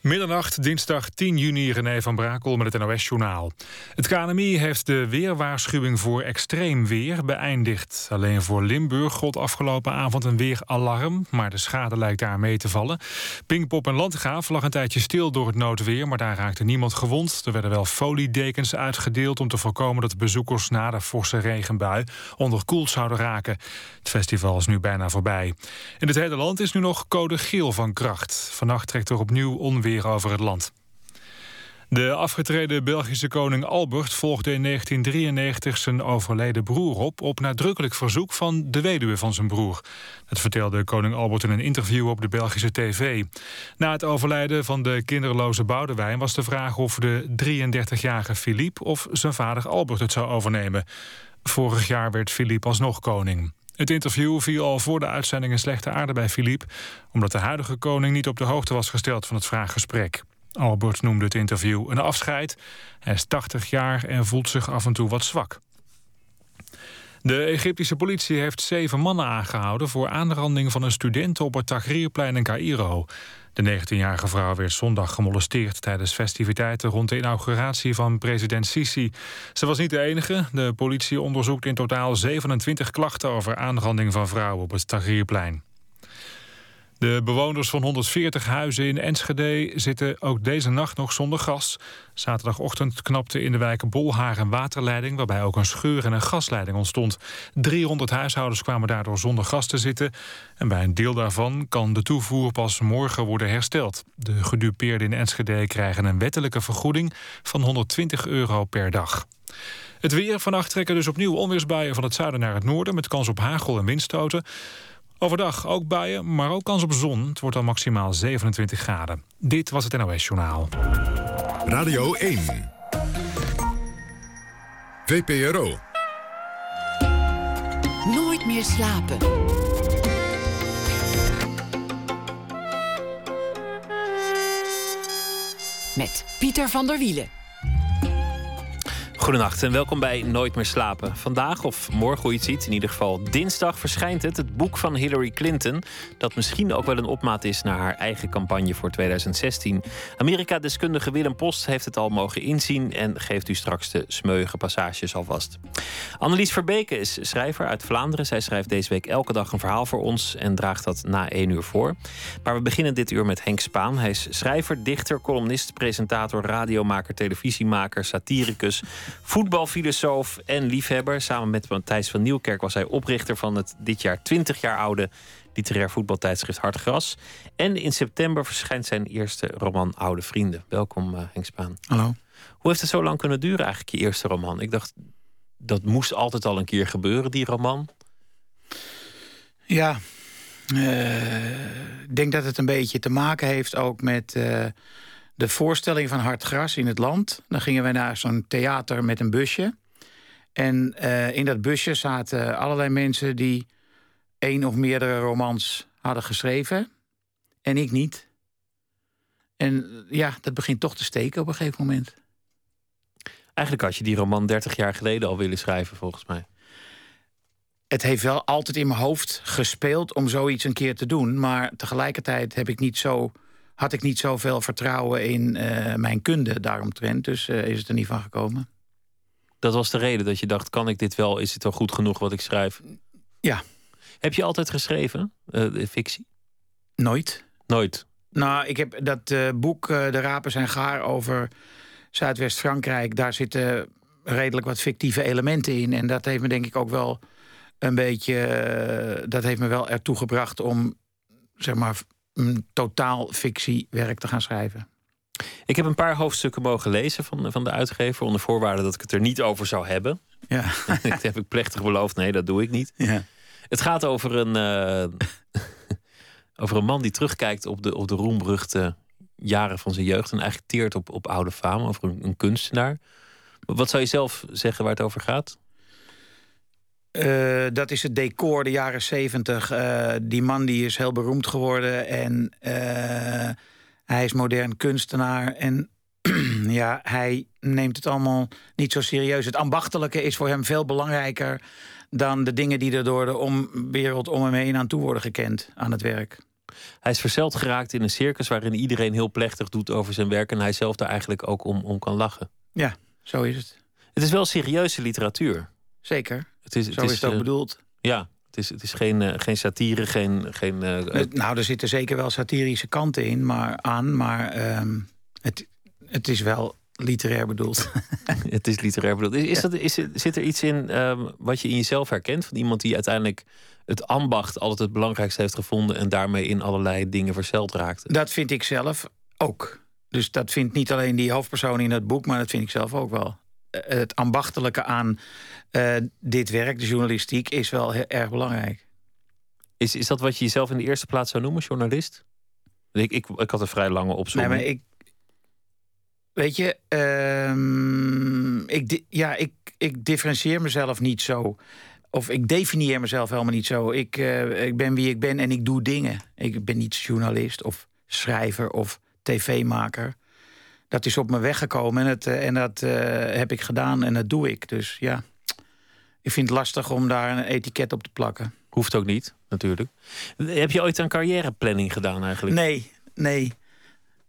Middernacht, dinsdag 10 juni, René van Brakel met het NOS-journaal. Het KNMI heeft de weerwaarschuwing voor extreem weer beëindigd. Alleen voor Limburg gold afgelopen avond een weeralarm... maar de schade lijkt daar mee te vallen. Pinkpop en Landgraaf lag een tijdje stil door het noodweer... maar daar raakte niemand gewond. Er werden wel foliedekens uitgedeeld om te voorkomen... dat bezoekers na de forse regenbui onderkoeld zouden raken. Het festival is nu bijna voorbij. In het hele land is nu nog code geel van kracht. Vannacht trekt er opnieuw onweer over het land. De afgetreden Belgische koning Albert volgde in 1993 zijn overleden broer op... op nadrukkelijk verzoek van de weduwe van zijn broer. Dat vertelde koning Albert in een interview op de Belgische tv. Na het overlijden van de kinderloze Boudewijn was de vraag of de 33-jarige Philippe... of zijn vader Albert het zou overnemen. Vorig jaar werd Philippe alsnog koning. Het interview viel al voor de uitzending in slechte aarde bij Philippe... omdat de huidige koning niet op de hoogte was gesteld van het vraaggesprek. Albert noemde het interview een afscheid. Hij is 80 jaar en voelt zich af en toe wat zwak. De Egyptische politie heeft zeven mannen aangehouden... voor aanranding van een student op het Tahrirplein in Cairo. De 19-jarige vrouw werd zondag gemolesteerd tijdens festiviteiten rond de inauguratie van president Sisi. Ze was niet de enige. De politie onderzoekt in totaal 27 klachten over aanranding van vrouwen op het Tahrirplein. De bewoners van 140 huizen in Enschede zitten ook deze nacht nog zonder gas. Zaterdagochtend knapte in de wijken Bolhaar een waterleiding... waarbij ook een scheur en een gasleiding ontstond. 300 huishoudens kwamen daardoor zonder gas te zitten. En bij een deel daarvan kan de toevoer pas morgen worden hersteld. De gedupeerden in Enschede krijgen een wettelijke vergoeding... van 120 euro per dag. Het weer. Vannacht trekken dus opnieuw onweersbuien van het zuiden naar het noorden... met kans op hagel en windstoten. Overdag ook buien, maar ook kans op zon. Het wordt al maximaal 27 graden. Dit was het NOS Journaal. Radio 1. VPRO. Nooit meer slapen. Met Pieter van der Wielen. Goedenacht en welkom bij Nooit meer slapen. Vandaag of morgen, hoe je het ziet, in ieder geval dinsdag verschijnt het, het boek van Hillary Clinton. Dat misschien ook wel een opmaat is naar haar eigen campagne voor 2016. Amerika-deskundige Willem Post heeft het al mogen inzien en geeft u straks de smeuïge passages alvast. Annelies Verbeke is schrijver uit Vlaanderen. Zij schrijft deze week elke dag een verhaal voor ons en draagt dat na één uur voor. Maar we beginnen dit uur met Henk Spaan. Hij is schrijver, dichter, columnist, presentator, radiomaker, televisiemaker, satiricus voetbalfilosoof en liefhebber. Samen met Matthijs van Nieuwkerk was hij oprichter van het dit jaar 20 jaar oude literair voetbaltijdschrift Hartgras. En in september verschijnt zijn eerste roman Oude Vrienden. Welkom uh, Henk Spaan. Hallo. Hoe heeft het zo lang kunnen duren eigenlijk, je eerste roman? Ik dacht, dat moest altijd al een keer gebeuren, die roman. Ja, uh, ik denk dat het een beetje te maken heeft ook met... Uh, de voorstelling van Hard Gras in het land. Dan gingen wij naar zo'n theater met een busje. En uh, in dat busje zaten allerlei mensen die één of meerdere romans hadden geschreven. En ik niet. En ja, dat begint toch te steken op een gegeven moment. Eigenlijk had je die roman 30 jaar geleden al willen schrijven, volgens mij. Het heeft wel altijd in mijn hoofd gespeeld om zoiets een keer te doen. Maar tegelijkertijd heb ik niet zo had ik niet zoveel vertrouwen in uh, mijn kunde daaromtrent. Dus uh, is het er niet van gekomen. Dat was de reden dat je dacht, kan ik dit wel? Is het wel goed genoeg wat ik schrijf? Ja. Heb je altijd geschreven, uh, fictie? Nooit. Nooit? Nou, ik heb dat boek De Rapen zijn gaar over Zuidwest-Frankrijk. Daar zitten redelijk wat fictieve elementen in. En dat heeft me denk ik ook wel een beetje... dat heeft me wel ertoe gebracht om, zeg maar een totaal fictiewerk te gaan schrijven. Ik heb een paar hoofdstukken mogen lezen van, van de uitgever... onder voorwaarde dat ik het er niet over zou hebben. Ja. dat heb ik plechtig beloofd. Nee, dat doe ik niet. Ja. Het gaat over een, uh, over een man die terugkijkt op de, op de roemruchte jaren van zijn jeugd... en eigenlijk teert op, op oude faam, over een, een kunstenaar. Wat zou je zelf zeggen waar het over gaat? Uh, dat is het decor, de jaren zeventig. Uh, die man die is heel beroemd geworden en uh, hij is modern kunstenaar. En ja, hij neemt het allemaal niet zo serieus. Het ambachtelijke is voor hem veel belangrijker dan de dingen die er door de om, wereld om hem heen aan toe worden gekend aan het werk. Hij is verzeld geraakt in een circus waarin iedereen heel plechtig doet over zijn werk en hij zelf daar eigenlijk ook om, om kan lachen. Ja, zo is het. Het is wel serieuze literatuur. Zeker. Het is, zo het is, is het ook eh, bedoeld. Ja, het is, het is geen, eh, geen satire, geen. geen eh, Eh, nou, er zitten zeker wel satirische kanten in, maar aan, maar ehm, het, het is wel literair bedoeld. het is literair bedoeld. Is, is dat, is, zit er iets in ehm, wat je in jezelf herkent? Van iemand die uiteindelijk het ambacht altijd het belangrijkste heeft gevonden en daarmee in allerlei dingen verzeld raakte? Dat vind ik zelf ook. Dus dat vindt niet alleen die hoofdpersoon in het boek, maar dat vind ik zelf ook wel. Het ambachtelijke aan eh, dit werk, de journalistiek, is wel heel erg belangrijk. Is, is dat wat je jezelf in de eerste plaats zou noemen, journalist? Ik, ik, ik had een vrij lange Nee, opzomming. maar ik. Weet je, ehm, ik, ja, ik, ik differentieer mezelf niet zo. Of ik definieer mezelf helemaal niet zo. Ik, eh, ik ben wie ik ben en ik doe dingen. Ik ben niet journalist of schrijver of tv-maker. Dat is op me weggekomen en, het, eh, en dat heb ik gedaan en dat doe ik. Dus ja, ik vind het lastig om daar een etiket op te plakken. Hoeft ook niet, natuurlijk. Heb je ooit een carrièreplanning gedaan eigenlijk? Nee, nee.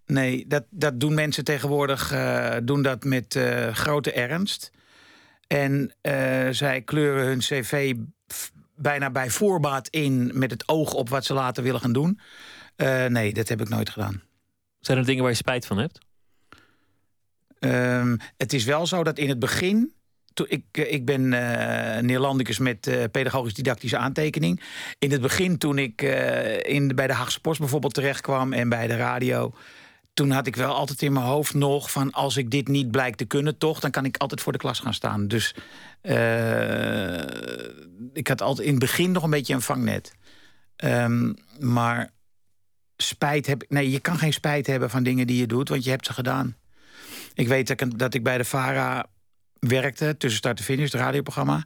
Nee, dat, dat doen mensen tegenwoordig eh, doen dat met eh, grote ernst. En eh, zij kleuren hun cv bijna bij voorbaat in... met het oog op wat ze later willen gaan doen. Nee, dat heb ik nooit gedaan. Zijn er dingen waar je spijt van hebt? Ehm, het is wel zo dat in het begin... Toen ik, eh, ik ben eh Neerlandicus met eh, pedagogisch-didactische aantekening. In het begin, toen ik in, bij de Haagse Post bijvoorbeeld terecht kwam... en bij de radio... toen had ik wel altijd in mijn hoofd nog van... als ik dit niet blijk te kunnen, toch... dan kan ik altijd voor de klas gaan staan. Dus ik had altijd in het begin nog een beetje een vangnet. Ehm, maar spijt heb. Nee, je kan geen spijt hebben van dingen die je doet... want je hebt ze gedaan. Ik weet dat ik, dat ik bij de VARA werkte, tussen start en finish, het radioprogramma.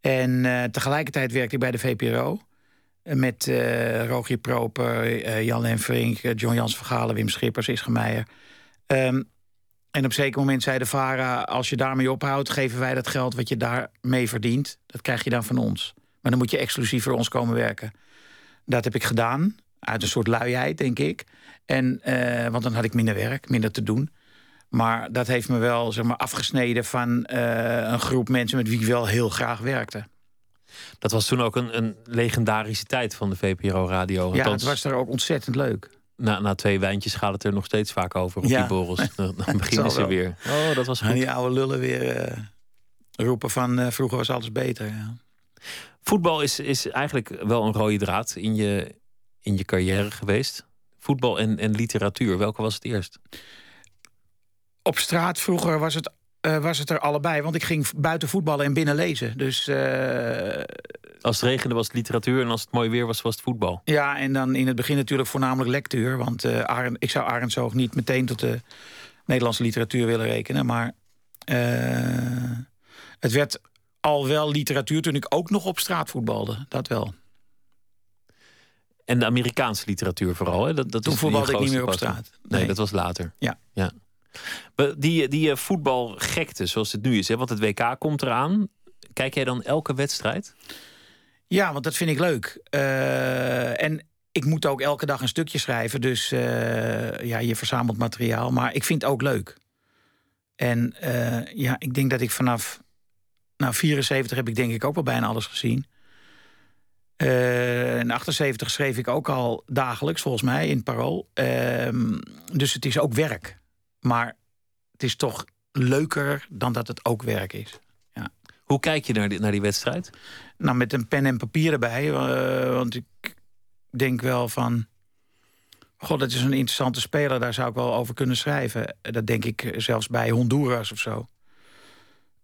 En eh, tegelijkertijd werkte ik bij de VPRO. eh, Met eh Rogier Proper, Jan Henfrink, eh, John Jans Vergalen, Wim Schippers, Ischa. Ehm, en op een zeker moment zei de VARA... als je daarmee ophoudt, geven wij dat geld wat je daarmee verdient. Dat krijg je dan van ons. Maar dan moet je exclusief voor ons komen werken. Dat heb ik gedaan, uit een soort luiheid, denk ik. En, want dan had ik minder werk, minder te doen. Maar dat heeft me wel zeg maar, afgesneden van eh, een groep mensen met wie ik wel heel graag werkte. Dat was toen ook een, een legendarische tijd van de VPRO-radio. Ja, het was er ook ontzettend leuk. na, na twee wijntjes gaat het er nog steeds vaak over op Ja. die borrels. Dan, beginnen ze wel. weer. Oh, dat was En goed. die oude lullen weer eh, roepen van eh, vroeger was alles beter. Ja. Voetbal is, is eigenlijk wel een rode draad in je, in je carrière geweest. Voetbal en, en literatuur, welke was het eerst? Op straat vroeger was het, eh, was het er allebei. Want ik ging buiten voetballen en binnen lezen. Dus eh, Als het regende was het literatuur en als het mooi weer was, was het voetbal. ja, en dan in het begin natuurlijk voornamelijk lectuur. Want eh Arend, ik zou Arendshoog niet meteen tot de Nederlandse literatuur willen rekenen. Maar het werd al wel literatuur toen ik ook nog op straat voetbalde. Dat wel. En de Amerikaanse literatuur vooral. Hè? Dat, dat Toen voetbalde ik niet meer op straat. Nee, Nee. dat was later. Ja. ja. Die, die eh, voetbalgekte zoals het nu is, hè? want het WK komt eraan. Kijk jij dan elke wedstrijd? Ja, want dat vind ik leuk. Eh, en ik moet ook elke dag een stukje schrijven. Dus eh, ja, je verzamelt materiaal. Maar ik vind het ook leuk. En ja, ik denk dat ik vanaf... Nou, 74 heb ik denk ik ook wel bijna alles gezien. Eh in 78 schreef ik ook al dagelijks, volgens mij, in Parool. Ehm, dus het is ook werk. Maar het is toch leuker dan dat het ook werk is. Hoe kijk je naar die, naar die wedstrijd? Nou, met een pen en papier erbij. eh, want ik denk wel van... God, dat is een interessante speler. Daar zou ik wel over kunnen schrijven. Dat denk ik zelfs bij Honduras of zo.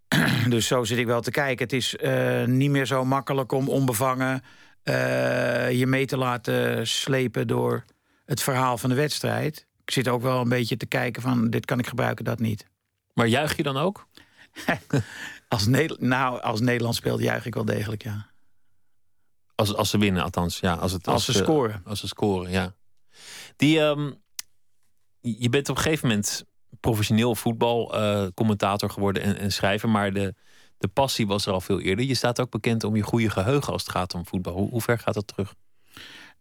dus zo zit ik wel te kijken. Het is eh, niet meer zo makkelijk om onbevangen... eh, je mee te laten slepen door het verhaal van de wedstrijd. Ik zit ook wel een beetje te kijken van... dit kan ik gebruiken, dat niet. Maar juich je dan ook? Als, Neder nou, als Nederland speelt, juich ik wel degelijk, ja. Als, als ze winnen, althans. Ja, als, het, Als ze eh, scoren. Als ze scoren, ja. Die, ehm, je bent op een gegeven moment professioneel voetbalcommentator geworden en, en schrijver, maar de, de passie was er al veel eerder. Je staat ook bekend om je goede geheugen als het gaat om voetbal. Hoe, hoe ver gaat dat terug?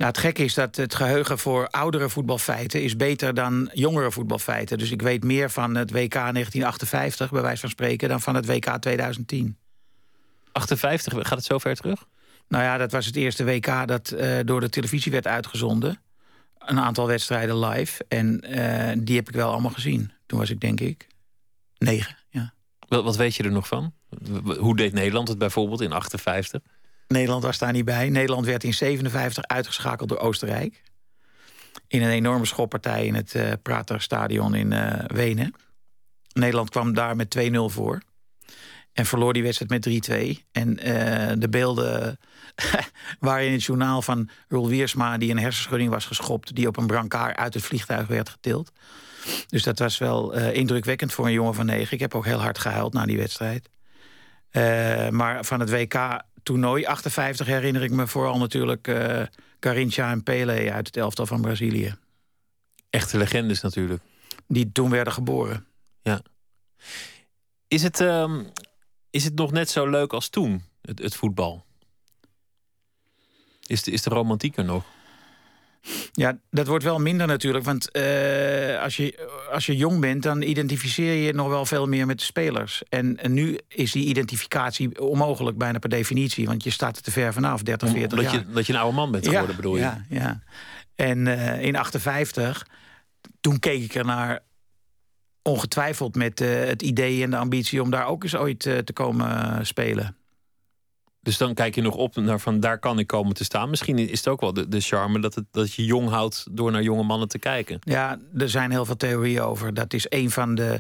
Nou, het gekke is dat het geheugen voor oudere voetbalfeiten is beter dan jongere voetbalfeiten. Dus ik weet meer van het WK 1958, bij wijze van spreken, dan van het WK 2010. 58, gaat het zo ver terug? Nou ja, dat was het eerste WK dat uh, door de televisie werd uitgezonden. Een aantal wedstrijden live. En uh, die heb ik wel allemaal gezien. Toen was ik denk ik negen, ja. Wat, wat weet je er nog van? Hoe deed Nederland het bijvoorbeeld in 58? Nederland was daar niet bij. Nederland werd in 57 uitgeschakeld door Oostenrijk. In een enorme schoppartij in het uh, Praterstadion in uh, Wenen. Nederland kwam daar met 2-0 voor. En verloor die wedstrijd met 3-2. En uh, de beelden waren in het journaal van Roel Wiersma... die een hersenschudding was geschopt... die op een brancard uit het vliegtuig werd getild. Dus dat was wel indrukwekkend voor een jongen van negen. Ik heb ook heel hard gehuild na die wedstrijd. maar van het WK toernooi 58 herinner ik me vooral natuurlijk uh, Carincha en Pele uit het elftal van Brazilië. Echte legendes natuurlijk. Die toen werden geboren. Ja. Is het, um, is het nog net zo leuk als toen, het, het voetbal? Is de, is de romantiek er nog? Ja, dat wordt wel minder natuurlijk. Want uh, als, je, als je jong bent, dan identificeer je nog wel veel meer met de spelers. En, en nu is die identificatie onmogelijk, bijna per definitie. Want je staat er te ver vanaf, 30, 40 Omdat jaar. Je, dat je een oude man bent geworden, ja, bedoel je? Ja, ja. En uh, in 58, toen keek ik er naar ongetwijfeld met uh, het idee en de ambitie... om daar ook eens ooit te komen spelen. Dus dan kijk je nog op naar van daar kan ik komen te staan. Misschien is het ook wel de, charme dat, het, dat je jong houdt door naar jonge mannen te kijken. Ja, er zijn heel veel theorieën over. Dat is een van de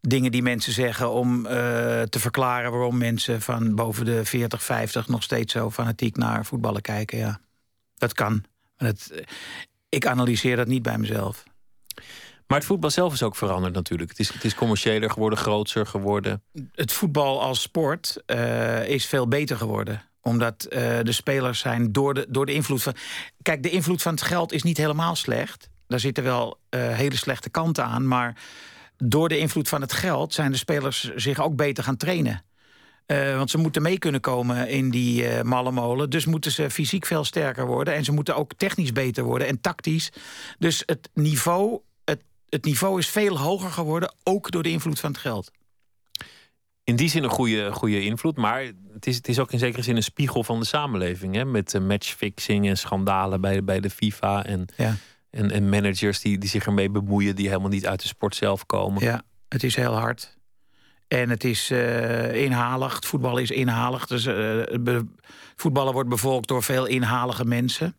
dingen die mensen zeggen om uh, te verklaren waarom mensen van boven de 40, 50 nog steeds zo fanatiek naar voetballen kijken. Ja, dat kan. Dat, ik analyseer dat niet bij mezelf. Maar het voetbal zelf is ook veranderd natuurlijk. Het is, het is commerciëler geworden, groter geworden. Het voetbal als sport uh, is veel beter geworden omdat uh, de spelers zijn door de, door de invloed van... Kijk, de invloed van het geld is niet helemaal slecht. Daar zitten wel uh, hele slechte kanten aan. Maar door de invloed van het geld zijn de spelers zich ook beter gaan trainen. Want ze moeten mee kunnen komen in die uh, malle molen. Dus moeten ze fysiek veel sterker worden. En ze moeten ook technisch beter worden en tactisch. Dus het niveau het niveau is veel hoger geworden, ook door de invloed van het geld. In die zin een goede, goede invloed, maar het is, het is ook in zekere zin een spiegel van de samenleving. Hè? Met uh, matchfixing en schandalen bij, bij de FIFA en, ja. en, en managers die, die zich ermee bemoeien, die helemaal niet uit de sport zelf komen. Ja, het is heel hard. En het is uh, inhalig. Het voetbal is inhalig. Dus, uh, voetballen wordt bevolkt door veel inhalige mensen.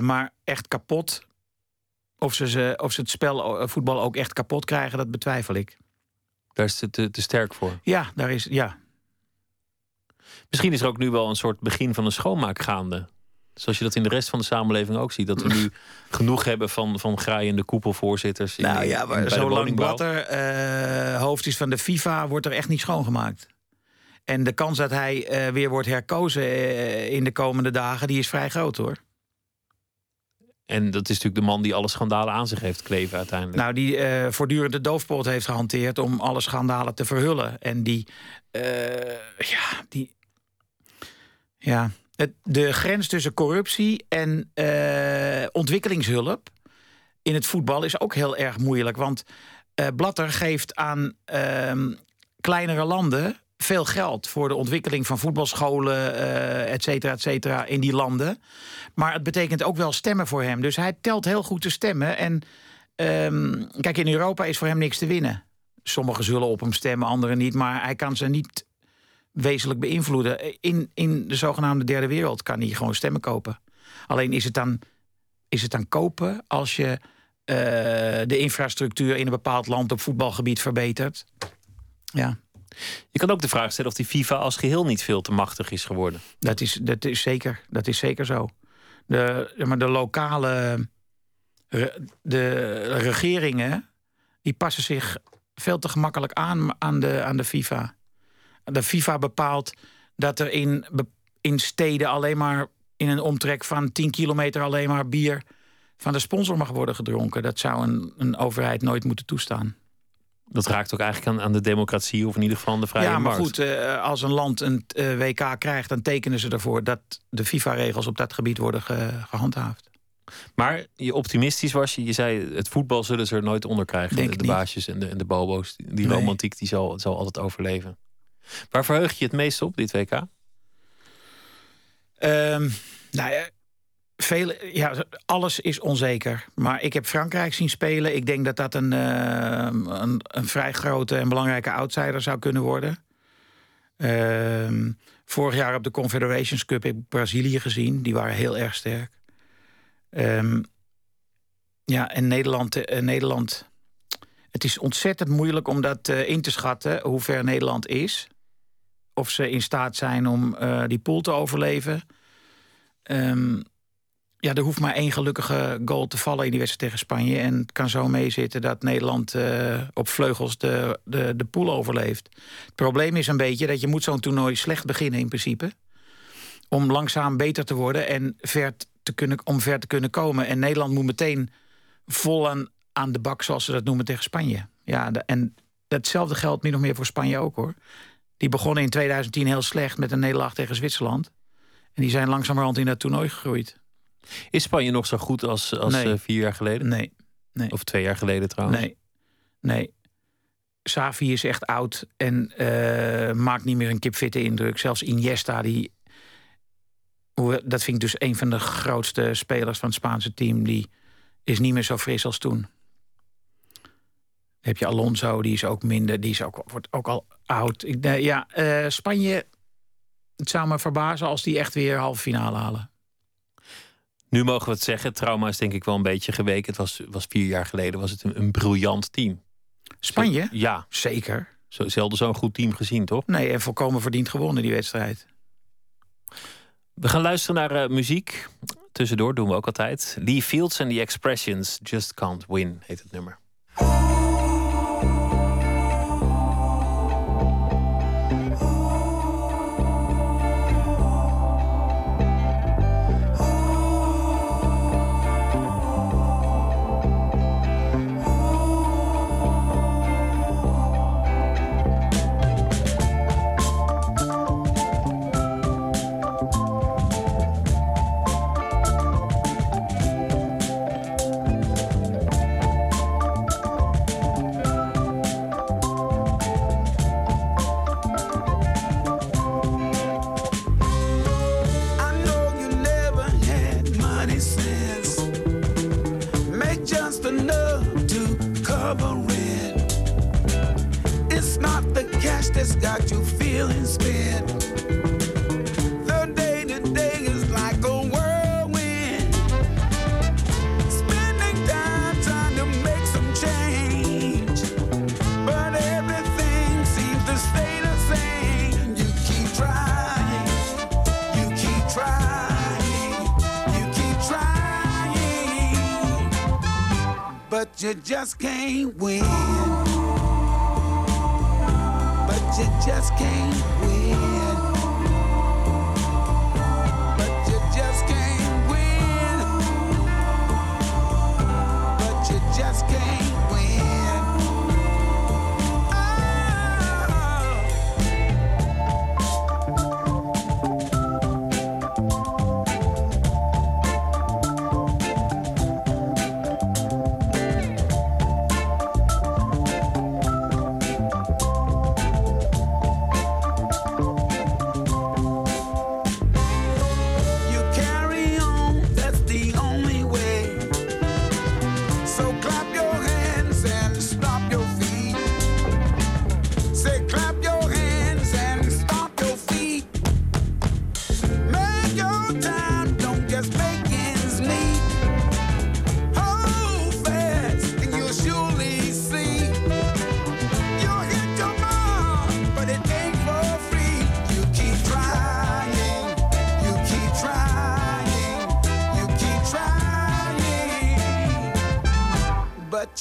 maar echt kapot of ze, ze, of ze het spel voetbal ook echt kapot krijgen, dat betwijfel ik. Daar is het te, te, sterk voor. Ja, daar is, ja. Misschien is er ook nu wel een soort begin van een schoonmaak gaande. Zoals je dat in de rest van de samenleving ook ziet. Dat we nu genoeg hebben van, van graaiende koepelvoorzitters. In, nou ja, maar zolang Blatter uh, hoofd is van de FIFA, wordt er echt niet schoongemaakt. En de kans dat hij uh, weer wordt herkozen uh, in de komende dagen, die is vrij groot hoor. En dat is natuurlijk de man die alle schandalen aan zich heeft kleven uiteindelijk. Nou, die uh, voortdurend de doofpot heeft gehanteerd om alle schandalen te verhullen. En die, uh, ja, die, ja, het, de grens tussen corruptie en uh, ontwikkelingshulp in het voetbal is ook heel erg moeilijk. Want Blatter geeft aan ehm, kleinere landen veel geld voor de ontwikkeling van voetbalscholen, uh, et cetera, et cetera, in die landen. Maar het betekent ook wel stemmen voor hem. Dus hij telt heel goed de stemmen. En um, kijk, in Europa is voor hem niks te winnen. Sommigen zullen op hem stemmen, anderen niet. Maar hij kan ze niet wezenlijk beïnvloeden. In, in de zogenaamde derde wereld kan hij gewoon stemmen kopen. Alleen is het dan, is het dan kopen als je uh, de infrastructuur in een bepaald land op voetbalgebied verbetert? Ja. Je kan ook de vraag stellen of die FIFA als geheel niet veel te machtig is geworden. Dat is, dat is, zeker, dat is zeker zo. De, maar de lokale de regeringen die passen zich veel te gemakkelijk aan aan de, aan de FIFA. De FIFA bepaalt dat er in, in steden alleen maar in een omtrek van 10 kilometer alleen maar bier van de sponsor mag worden gedronken. Dat zou een, een overheid nooit moeten toestaan. Dat raakt ook eigenlijk aan, aan de democratie of in ieder geval aan de vrije Ja, maar markt. goed, eh, als een land een eh, WK krijgt... dan tekenen ze ervoor dat de FIFA-regels op dat gebied worden ge- gehandhaafd. Maar je optimistisch was je. Je zei, het voetbal zullen ze er nooit onder krijgen. Denk de, baasjes en de, en de bobo's. Die, Nee. romantiek die zal, zal altijd overleven. Waar verheug je het meest op, dit WK? Ehm, nou ja, vele, ja, alles is onzeker. Maar ik heb Frankrijk zien spelen. Ik denk dat dat een, ehm, een, een vrij grote en belangrijke outsider zou kunnen worden. Ehm, vorig jaar op de Confederations Cup heb ik Brazilië gezien. Die waren heel erg sterk. Ehm, ja, en Nederland, eh, Nederland. Het is ontzettend moeilijk om dat eh, in te schatten hoe ver Nederland is. Of ze in staat zijn om eh, die pool te overleven. Ehm, ja, er hoeft maar één gelukkige goal te vallen in die wedstrijd tegen Spanje. En het kan zo meezitten dat Nederland eh, op vleugels de, de, de pool overleeft. Het probleem is een beetje dat je moet zo'n toernooi slecht beginnen in principe. Om langzaam beter te worden en ver te kunnen, om ver te kunnen komen. En Nederland moet meteen vol aan, aan de bak, zoals ze dat noemen, tegen Spanje. Ja, en datzelfde geldt min of meer voor Spanje ook hoor. Die begonnen in 2010 heel slecht met een nederlaag tegen Zwitserland. En die zijn langzamerhand in dat toernooi gegroeid. Is Spanje nog zo goed als, als Nee. eh, vier jaar geleden? Nee, Of twee jaar geleden trouwens? nee, nee. Savi is echt oud en eh, maakt niet meer een kipfitte indruk. Zelfs Iniesta, die, dat vind ik dus een van de grootste spelers van het Spaanse team... die is niet meer zo fris als toen. Dan heb je Alonso, die is ook minder, die is ook, wordt ook al oud. Ik, nee, ja, eh, Spanje, het zou me verbazen als die echt weer halve finale halen. Nu mogen we het zeggen. Trauma is denk ik wel een beetje geweken. Het was, was vier jaar geleden was het een, een briljant team. Spanje? Ja, Zeker. zo, zelden zo'n goed team gezien, toch? Nee, en volkomen verdiend gewonnen die wedstrijd. We gaan luisteren naar eh, muziek. Tussendoor doen we ook altijd. Lee Fields en The Expressions. Just Can't Win heet het nummer. Got you feeling spent. The day to day is like a whirlwind. Spending time trying to make some change. But everything seems to stay the same. You keep trying. You keep trying, you keep trying, but you just can't win.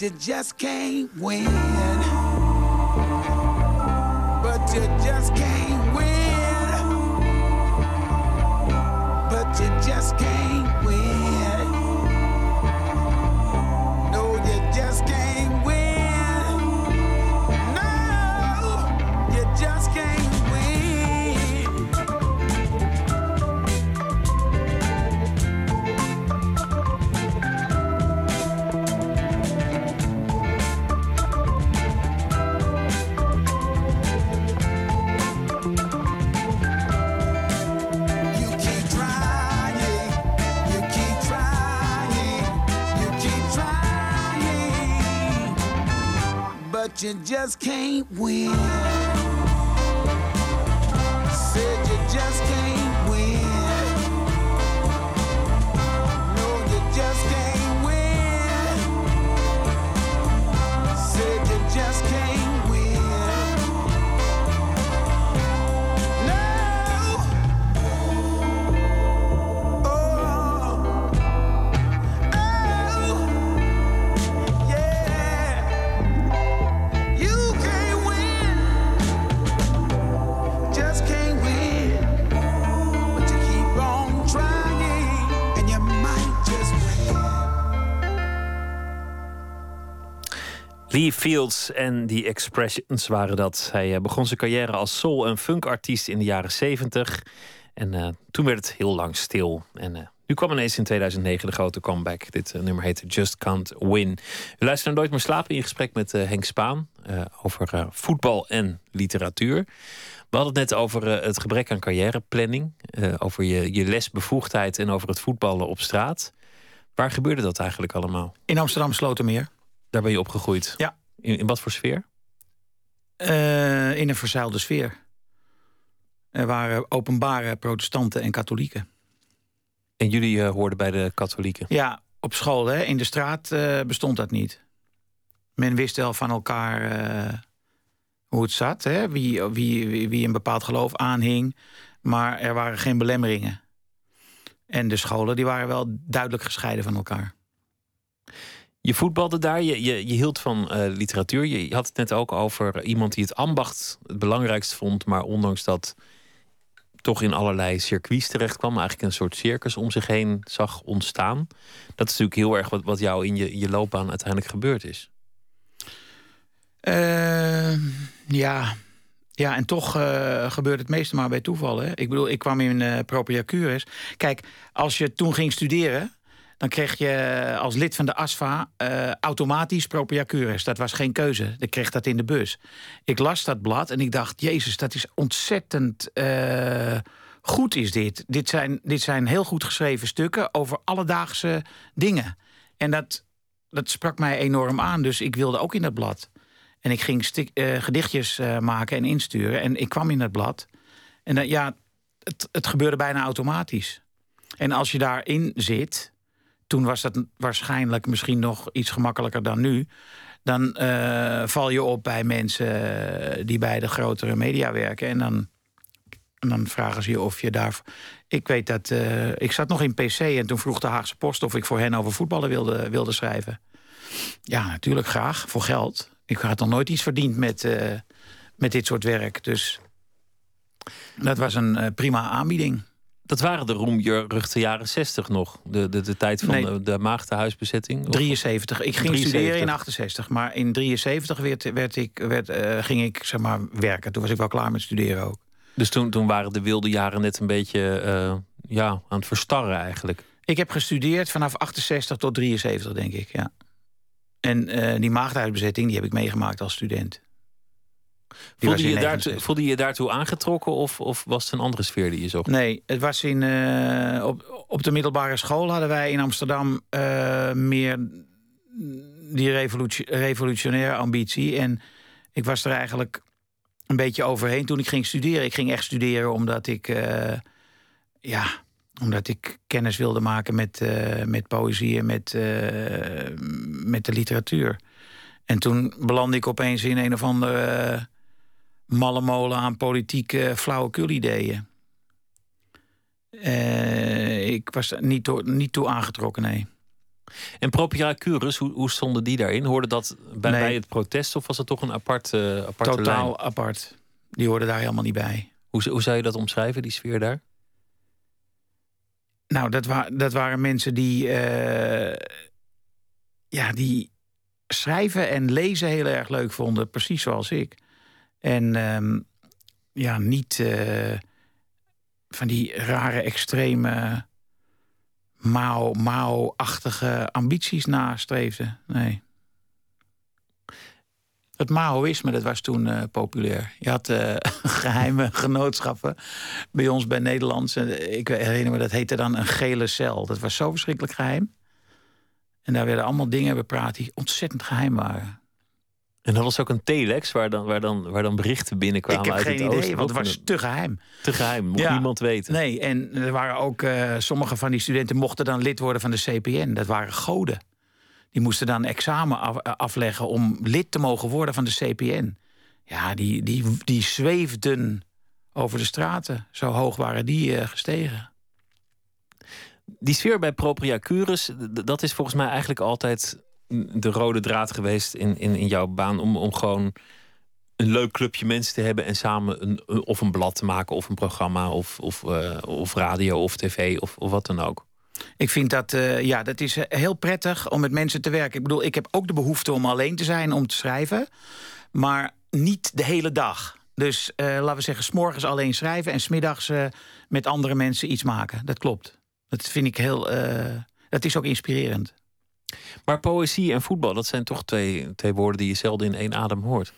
You just can't win. Just can't win. Fields en The Expressions waren dat. Hij eh, begon zijn carrière als soul- en funkartiest in de jaren 70. En eh, toen werd het heel lang stil. En eh, nu kwam ineens in 2009 de grote comeback. Dit nummer heet Just Can't Win. U luistert naar Nooit meer slapen in gesprek met Henk Spaan... over voetbal en literatuur. We hadden het net over het gebrek aan carrièreplanning. over je, je lesbevoegdheid en over het voetballen op straat. Waar gebeurde dat eigenlijk allemaal? In Amsterdam Slotermeer. Daar ben je opgegroeid? Ja. In, in wat voor sfeer? Eh, in een verzuilde sfeer. Er waren openbare protestanten en katholieken. En jullie eh, hoorden bij de katholieken? Ja, op school, hè. in de straat eh, bestond dat niet. Men wist wel van elkaar hoe het zat, hè? Wie, wie, wie, wie een bepaald geloof aanhing. Maar er waren geen belemmeringen. En de scholen die waren wel duidelijk gescheiden van elkaar. Je voetbalde daar, je, je, je hield van eh, literatuur. Je, had het net ook over iemand die het ambacht het belangrijkst vond, maar ondanks dat toch in allerlei circuits terecht kwam, eigenlijk een soort circus om zich heen zag ontstaan. Dat is natuurlijk heel erg wat, wat jou in je, je loopbaan uiteindelijk gebeurd is. Eh, ja. ja, en toch eh, gebeurt het meeste maar bij toeval. Hè? Ik bedoel, ik kwam in uh. Kijk, als je toen ging studeren... dan kreeg je als lid van de ASFA uh, automatisch Propria Curis. Dat was geen keuze. Ik kreeg dat in de bus. Ik las dat blad en ik dacht... Jezus, dat is ontzettend uh, goed is dit. Dit zijn, dit zijn heel goed geschreven stukken over alledaagse dingen. En dat, dat sprak mij enorm aan. Dus ik wilde ook in dat blad. En ik ging stik, gedichtjes maken en insturen. En ik kwam in het blad. En ja, het, het, gebeurde bijna automatisch. En als je daarin zit... toen was dat waarschijnlijk misschien nog iets gemakkelijker dan nu... dan eh, val je op bij mensen die bij de grotere media werken. En dan, en dan vragen ze je of je daar... Ik weet dat... eh, ik zat nog in PC en toen vroeg de Haagse Post... of ik voor hen over voetballen wilde, wilde schrijven. Ja, natuurlijk graag, voor geld... Ik had nog nooit iets verdiend met, met dit soort werk. Dus dat was een prima aanbieding. Dat waren de roemjeruchte jaren 60 nog. De, de, de tijd van nee. de, de maagdenhuisbezetting. 73. Ik ging 73. studeren in 68. Maar in 73 werd, werd ik, werd, uh, ging ik zeg maar, werken. Toen was ik wel klaar met studeren ook. Dus toen, toen waren de wilde jaren net een beetje ja, aan het verstarren eigenlijk. Ik heb gestudeerd vanaf 68 tot 73, denk ik. Ja. En uh, die maagdhuisbezetting die heb ik meegemaakt als student. Voelde je, daartoe, voelde je daartoe aangetrokken of, of was het een andere sfeer die je zocht? Nee, het was in, uh, op, op de middelbare school hadden wij in Amsterdam uh, meer die revolutie, revolutionaire ambitie. En ik was er eigenlijk een beetje overheen toen ik ging studeren. Ik ging echt studeren omdat ik, ja, omdat ik kennis wilde maken met, met poëzie en met, met de literatuur. En toen belandde ik opeens in een of andere malle molen aan politieke flauwekul-ideeën. ik was er niet, toe, niet toe aangetrokken, nee. En Propria Curus, hoe, hoe stonden die daarin? Hoorde dat bij, nee. bij het protest of was het toch een apart, aparte Totaal lijn? apart. Die hoorden daar helemaal niet bij. Hoe, hoe zou je dat omschrijven, die sfeer daar? Nou, dat, wa dat waren mensen die, uh, ja, die schrijven en lezen heel erg leuk vonden. Precies zoals ik. En um, ja, niet uh, van die rare, extreme, Mao-achtige ambities nastreefden. Nee. Het Maoïsme, dat was toen uh, populair. Je had uh, geheime genootschappen bij ons bij Nederlands. Ik herinner me, dat heette dan een gele cel. Dat was zo verschrikkelijk geheim. En daar werden allemaal dingen bepraat die ontzettend geheim waren. En dat was ook een telex waar dan, waar dan, waar dan berichten binnenkwamen ik heb uit geen het idee, oosten. want het was te geheim. te geheim, mocht Ja. niemand weten. Nee, en er waren ook eh, sommige van die studenten mochten dan lid worden van de CPN. Dat waren goden. Die moesten dan examen af- eh, afleggen om lid te mogen worden van de CPN. Ja, die, die, die zweefden over de straten. Zo hoog waren die eh, gestegen. Die sfeer bij Propria Curus, d- dat is volgens mij eigenlijk altijd de rode draad geweest in, in, in jouw baan. Om, om gewoon een leuk clubje mensen te hebben en samen een, of een blad te maken, of een programma, of, of, eh, of radio of tv of, of wat dan ook. Ik vind dat, eh, ja, dat is eh, heel prettig om met mensen te werken. Ik bedoel, ik heb ook de behoefte om alleen te zijn om te schrijven. Maar niet de hele dag. Dus laten we zeggen, s'morgens alleen schrijven... en smiddags met andere mensen iets maken. Dat klopt. Dat vind ik heel... dat is ook inspirerend. Maar poëzie en voetbal, dat zijn toch twee, twee woorden die je zelden in één adem hoort.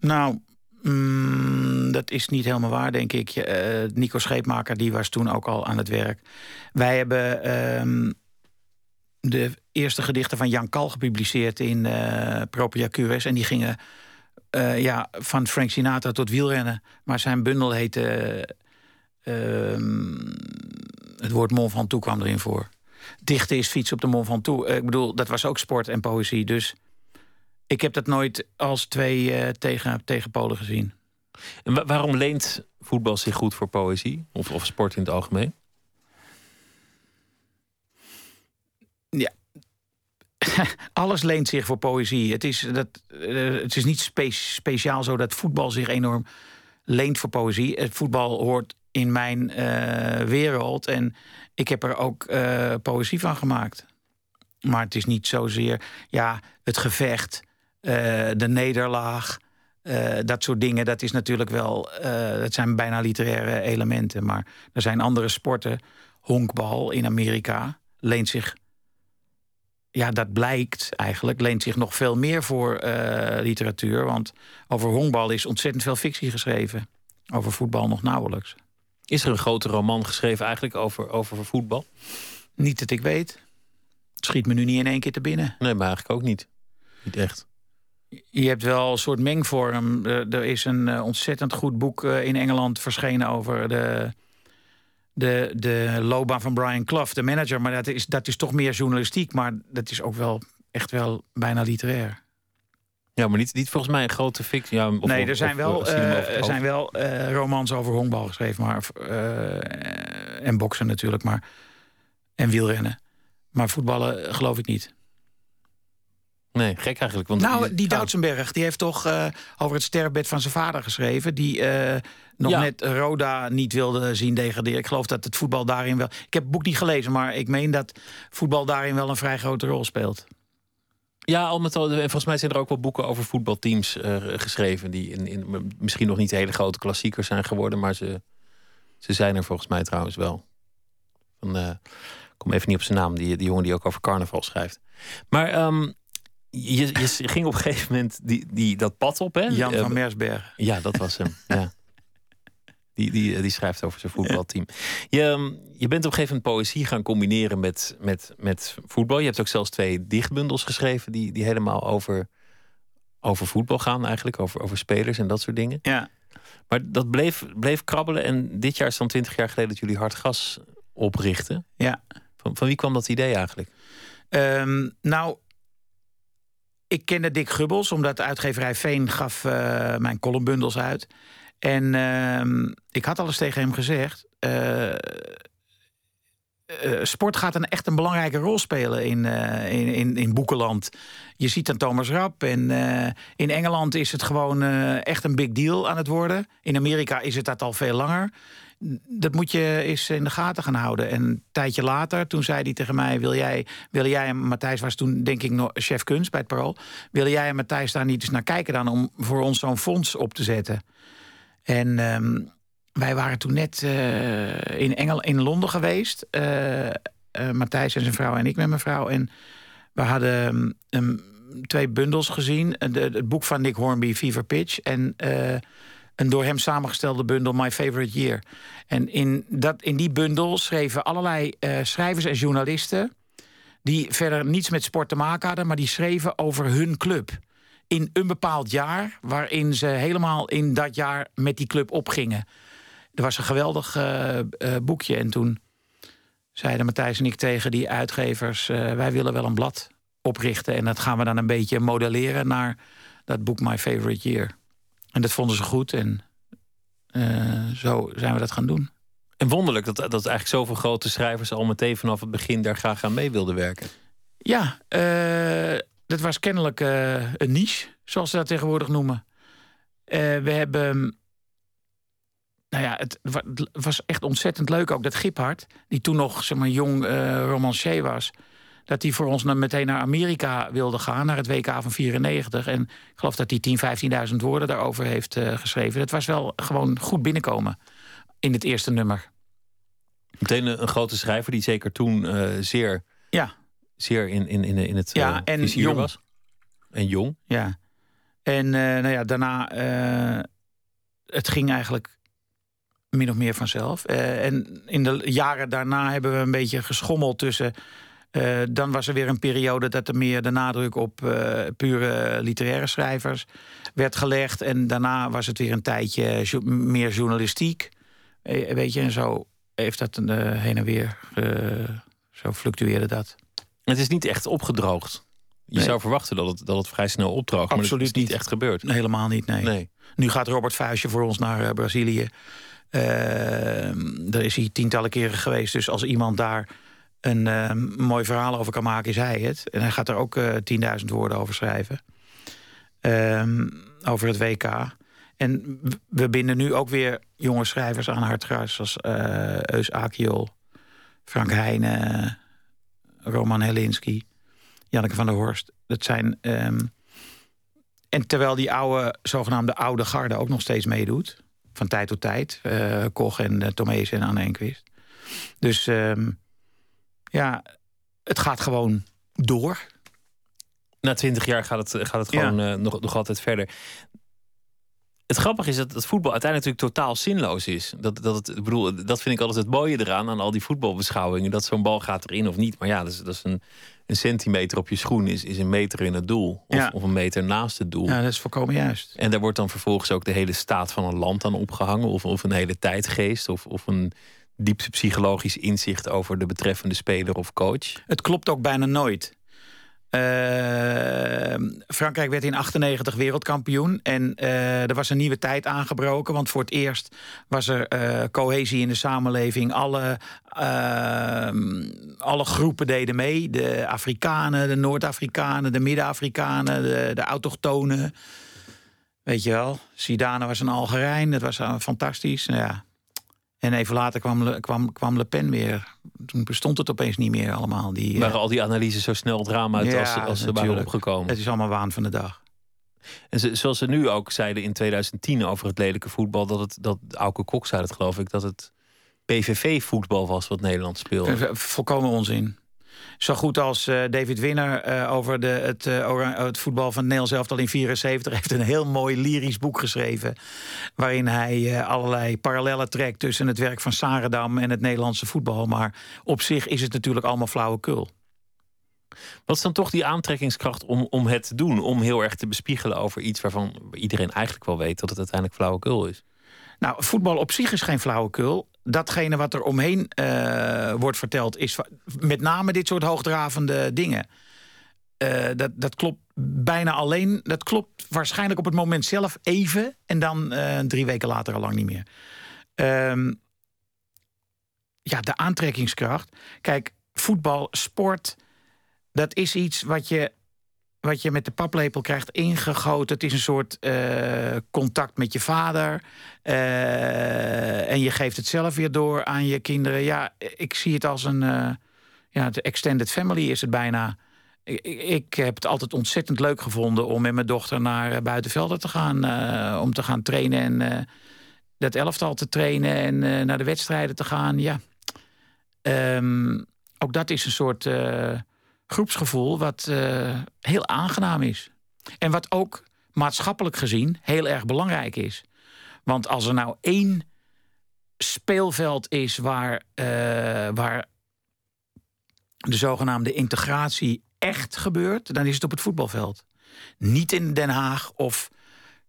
Nou, mm, dat is niet helemaal waar, denk ik. Eh, Nico Scheepmaker die was toen ook al aan het werk. Wij hebben ehm, de eerste gedichten van Jan Kal gepubliceerd in eh Propria Cures. En die gingen eh, ja, van Frank Sinatra tot wielrennen. Maar zijn bundel heette... eh, ehm, het woord Mont Ventoux kwam erin voor. Dichten is fietsen op de Mont Ventoux. Eh, ik bedoel, dat was ook sport en poëzie. Dus ik heb dat nooit als twee eh, tegen, tegenpolen gezien. En wa- waarom leent voetbal zich goed voor poëzie? Of, of sport in het algemeen? Alles leent zich voor poëzie. Het is, dat, eh, het is niet spe- speciaal zo dat voetbal zich enorm leent voor poëzie. Het voetbal hoort in mijn eh, wereld. En ik heb er ook eh, poëzie van gemaakt. Maar het is niet zozeer ja, het gevecht, eh, de nederlaag. dat soort dingen, dat is natuurlijk wel. eh, dat zijn bijna literaire elementen. Maar er zijn andere sporten. Honkbal in Amerika leent zich ja, dat blijkt eigenlijk, leent zich nog veel meer voor literatuur. Want over honkbal is ontzettend veel fictie geschreven. Over voetbal nog nauwelijks. Is er een grote roman geschreven eigenlijk over, over voetbal? Niet dat ik weet. Het schiet me nu niet in één keer te binnen. Nee, maar eigenlijk ook niet. Niet echt. Je hebt wel een soort mengvorm. Er, er is een eh, ontzettend goed boek eh, in Engeland verschenen over de, de, de loopbaan van Brian Clough, de manager. Maar dat is, dat is toch meer journalistiek. Maar dat is ook wel echt wel bijna literair. Ja, maar niet, niet volgens mij een grote fictie. Ja, of- nee, er zijn of, wel, eh, eh, er zijn wel eh, romans over honkbal geschreven. Maar, eh, en boksen natuurlijk. Maar, en wielrennen. Maar voetballen eh, geloof ik niet. Nee, gek eigenlijk. Want Nou, die Doutsenberg die heeft toch eh, over het sterfbed van zijn vader geschreven. Die eh, nog Ja. net Roda niet wilde zien degraderen. Ik geloof dat het voetbal daarin wel. Ik heb het boek niet gelezen, maar ik meen dat voetbal daarin wel een vrij grote rol speelt. Ja, al met al. En volgens mij zijn er ook wel boeken over voetbalteams eh, geschreven. Die in, in, misschien nog niet hele grote klassiekers zijn geworden. Maar ze, ze zijn er volgens mij trouwens wel. Van, eh, ik kom even niet op zijn naam. Die, die jongen die ook over carnaval schrijft. Maar ehm, je, je ging op een gegeven moment die, die, dat pad op, hè? Jan Eh, van Mersberg. Ja, dat was hem. ja. Die, die, die schrijft over zijn voetbalteam. Je, ehm, je bent op een gegeven moment poëzie gaan combineren met, met, met voetbal. Je hebt ook zelfs twee dichtbundels geschreven die, die helemaal over, over voetbal gaan, eigenlijk. Over, over spelers en dat soort dingen. Ja. Maar dat bleef, bleef krabbelen. En dit jaar is dan twintig jaar geleden dat jullie Hartgas oprichten. Ja. Van, van wie kwam dat idee eigenlijk? Ehm, nou, ik kende Dick Gubbels, omdat de uitgeverij Veen gaf eh, mijn columnbundels uit. En ehm, ik had al eens tegen hem gezegd... eh, eh, sport gaat een, echt een belangrijke rol spelen in, eh, in, in, in boekenland. Je ziet dan Thomas Rapp. En in Engeland is het gewoon echt een big deal aan het worden. In Amerika is het dat al veel langer dat moet je eens in de gaten gaan houden. En een tijdje later, toen zei hij tegen mij... wil jij, wil jij en Matthijs was toen denk ik nog chef kunst bij het Parool... wil jij en Matthijs daar niet eens naar kijken dan... om voor ons zo'n fonds op te zetten? En ehm, wij waren toen net eh, in, Engel, in Londen geweest. eh, eh, Matthijs en zijn vrouw en ik met mijn vrouw. En we hadden um, twee bundels gezien. Het boek van Nick Hornby, Fever Pitch... en een door hem samengestelde bundel My Favorite Year. En in, dat, in die bundel schreven allerlei schrijvers en journalisten... die verder niets met sport te maken hadden... maar die schreven over hun club. In een bepaald jaar, waarin ze helemaal in dat jaar met die club opgingen. Er was een geweldig eh, eh, boekje en toen zeiden Matthijs en ik tegen die uitgevers: eh, wij willen wel een blad oprichten en dat gaan we dan een beetje modelleren naar dat boek My Favorite Year. En dat vonden ze goed en zo zijn we dat gaan doen. En wonderlijk dat, dat eigenlijk zoveel grote schrijvers al meteen vanaf het begin daar graag aan mee wilden werken. Ja, eh, dat was kennelijk eh, een niche, zoals ze dat tegenwoordig noemen. Eh, we hebben. Nou ja, het wa- het was echt ontzettend leuk ook dat Giphart, die toen nog zeg maar, jong eh romancier was, dat hij voor ons naar, meteen naar Amerika wilde gaan, naar het WK van 94. En ik geloof dat hij 10.000, 15.000 woorden daarover heeft geschreven. Dat was wel gewoon goed binnenkomen in het eerste nummer. Meteen een, grote schrijver die zeker toen zeer, Ja, zeer in, in, in, in het Ja, eh, en vizier jong. was. En jong. Ja. En eh, nou ja, daarna, eh, het ging eigenlijk min of meer vanzelf. En in de jaren daarna hebben we een beetje geschommeld tussen. dan was er weer een periode dat er meer de nadruk op pure literaire schrijvers werd gelegd. En daarna was het weer een tijdje jo- meer journalistiek. Weet je, en zo heeft dat een, heen en weer. zo fluctueerde dat. Het is niet echt opgedroogd. Je Nee. zou verwachten dat het, dat het vrij snel opdroogt. maar dat Absoluut is niet niet. echt gebeurd. Helemaal niet, nee. Nee. Nu gaat Robert Vuijsje voor ons naar eh, Brazilië. Eh, daar is hij tientallen keren geweest. Dus als iemand daar een eh, mooi verhaal over kan maken, is hij het. En hij gaat er ook eh 10.000 woorden over schrijven. Ehm, over het WK. En we binden nu ook weer jonge schrijvers aan Hartgras... zoals eh Eus Akiol, Frank Heijnen, Roman Helinski... Janneke van der Horst. Dat zijn... ehm, en terwijl die oude, zogenaamde oude garde ook nog steeds meedoet. Van tijd tot tijd. eh Koch en uh, Tomees en Anne Enquist. Dus ehm, ja, het gaat gewoon door. Na twintig jaar gaat het, gaat het Ja. gewoon eh, nog, nog altijd verder. Het grappige is dat het voetbal uiteindelijk natuurlijk totaal zinloos is. Dat, dat, het, ik bedoel, dat vind ik altijd het mooie eraan, aan al die voetbalbeschouwingen. Dat zo'n bal gaat erin of niet. Maar ja, dat is, dat is een, een centimeter op je schoen is, is een meter in het doel. Of, Ja. of een meter naast het doel. Ja, dat is volkomen juist. En daar wordt dan vervolgens ook de hele staat van een land aan opgehangen. Of, of een hele tijdgeest. Of, of een diepste psychologisch inzicht over de betreffende speler of coach. Het klopt ook bijna nooit. Eh, Frankrijk werd in 98 wereldkampioen. En eh, er was een nieuwe tijd aangebroken. Want voor het eerst was er eh, cohesie in de samenleving. Alle, eh, alle groepen deden mee. De Afrikanen, de Noord-Afrikanen, de Midden-Afrikanen, de, de autochtonen. Weet je wel, Zidane was een Algerijn. Dat was eh, fantastisch. Nou ja. En even later kwam Le, kwam, kwam Le Pen weer. Toen bestond het opeens niet meer allemaal. Die, eh, Waren al die analyses zo snel het raam uit Ja, als, ze- als ze waren opgekomen. Het is allemaal waan van de dag. En ze- zoals ze nu ook zeiden in 2010 over het lelijke voetbal, dat het, dat Auke Kok zei het geloof ik, dat het PVV-voetbal was wat Nederland speelde. Eh, Volkomen onzin. Zo goed als eh, David Winner eh, over de, het, eh, het voetbal van Nederland zelf al in 74 heeft een heel mooi lyrisch boek geschreven. Waarin hij allerlei parallellen trekt tussen het werk van Sarendam en het Nederlandse voetbal. Maar op zich is het natuurlijk allemaal flauwekul. Wat is dan toch die aantrekkingskracht om, om het te doen? Om heel erg te bespiegelen over iets waarvan iedereen eigenlijk wel weet dat het uiteindelijk flauwekul is. Nou, voetbal op zich is geen flauwekul. Datgene wat er omheen eh, wordt verteld, is met name dit soort hoogdravende dingen. Eh, dat, dat klopt bijna alleen. Dat klopt waarschijnlijk op het moment zelf even. En dan eh, drie weken later al lang niet meer. Ehm, ja, de aantrekkingskracht. Kijk, voetbal, sport, dat is iets wat je, wat je met de paplepel krijgt ingegoten. Het is een soort eh, contact met je vader. Eh, en je geeft het zelf weer door aan je kinderen. Ja, ik zie het als een. eh, ja, de extended family is het bijna. Ik, ik- heb het altijd ontzettend leuk gevonden om met mijn dochter naar buitenvelden te gaan. om te gaan trainen en dat elftal te trainen en naar de wedstrijden te gaan. Ja. Ehm, ook dat is een soort groepsgevoel wat eh, heel aangenaam is. En wat ook maatschappelijk gezien heel erg belangrijk is. Want als er nou één speelveld is waar, eh, waar de zogenaamde integratie echt gebeurt, dan is het op het voetbalveld. Niet in Den Haag of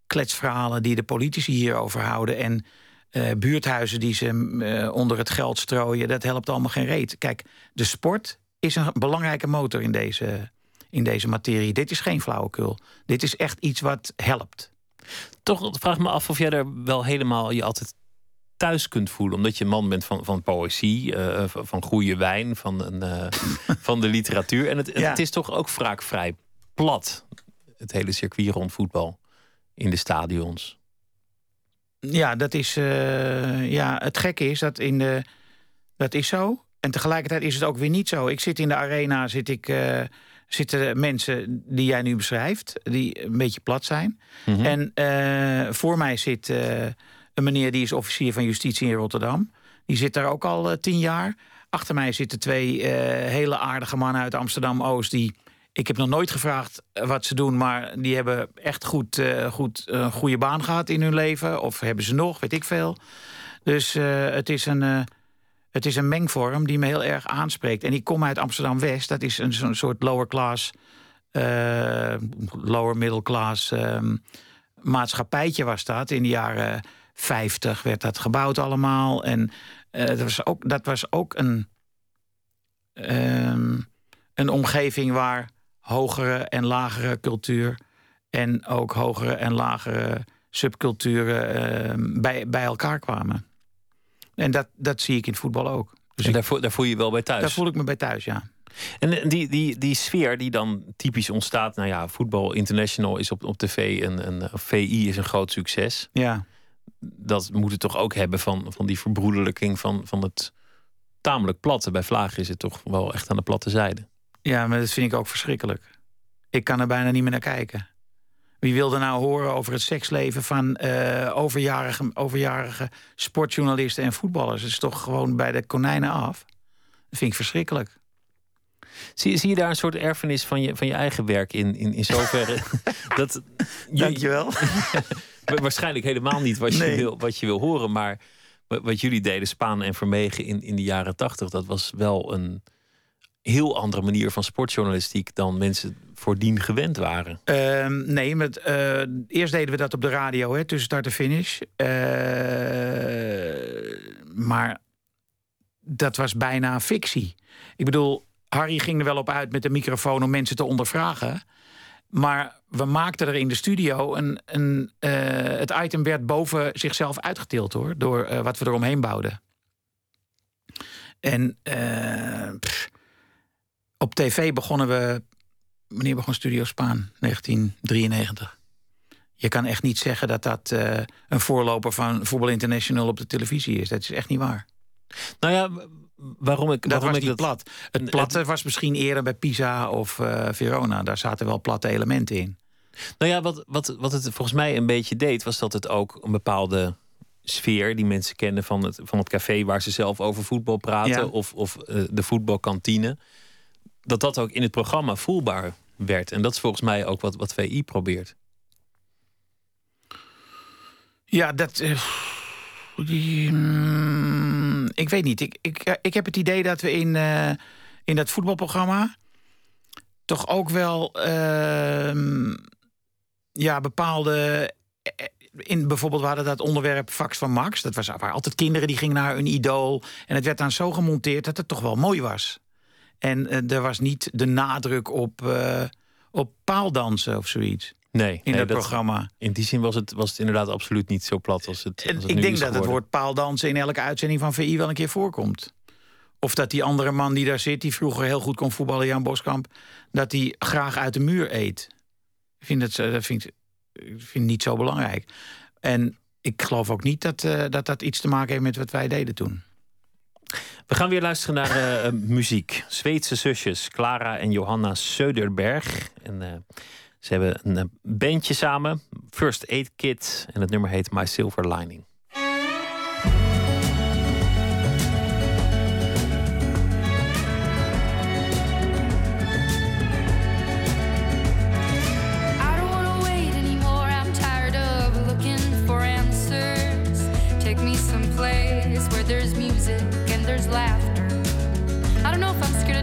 kletsverhalen die de politici hierover houden. En uh, buurthuizen die ze onder het geld strooien. Dat helpt allemaal geen reet. Kijk, de sport is een belangrijke motor in deze, in deze materie. Dit is geen flauwekul. Dit is echt iets wat helpt. Toch vraag me af of jij er wel helemaal je altijd thuis kunt voelen. Omdat je een man bent van, van poëzie, uh, van goede wijn, van, een, uh, van de literatuur. En het, ja. het is toch ook vaak vrij plat, het hele circuit rond voetbal in de stadions. Ja, dat is. Uh, ja, het gekke is dat in de. Dat is zo. En tegelijkertijd is het ook weer niet zo. Ik zit in de arena, zit ik, uh, zitten mensen die jij nu beschrijft, die een beetje plat zijn. Mm -hmm. En uh, voor mij zit een meneer die is officier van justitie in Rotterdam. Die zit daar ook al tien jaar. Achter mij zitten twee hele aardige mannen uit Amsterdam-Oost... die ik heb nog nooit gevraagd wat ze doen, maar die hebben echt goed, goed een goede baan gehad in hun leven. Of hebben ze nog, weet ik veel. Dus het, is een, het is een mengvorm die me heel erg aanspreekt. En ik kom uit Amsterdam-West. Dat is een soort lower class, lower middle class um, maatschappijtje was dat in de jaren 50 werd dat gebouwd allemaal. En uh, dat, was ook, dat was ook een, um, een omgeving waar hogere en lagere cultuur... en ook hogere en lagere subculturen uh, bij, bij elkaar kwamen. En dat, dat zie ik in het voetbal ook. Dus en daar, voel, daar voel je je wel bij thuis? Daar voel ik me bij thuis, ja. En die, die, die sfeer die dan typisch ontstaat... nou ja, Voetbal International is op, op tv, een, een, VI is een groot succes. Ja dat moet het toch ook hebben van, van die verbroederlijking van, van het tamelijk platte. Bij Vlaag is het toch wel echt aan de platte zijde. Ja, maar dat vind ik ook verschrikkelijk. Ik kan er bijna niet meer naar kijken. Wie wilde nou horen over het seksleven van uh, overjarige, overjarige sportjournalisten en voetballers? Het is toch gewoon bij de konijnen af. Dat vind ik verschrikkelijk. Zie, zie je daar een soort erfenis van je, van je eigen werk in, in, in zoverre? dat, Dankjewel. waarschijnlijk helemaal niet wat je, nee. wil, wat je wil horen. Maar wat jullie deden, Spaan en Vermegen in, in de jaren tachtig, dat was wel een heel andere manier van sportjournalistiek dan mensen voordien gewend waren. Uh, nee, met, uh, eerst deden we dat op de radio, hè, tussen start en finish. Uh, maar dat was bijna fictie. Ik bedoel, Harry ging er wel op uit met de microfoon om mensen te ondervragen. Maar we maakten er in de studio een. een uh, het item werd boven zichzelf uitgetild hoor. Door wat we eromheen bouwden. En op tv begonnen we. Wanneer begon Studio Spaan? 1993. Je kan echt niet zeggen dat dat een voorloper van Voetbal International op de televisie is. Dat is echt niet waar. Nou ja, waarom ik, dat waarom was ik plat. Het platte was misschien eerder bij Pisa of uh, Verona. Daar zaten wel platte elementen in. Nou ja, wat, wat, wat het volgens mij een beetje deed, was dat het ook een bepaalde sfeer die mensen kennen van het, van het café waar ze zelf over voetbal praten, ja. of, of uh, de voetbalkantine, dat dat ook in het programma voelbaar werd. En dat is volgens mij ook wat, wat VI probeert. Ja, dat. Uh, die, mm, ik weet niet. Ik, ik, ik heb het idee dat we in, uh, in dat voetbalprogramma toch ook wel uh, ja, bepaalde. In, bijvoorbeeld, we hadden dat onderwerp Fax van Max. Dat was, waren altijd kinderen die gingen naar hun idool. En het werd dan zo gemonteerd dat het toch wel mooi was. En uh, er was niet de nadruk op, uh, op paaldansen of zoiets. Nee, in nee, dat, programma. In die zin was het, was het inderdaad absoluut niet zo plat als het. Als het ik denk dat het woord paaldansen in elke uitzending van VI wel een keer voorkomt. Of dat die andere man die daar zit, die vroeger heel goed kon voetballen, Jan Boskamp, dat hij graag uit de muur eet. Ik vind dat, dat vind, ik vind niet zo belangrijk. En ik geloof ook niet dat, uh, dat dat iets te maken heeft met wat wij deden toen. We gaan weer luisteren naar uh, muziek. Zweedse zusjes Clara en Johanna Söderberg. En, uh, ze hebben een bandje samen, First Aid Kit. En het nummer heet My Silver Lining.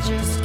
Just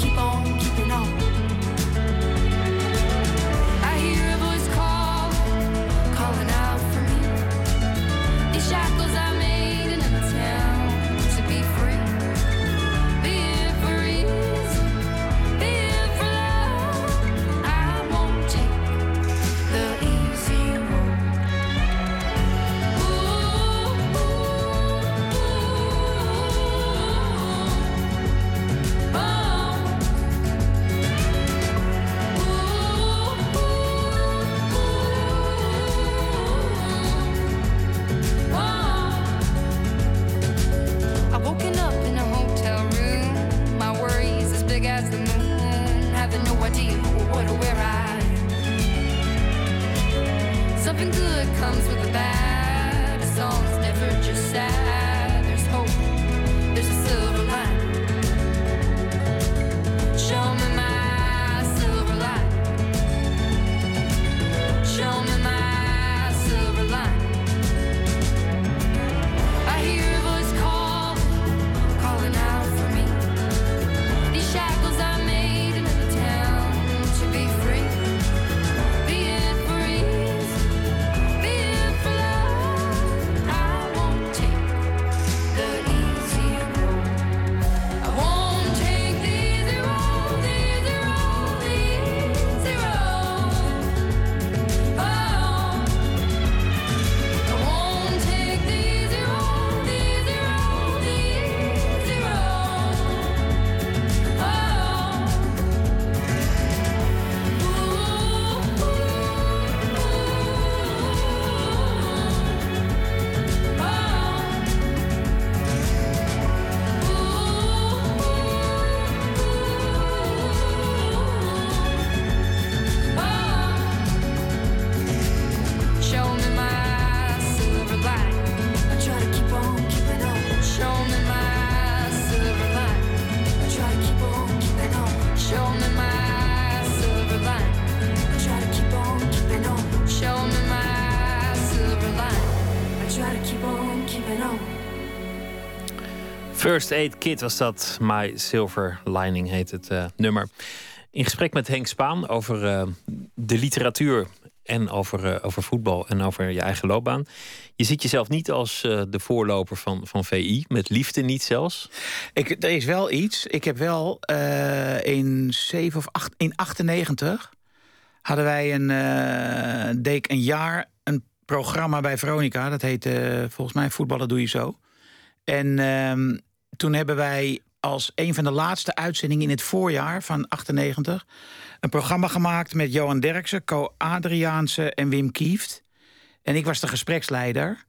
First Aid Kit was dat. My Silver Lining heet het eh, nummer. In gesprek met Henk Spaan over eh, de literatuur en over, eh, over voetbal en over je eigen loopbaan. Je ziet jezelf niet als de voorloper van, van VI, met liefde niet zelfs. Ik, er is wel iets. Ik heb wel in 7 of 8, in 98 hadden wij een, deed een jaar een programma bij Veronica. Dat heette volgens mij Voetballen doe je zo. En ehm, toen hebben wij als een van de laatste uitzendingen in het voorjaar van 98 een programma gemaakt met Johan Derksen, Co Adriaanse en Wim Kieft. En ik was de gespreksleider.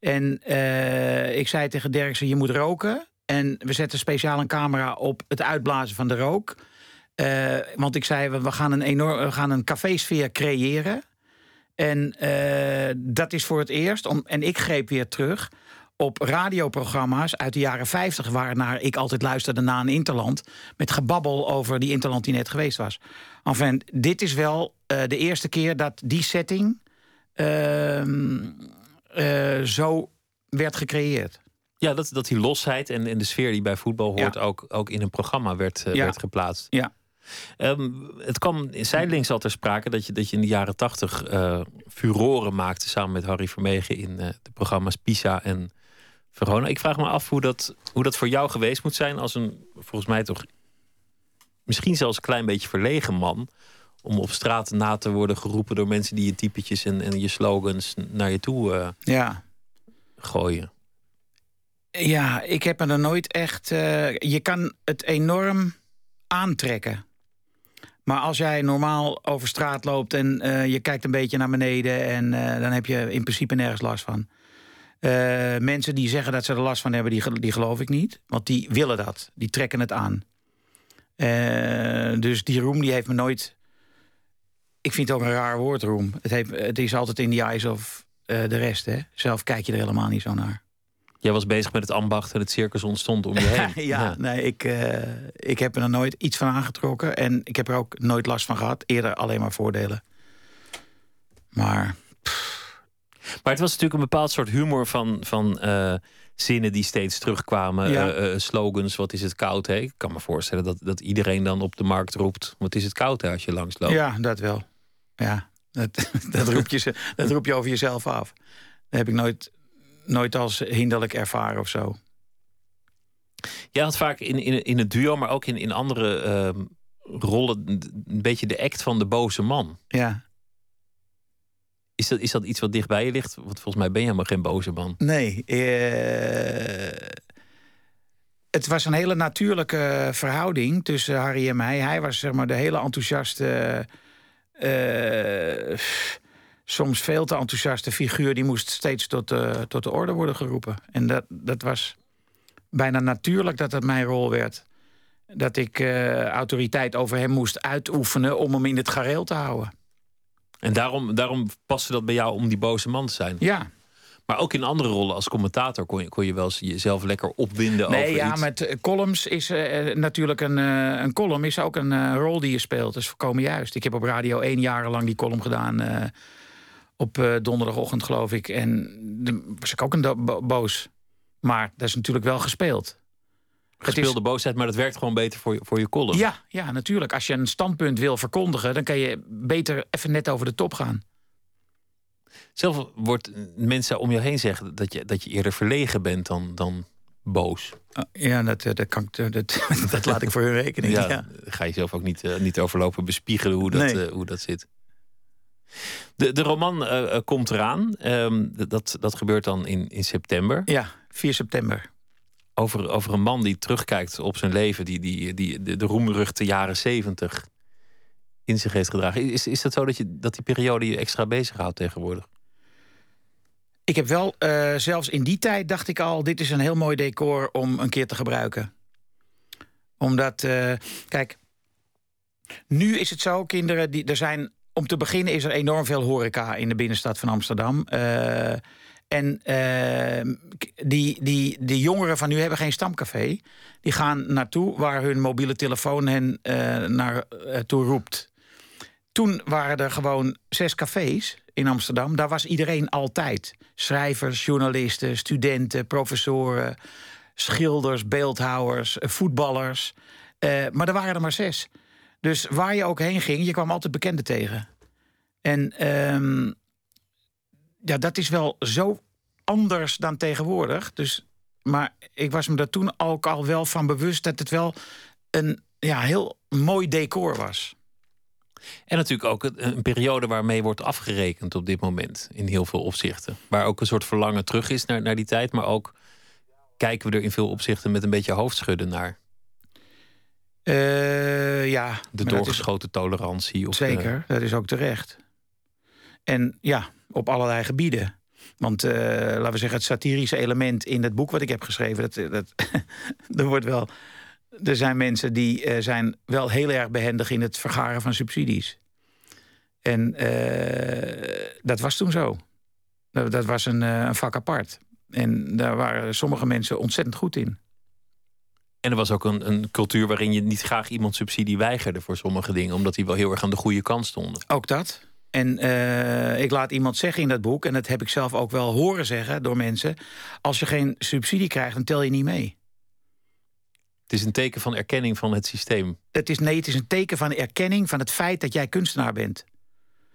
En eh, ik zei tegen Derksen, je moet roken. En we zetten speciaal een camera op het uitblazen van de rook. Eh, want ik zei, we gaan een, enorm, we gaan een cafésfeer creëren. En eh, dat is voor het eerst. Om, en ik greep weer terug op radioprogramma's uit de jaren 50... waarnaar ik altijd luisterde na een interland... met gebabbel over die interland die net geweest was. Enfin, dit is wel eh, de eerste keer dat die setting... ehm, eh, zo werd gecreëerd. Ja, dat, dat die losheid en, en de sfeer die bij voetbal hoort... Ja. Ook, ook in een programma werd, eh, Ja. werd geplaatst. Ja. Ehm, het kwam zijdelings al ter sprake dat je, dat je in de jaren tachtig furoren maakte samen met Harry Vermegen in de programma's Pisa en Verona. Ik vraag me af hoe dat, hoe dat voor jou geweest moet zijn als een, volgens mij toch, misschien zelfs een klein beetje verlegen man. Om op straat na te worden geroepen door mensen die je typetjes en, en je slogans naar je toe eh, Ja. gooien. Ja, ik heb me er nooit echt. eh, je kan het enorm aantrekken. Maar als jij normaal over straat loopt en eh, je kijkt een beetje naar beneden... en dan heb je in principe nergens last van. Eh, mensen die zeggen dat ze er last van hebben, die, die geloof ik niet. Want die willen dat. Die trekken het aan. Eh, dus die roem die heeft me nooit... Ik vind het ook een raar woord, roem. Het, heeft, het is altijd in the eyes of eh, de rest. Hè? Zelf kijk je er helemaal niet zo naar. Jij was bezig met het ambacht en het circus ontstond om je heen. ja, nee, ik, eh, ik heb er nooit iets van aangetrokken. En ik heb er ook nooit last van gehad. Eerder alleen maar voordelen. Maar Maar het was natuurlijk een bepaald soort humor van, van eh, zinnen die steeds terugkwamen. Ja. eh, eh, slogans, wat is het koud, hè? Ik kan me voorstellen dat, dat iedereen dan op de markt roept... wat is het koud, hè, als je langs loopt. ja, dat wel. Ja, dat, dat, roep je, dat roep je over jezelf af. Dat heb ik nooit, nooit als hinderlijk ervaren of zo. Jij had vaak in, in, in het duo, maar ook in, in andere ehm, rollen... een beetje de act van de boze man. Ja, Is dat, is dat iets wat dichtbij je ligt? Want volgens mij ben je helemaal geen boze man. nee. eh, het was een hele natuurlijke verhouding tussen Harry en mij. Hij was zeg maar de hele enthousiaste... eh, soms veel te enthousiaste figuur... die moest steeds tot de, tot de orde worden geroepen. En dat, dat was bijna natuurlijk dat dat mijn rol werd. Dat ik eh, autoriteit over hem moest uitoefenen... om hem in het gareel te houden. En daarom, daarom paste dat bij jou om die boze man te zijn. Ja, Maar ook in andere rollen als commentator kon je, kon je wel eens jezelf lekker opwinden Nee, over ja, iets. met eh, columns is eh, natuurlijk een, eh, een column is ook een eh, rol die je speelt. Dat is volkomen juist. Ik heb op Radio 1 jarenlang die column gedaan. eh, op eh, donderdagochtend, geloof ik. En dan was ik ook een boos. Maar dat is natuurlijk wel gespeeld. Gespeelde boosheid, maar dat werkt gewoon beter voor je, voor je column. Ja, ja, natuurlijk. Als je een standpunt wil verkondigen... dan kan je beter even net over de top gaan. Zelf wordt mensen om je heen zeggen dat je, dat je eerder verlegen bent dan, dan boos. Uh, ja, dat, eh, dat, kan dat, dat laat ik voor hun rekening. Ja, Ja. Ga je zelf ook niet, eh, niet overlopen bespiegelen hoe dat, Nee. eh, hoe dat zit. De, de roman komt eraan. Ehm, dat, dat gebeurt dan in, in september. ja, 4 september. Over, over een man die terugkijkt op zijn leven, die, die, die de, de roemruchte jaren zeventig in zich heeft gedragen. Is, is dat zo dat, je, dat die periode je extra bezighoudt tegenwoordig? Ik heb wel, eh, zelfs in die tijd dacht ik al... dit is een heel mooi decor om een keer te gebruiken. Omdat, eh, kijk... Nu is het zo, kinderen, die, er zijn... Om te beginnen is er enorm veel horeca in de binnenstad van Amsterdam. Eh, en eh, k- die, die, die jongeren van nu hebben geen stamcafé. Die gaan naartoe waar hun mobiele telefoon hen eh, naar eh, roept. Toen waren er gewoon zes cafés in Amsterdam. Daar was iedereen altijd. Schrijvers, journalisten, studenten, professoren, schilders, beeldhouwers, eh, voetballers. Maar er waren er maar zes. Dus waar je ook heen ging, je kwam altijd bekenden tegen. En ehm, ja, dat is wel zo anders dan tegenwoordig. Dus, maar ik was me daar toen ook al wel van bewust dat het wel een ja, heel mooi decor was. En natuurlijk ook een, periode waarmee wordt afgerekend op dit moment. In heel veel opzichten. Waar ook een soort verlangen terug is naar, naar die tijd. Maar ook kijken we er in veel opzichten met een beetje hoofdschudden naar. Eh, ja, De is- doorgeschoten tolerantie. Of, Zeker, dat is ook terecht. En ja, op allerlei gebieden. Want eh, laten we zeggen, het satirische element in het boek wat ik heb geschreven, dat, dat, er wordt wel. Er zijn mensen die eh, zijn wel heel erg behendig in het vergaren van subsidies. En eh, dat was toen zo. Dat, dat was een, een vak apart. En daar waren sommige mensen ontzettend goed in. En er was ook een, een cultuur waarin je niet graag iemand subsidie weigerde voor sommige dingen. Omdat die wel heel erg aan de goede kant stonden. Ook dat. En eh, ik laat iemand zeggen in dat boek, en dat heb ik zelf ook wel horen zeggen door mensen: als je geen subsidie krijgt, dan tel je niet mee. Het is een teken van erkenning van het systeem. Het is, nee, het is een teken van erkenning van het feit dat jij kunstenaar bent.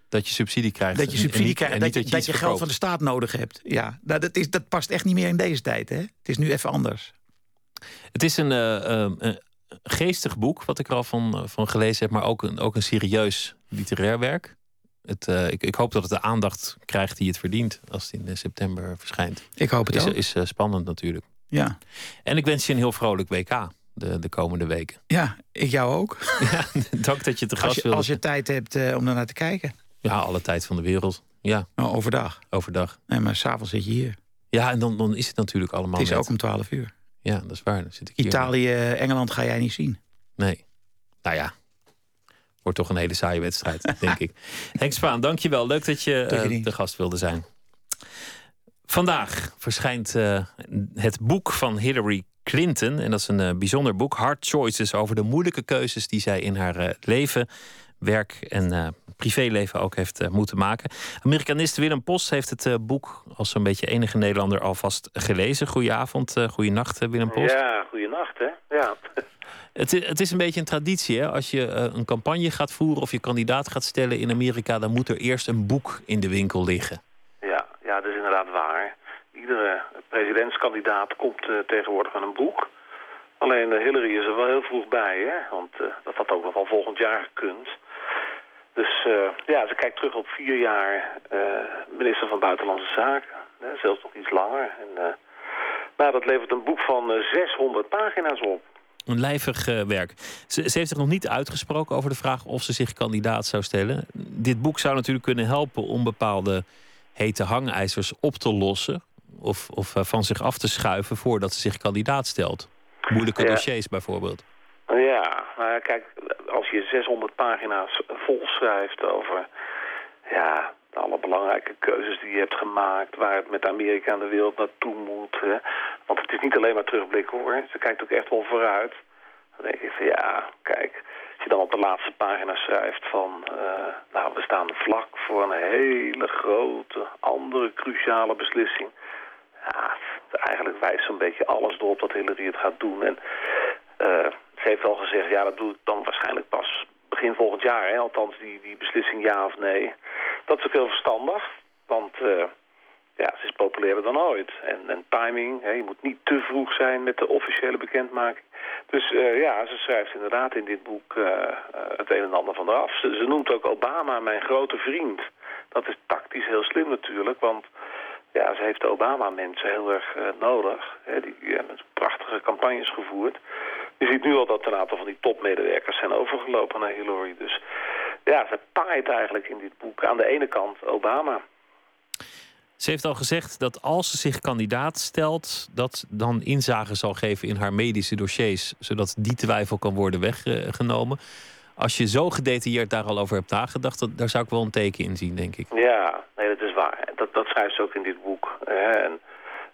Dat je subsidie krijgt. Dat je subsidie niet- krijgt, en dat je, dat je geld verkoopt. van de staat nodig hebt. Ja, nou, dat, is, dat past echt niet meer in deze tijd. Hè? Het is nu even anders. Het is een, eh, eh, een geestig boek, wat ik er al van, van gelezen heb, maar ook een, ook een serieus literair werk. Het, eh, ik, ik hoop dat het de aandacht krijgt die het verdient als het in eh, september verschijnt. Ik hoop het Is, ook. is eh, spannend natuurlijk. Ja. En ik wens je een heel vrolijk WK de, de komende weken. ja, ik jou ook. Ja, dank dat je te gast wilde. als je tijd hebt eh, om ernaar te kijken. Ja, alle tijd van de wereld. Ja, Nou, overdag. overdag. Nee, maar s'avonds zit je hier. Ja, en dan, dan is het natuurlijk allemaal Het is net- ook om 12 uur. Ja, dat is waar. Dan zit ik hier. Italië, Engeland ga jij niet zien. Nee. Nou ja. Wordt toch een hele saaie wedstrijd, denk ik. Henk Spaan, dankjewel. Leuk dat je eh, de gast wilde zijn. Vandaag verschijnt eh, het boek van Hillary Clinton. En dat is een eh, bijzonder boek. Hard Choices over de moeilijke keuzes die zij in haar eh, leven, werk en eh, privéleven ook heeft moeten maken. Amerikanist Willem Post heeft het eh, boek als zo'n beetje enige Nederlander alvast gelezen. Goedenavond, uh, goeienacht Willem Post. Ja, goeienacht hè. Ja. Het, het is een beetje een traditie. Hè? Als je eh, een campagne gaat voeren of je kandidaat gaat stellen in Amerika, dan moet er eerst een boek in de winkel liggen. Ja, ja, dat is inderdaad waar. Iedere presidentskandidaat komt eh, tegenwoordig met een boek. Alleen eh, Hillary is er wel heel vroeg bij, hè? want dat had ook nog wel volgend jaar gekund. Dus ja, ze kijkt terug op vier jaar minister van Buitenlandse Zaken. Zelfs nog iets langer. En, nou, dat levert een boek van eh, 600 pagina's op. Een lijvig eh, werk. Ze, ze heeft zich nog niet uitgesproken over de vraag of ze zich kandidaat zou stellen. Dit boek zou natuurlijk kunnen helpen om bepaalde hete hangijzers op te lossen. Of, of eh, van zich af te schuiven voordat ze zich kandidaat stelt. Moeilijke Ja. dossiers bijvoorbeeld. Ja, nou kijk, als je 600 pagina's volschrijft over ja, alle belangrijke keuzes die je hebt gemaakt, waar het met Amerika en de wereld naartoe moet. Hè. Want het is niet alleen maar terugblikken hoor, ze kijkt ook echt wel vooruit. Dan denk ik van ja, kijk, als je dan op de laatste pagina schrijft van, eh, nou we staan vlak voor een hele grote, andere cruciale beslissing. Ja, eigenlijk wijst zo'n beetje alles erop dat Hillary het gaat doen. En eh, ze heeft al gezegd, ja, dat doe ik dan waarschijnlijk pas begin volgend jaar. Hè? Althans, die, die beslissing ja of nee. Dat is ook heel verstandig, want eh, ja, ze is populairder dan ooit. En, en timing, hè? je moet niet te vroeg zijn met de officiële bekendmaking. Dus eh, ja, ze schrijft inderdaad in dit boek eh, het een en ander van eraf. Ze, ze noemt ook Obama mijn grote vriend. Dat is tactisch heel slim natuurlijk, want ja, ze heeft de Obama-mensen heel erg nodig. Hè, die hebben prachtige campagnes gevoerd. Je ziet nu al dat een aantal van die topmedewerkers zijn overgelopen naar Hillary. Dus ja, ze taait eigenlijk in dit boek aan de ene kant Obama. Ze heeft al gezegd dat als ze zich kandidaat stelt, dat dan inzage zal geven in haar medische dossiers, zodat die twijfel kan worden weggenomen. Als je zo gedetailleerd daar al over hebt nagedacht, dat, daar zou ik wel een teken in zien, denk ik. Ja, nee, dat is waar. Dat, dat schrijft ze ook in dit boek. En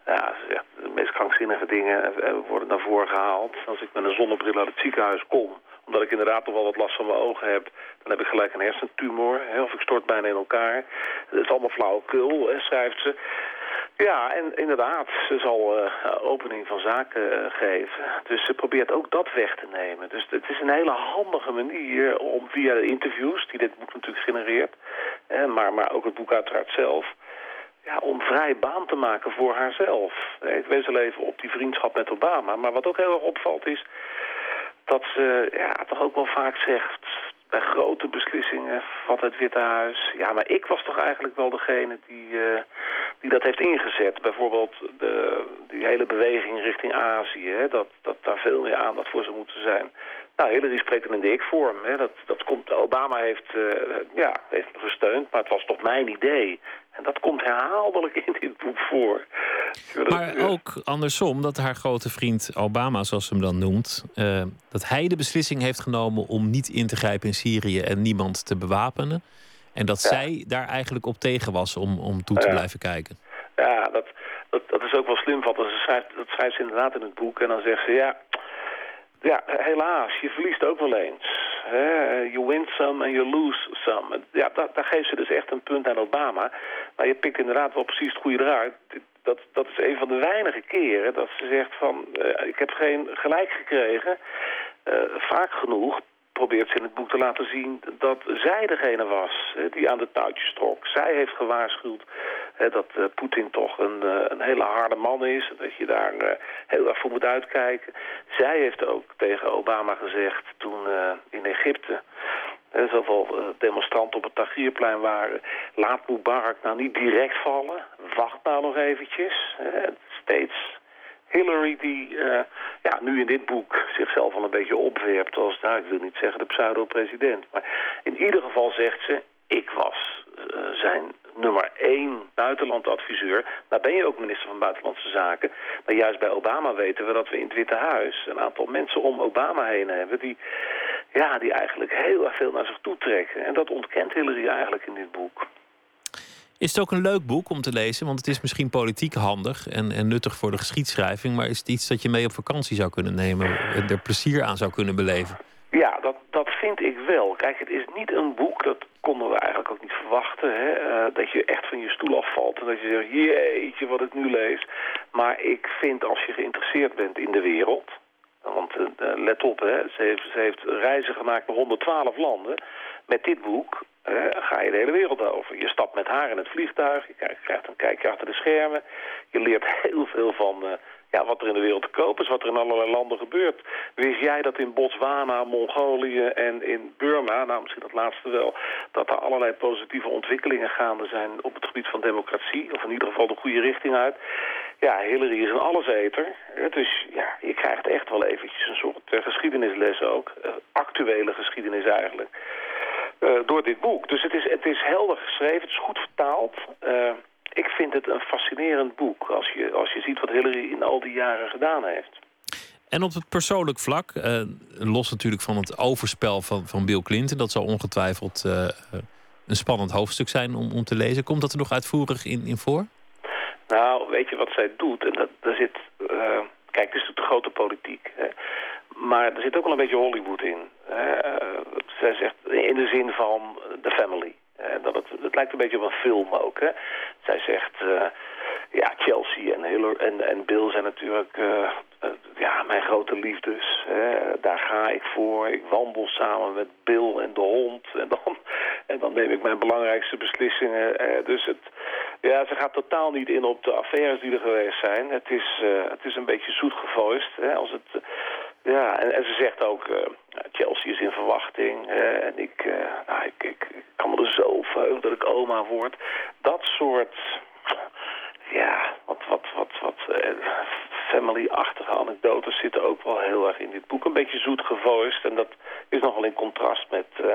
ja, de meest krankzinnige dingen eh, worden naar voren gehaald. Als ik met een zonnebril uit het ziekenhuis kom, omdat ik inderdaad nog wel wat last van mijn ogen heb, dan heb ik gelijk een hersentumor. Of ik stort bijna in elkaar. Dat is allemaal flauwekul, schrijft ze. Ja, en inderdaad, ze zal eh, opening van zaken eh, geven. Dus ze probeert ook dat weg te nemen. Dus het is een hele handige manier om via de interviews, die dit boek natuurlijk genereert, eh, maar, maar ook het boek uiteraard zelf, ja, om vrij baan te maken voor haarzelf. Ik wees al even op die vriendschap met Obama. Maar wat ook heel erg opvalt is dat ze ja, toch ook wel vaak zegt bij grote beslissingen van het Witte Huis... ja, maar ik was toch eigenlijk wel degene die, eh, die dat heeft ingezet. Bijvoorbeeld de, die hele beweging richting Azië, hè, dat, dat daar veel meer aandacht voor zou moeten zijn. Nou, Hillary spreekt er in de ik-vorm. Dat, dat komt, Obama heeft, eh, ja, heeft me gesteund, maar het was toch mijn idee. En dat komt herhaaldelijk in dit boek voor. Maar ook andersom, dat haar grote vriend Obama, zoals ze hem dan noemt, eh, dat hij de beslissing heeft genomen om niet in te grijpen in Syrië en niemand te bewapenen. En dat Ja. zij daar eigenlijk op tegen was om, om toe te Ja. blijven kijken. Ja, dat, dat, dat is ook wel slim van. Ze schrijft, dat schrijft ze inderdaad in het boek. En dan zegt ze, ja, ja helaas, je verliest ook wel eens. You win some and you lose some. Ja, daar, daar geeft ze dus echt een punt aan Obama. Maar je pikt inderdaad wel precies het goede eruit. Dat, dat is een van de weinige keren dat ze zegt van... eh, ik heb geen gelijk gekregen. Eh, vaak genoeg probeert ze in het boek te laten zien dat zij degene was die aan de touwtjes trok. Zij heeft gewaarschuwd dat eh, Poetin toch een, eh, een hele harde man is. Dat je daar eh, heel erg voor moet uitkijken. Zij heeft ook tegen Obama gezegd toen in Egypte... zoveel demonstranten op het Tahrirplein waren... laat Mubarak nou niet direct vallen. Wacht nou nog eventjes. steeds Hillary die eh, ja, nu in dit boek zichzelf al een beetje opwerpt als, nou ik wil niet zeggen de pseudo-president. Maar in ieder geval zegt ze, ik was eh, zijn nummer één buitenlandadviseur. Nou ben je ook minister van Buitenlandse Zaken. Maar juist bij Obama weten we dat we in het Witte Huis een aantal mensen om Obama heen hebben... die, ja, die eigenlijk heel erg veel naar zich toe trekken. En dat ontkent Hillary eigenlijk in dit boek. Is het ook een leuk boek om te lezen? Want het is misschien politiek handig en, en nuttig voor de geschiedschrijving. Maar is het iets dat je mee op vakantie zou kunnen nemen en er plezier aan zou kunnen beleven? Ja, dat, dat vind ik wel. Kijk, het is niet een boek, dat konden we eigenlijk ook niet verwachten, hè, eh, dat je echt van je stoel afvalt en dat je zegt, jeetje, wat ik nu lees. Maar ik vind als je geïnteresseerd bent in de wereld, want eh, eh, let op, hè, ze, heeft, ze heeft reizen gemaakt naar 112 landen. Met dit boek ga je de hele wereld over. Je stapt met haar in het vliegtuig, je krijgt- een kijkje achter de schermen. Je leert heel veel van eh, ja, wat er in de wereld te koop is, wat er in allerlei landen gebeurt. Wist jij dat in Botswana, Mongolië en in Burma, nou misschien dat laatste wel, dat er allerlei positieve ontwikkelingen gaande zijn op het gebied van democratie, of in ieder geval de goede richting uit. Ja, Hillary is een alleseter. Eh, Dus ja, je krijgt echt wel eventjes een soort eh, geschiedenisles ook. Eh, actuele geschiedenis eigenlijk. Eh, door dit boek. Dus het is, het is helder geschreven, het is goed vertaald. Eh, ik vind het een fascinerend boek als je, als je ziet wat Hillary in al die jaren gedaan heeft. En op het persoonlijk vlak, eh, los natuurlijk van het overspel van, van Bill Clinton, dat zal ongetwijfeld eh, een spannend hoofdstuk zijn om, om te lezen. Komt dat er nog uitvoerig in, in voor? Nou, weet je wat zij doet? En dat, daar zit, eh, kijk, het is de grote politiek. Hè? Maar er zit ook wel een beetje Hollywood in. hè. Eh, zij zegt in de zin van The Family. Eh, dat het, lijkt een beetje op een film ook. Hè? Zij zegt, eh, ja, Chelsea en, en, en Bill zijn natuurlijk eh, eh, ja, mijn grote liefdes. Hè? Daar ga ik voor. Ik wandel samen met Bill en de hond. En dan, en dan neem ik mijn belangrijkste beslissingen. Eh, dus het, ja, ze gaat totaal niet in op de affaires die er geweest zijn. Het is, eh, het is een beetje zoet gevoist. Hè? Als het, eh, ja, en, ze zegt ook, eh, Chelsea is in verwachting. hè, en ik, eh, nou, ik, ik, kan me er zo verheugen dat ik oma word. Dat soort, ja, wat, wat, wat, wat eh, family-achtige anekdotes zitten ook wel heel erg in dit boek. Een beetje zoet gevoist. En dat is nogal in contrast met, eh,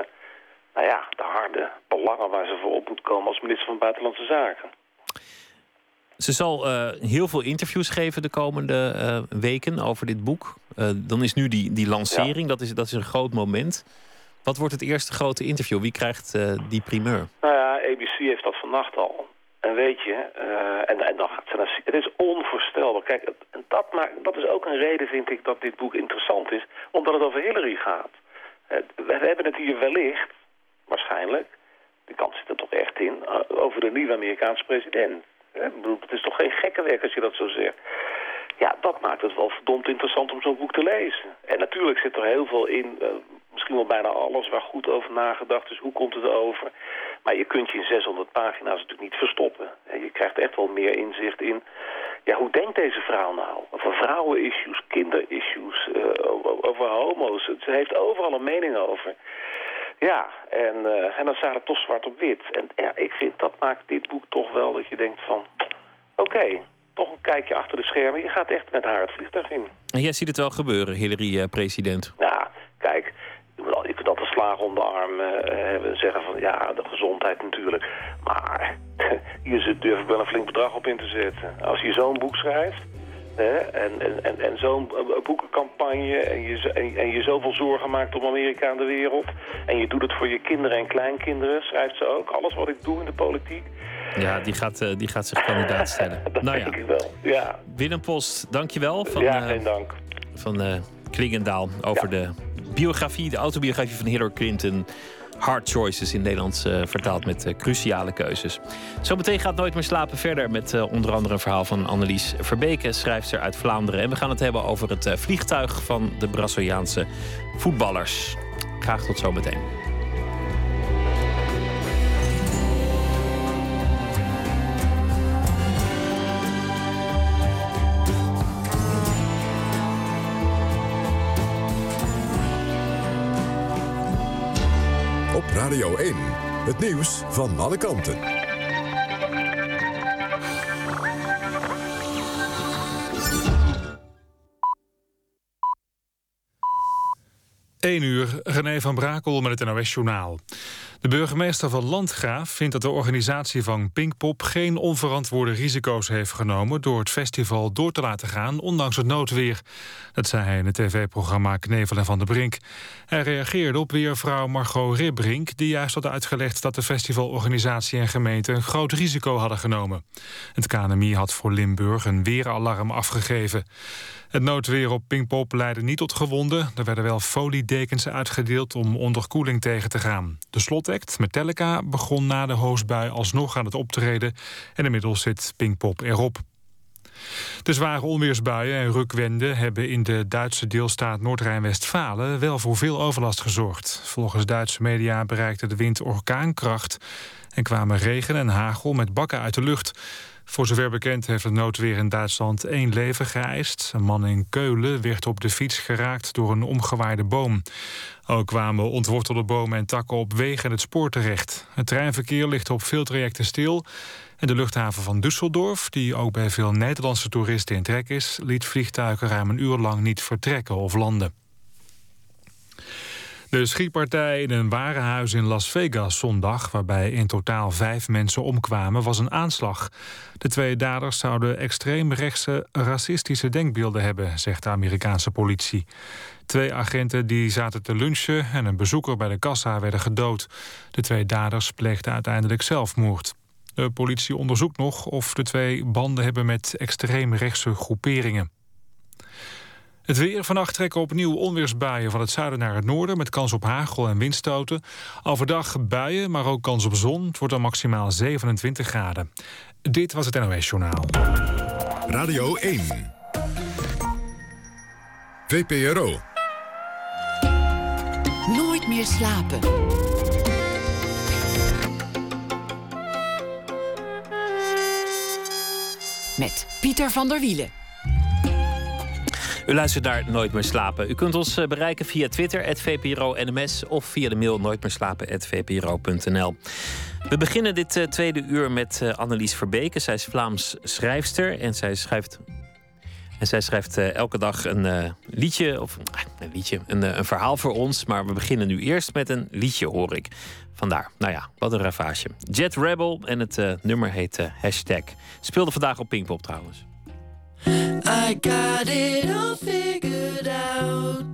nou ja, de harde belangen waar ze voor op moet komen als minister van Buitenlandse Zaken. Ze zal eh, heel veel interviews geven de komende eh, weken over dit boek. Eh, dan is nu die, die lancering, dat, is, dat is een groot moment. Wat wordt het eerste grote interview? Wie krijgt eh, die primeur? Nou ja, ABC heeft dat vannacht al. En weet je, eh, en, en dan gaat ze naar... Het is onvoorstelbaar. Kijk, het- en dat, maakt, dat is ook een reden, vind ik, dat dit boek interessant is. Omdat het over Hillary gaat. We, hebben het hier wellicht, waarschijnlijk... De kans zit er toch echt in, over de nieuwe Amerikaanse president. Het is toch geen gekke werk als je dat zo zegt. Ja, dat maakt het wel verdomd interessant om zo'n boek te lezen. En natuurlijk zit er heel veel in, eh, misschien wel bijna alles waar goed over nagedacht is. Hoe komt het over? Maar je kunt je in 600 pagina's natuurlijk niet verstoppen. En je krijgt echt wel meer inzicht in, ja, hoe denkt deze vrouw nou? Over vrouwen-issues, kinder-issues, eh, over, homo's. Ze heeft overal een mening over. Ja, en, eh, en dan staat het toch zwart op wit. En ja, ik vind dat maakt dit boek toch wel dat je denkt van... Oké, toch een kijkje achter de schermen. Je gaat echt met haar het vliegtuig in. En jij ziet het wel gebeuren, Hillary, eh, president. Ja, kijk, je kunt altijd slagen om de arm eh, hebben. Zeggen van, ja, de gezondheid natuurlijk. Maar durf ik wel een flink bedrag op in te zetten. Als je zo'n boek schrijft... Hè, en en, en, en zo'n eh, boekencampagne en je, en, en je zoveel zorgen maakt om Amerika en de wereld... en je doet het voor je kinderen en kleinkinderen, schrijft ze ook. Alles wat ik doe in de politiek, Ja, die gaat, eh, die gaat zich kandidaat stellen. dat nou ja, denk ik wel. Ja, Willem Post, dankjewel van, ja eh, geen dank. van eh, Klingendaal over de biografie, de autobiografie van Hillary Clinton. Hard Choices in Nederlands eh, vertaald met eh, cruciale keuzes. Zometeen gaat Nooit meer slapen verder met eh, onder andere een verhaal van Annelies Verbeke, schrijfster uit Vlaanderen. En we gaan het hebben over het vliegtuig van de Braziliaanse voetballers. Graag tot zometeen. Radio 1. Het nieuws van alle kanten. 1 uur, René van Brakel met het NOS-journaal. De burgemeester van Landgraaf vindt dat de organisatie van Pinkpop geen onverantwoorde risico's heeft genomen door het festival door te laten gaan, ondanks het noodweer. Dat zei hij in het tv-programma Knevel en Van der Brink. Hij reageerde op weervrouw Margot Ribbrink, die juist had uitgelegd dat de festivalorganisatie en gemeente een groot risico hadden genomen. Het KNMI had voor Limburg een weeralarm afgegeven. Het noodweer op Pinkpop leidde niet tot gewonden. Er werden wel foliedekens uitgedeeld om onderkoeling tegen te gaan. De slotact, Metallica, begon na de hoosbui alsnog aan het optreden... en inmiddels zit Pinkpop erop. De zware onweersbuien en rukwenden hebben in de Duitse deelstaat Noord-Rijn-Westfalen wel voor veel overlast gezorgd. Volgens Duitse media bereikte de wind orkaankracht en kwamen regen en hagel met bakken uit de lucht. Voor zover bekend heeft het noodweer in Duitsland één leven geëist. Een man in Keulen werd op de fiets geraakt door een omgewaaide boom. Ook kwamen ontwortelde bomen en takken op wegen en het spoor terecht. Het treinverkeer ligt op veel trajecten stil. En de luchthaven van Düsseldorf, die ook bij veel Nederlandse toeristen in trek is... liet vliegtuigen ruim een uur lang niet vertrekken of landen. De schietpartij in een warenhuis in Las Vegas zondag... waarbij in totaal vijf mensen omkwamen, was een aanslag. De twee daders zouden extreemrechtse racistische denkbeelden hebben... zegt de Amerikaanse politie. Twee agenten die zaten te lunchen en een bezoeker bij de kassa werden gedood. De twee daders pleegden uiteindelijk zelfmoord. De politie onderzoekt nog of de twee banden hebben met extreemrechtse groeperingen. Het weer. Vannacht trekken opnieuw onweersbuien van het zuiden naar het noorden... met kans op hagel en windstoten. Overdag buien, maar ook kans op zon. Het wordt dan maximaal 27 graden. Dit was het NOS Journaal. Radio 1. VPRO. Nooit meer slapen. Met Pieter van der Wielen. U luistert naar Nooit meer slapen. U kunt ons eh, bereiken via Twitter, @vpro_nms of via de mail nooitmeerslapen.vpro.nl. We beginnen dit uh, tweede uur met uh, Annelies Verbeke. Zij is Vlaams schrijfster en zij schrijft... En zij schrijft elke dag een liedje, of een liedje, een, een, verhaal voor ons. Maar we beginnen nu eerst met een liedje, hoor ik. Vandaar, nou ja, wat een ravage. Jet Rebel en het nummer heet Hashtag. Speelde vandaag op Pinkpop trouwens. I got it all figured out.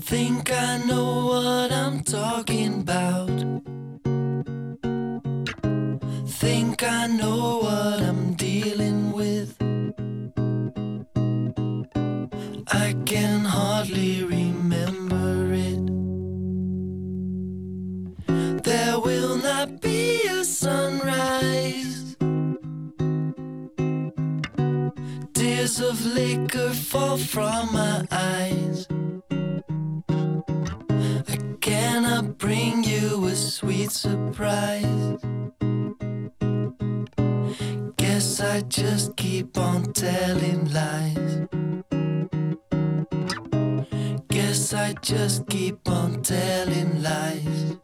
Think I know what I'm talking about. Think I know what I'm dealing with. I can hardly remember it. There will not be a sunrise. Tears of liquor fall from my eyes. I cannot bring you a sweet surprise. Guess I just keep on telling lies. Guess I just keep on telling lies.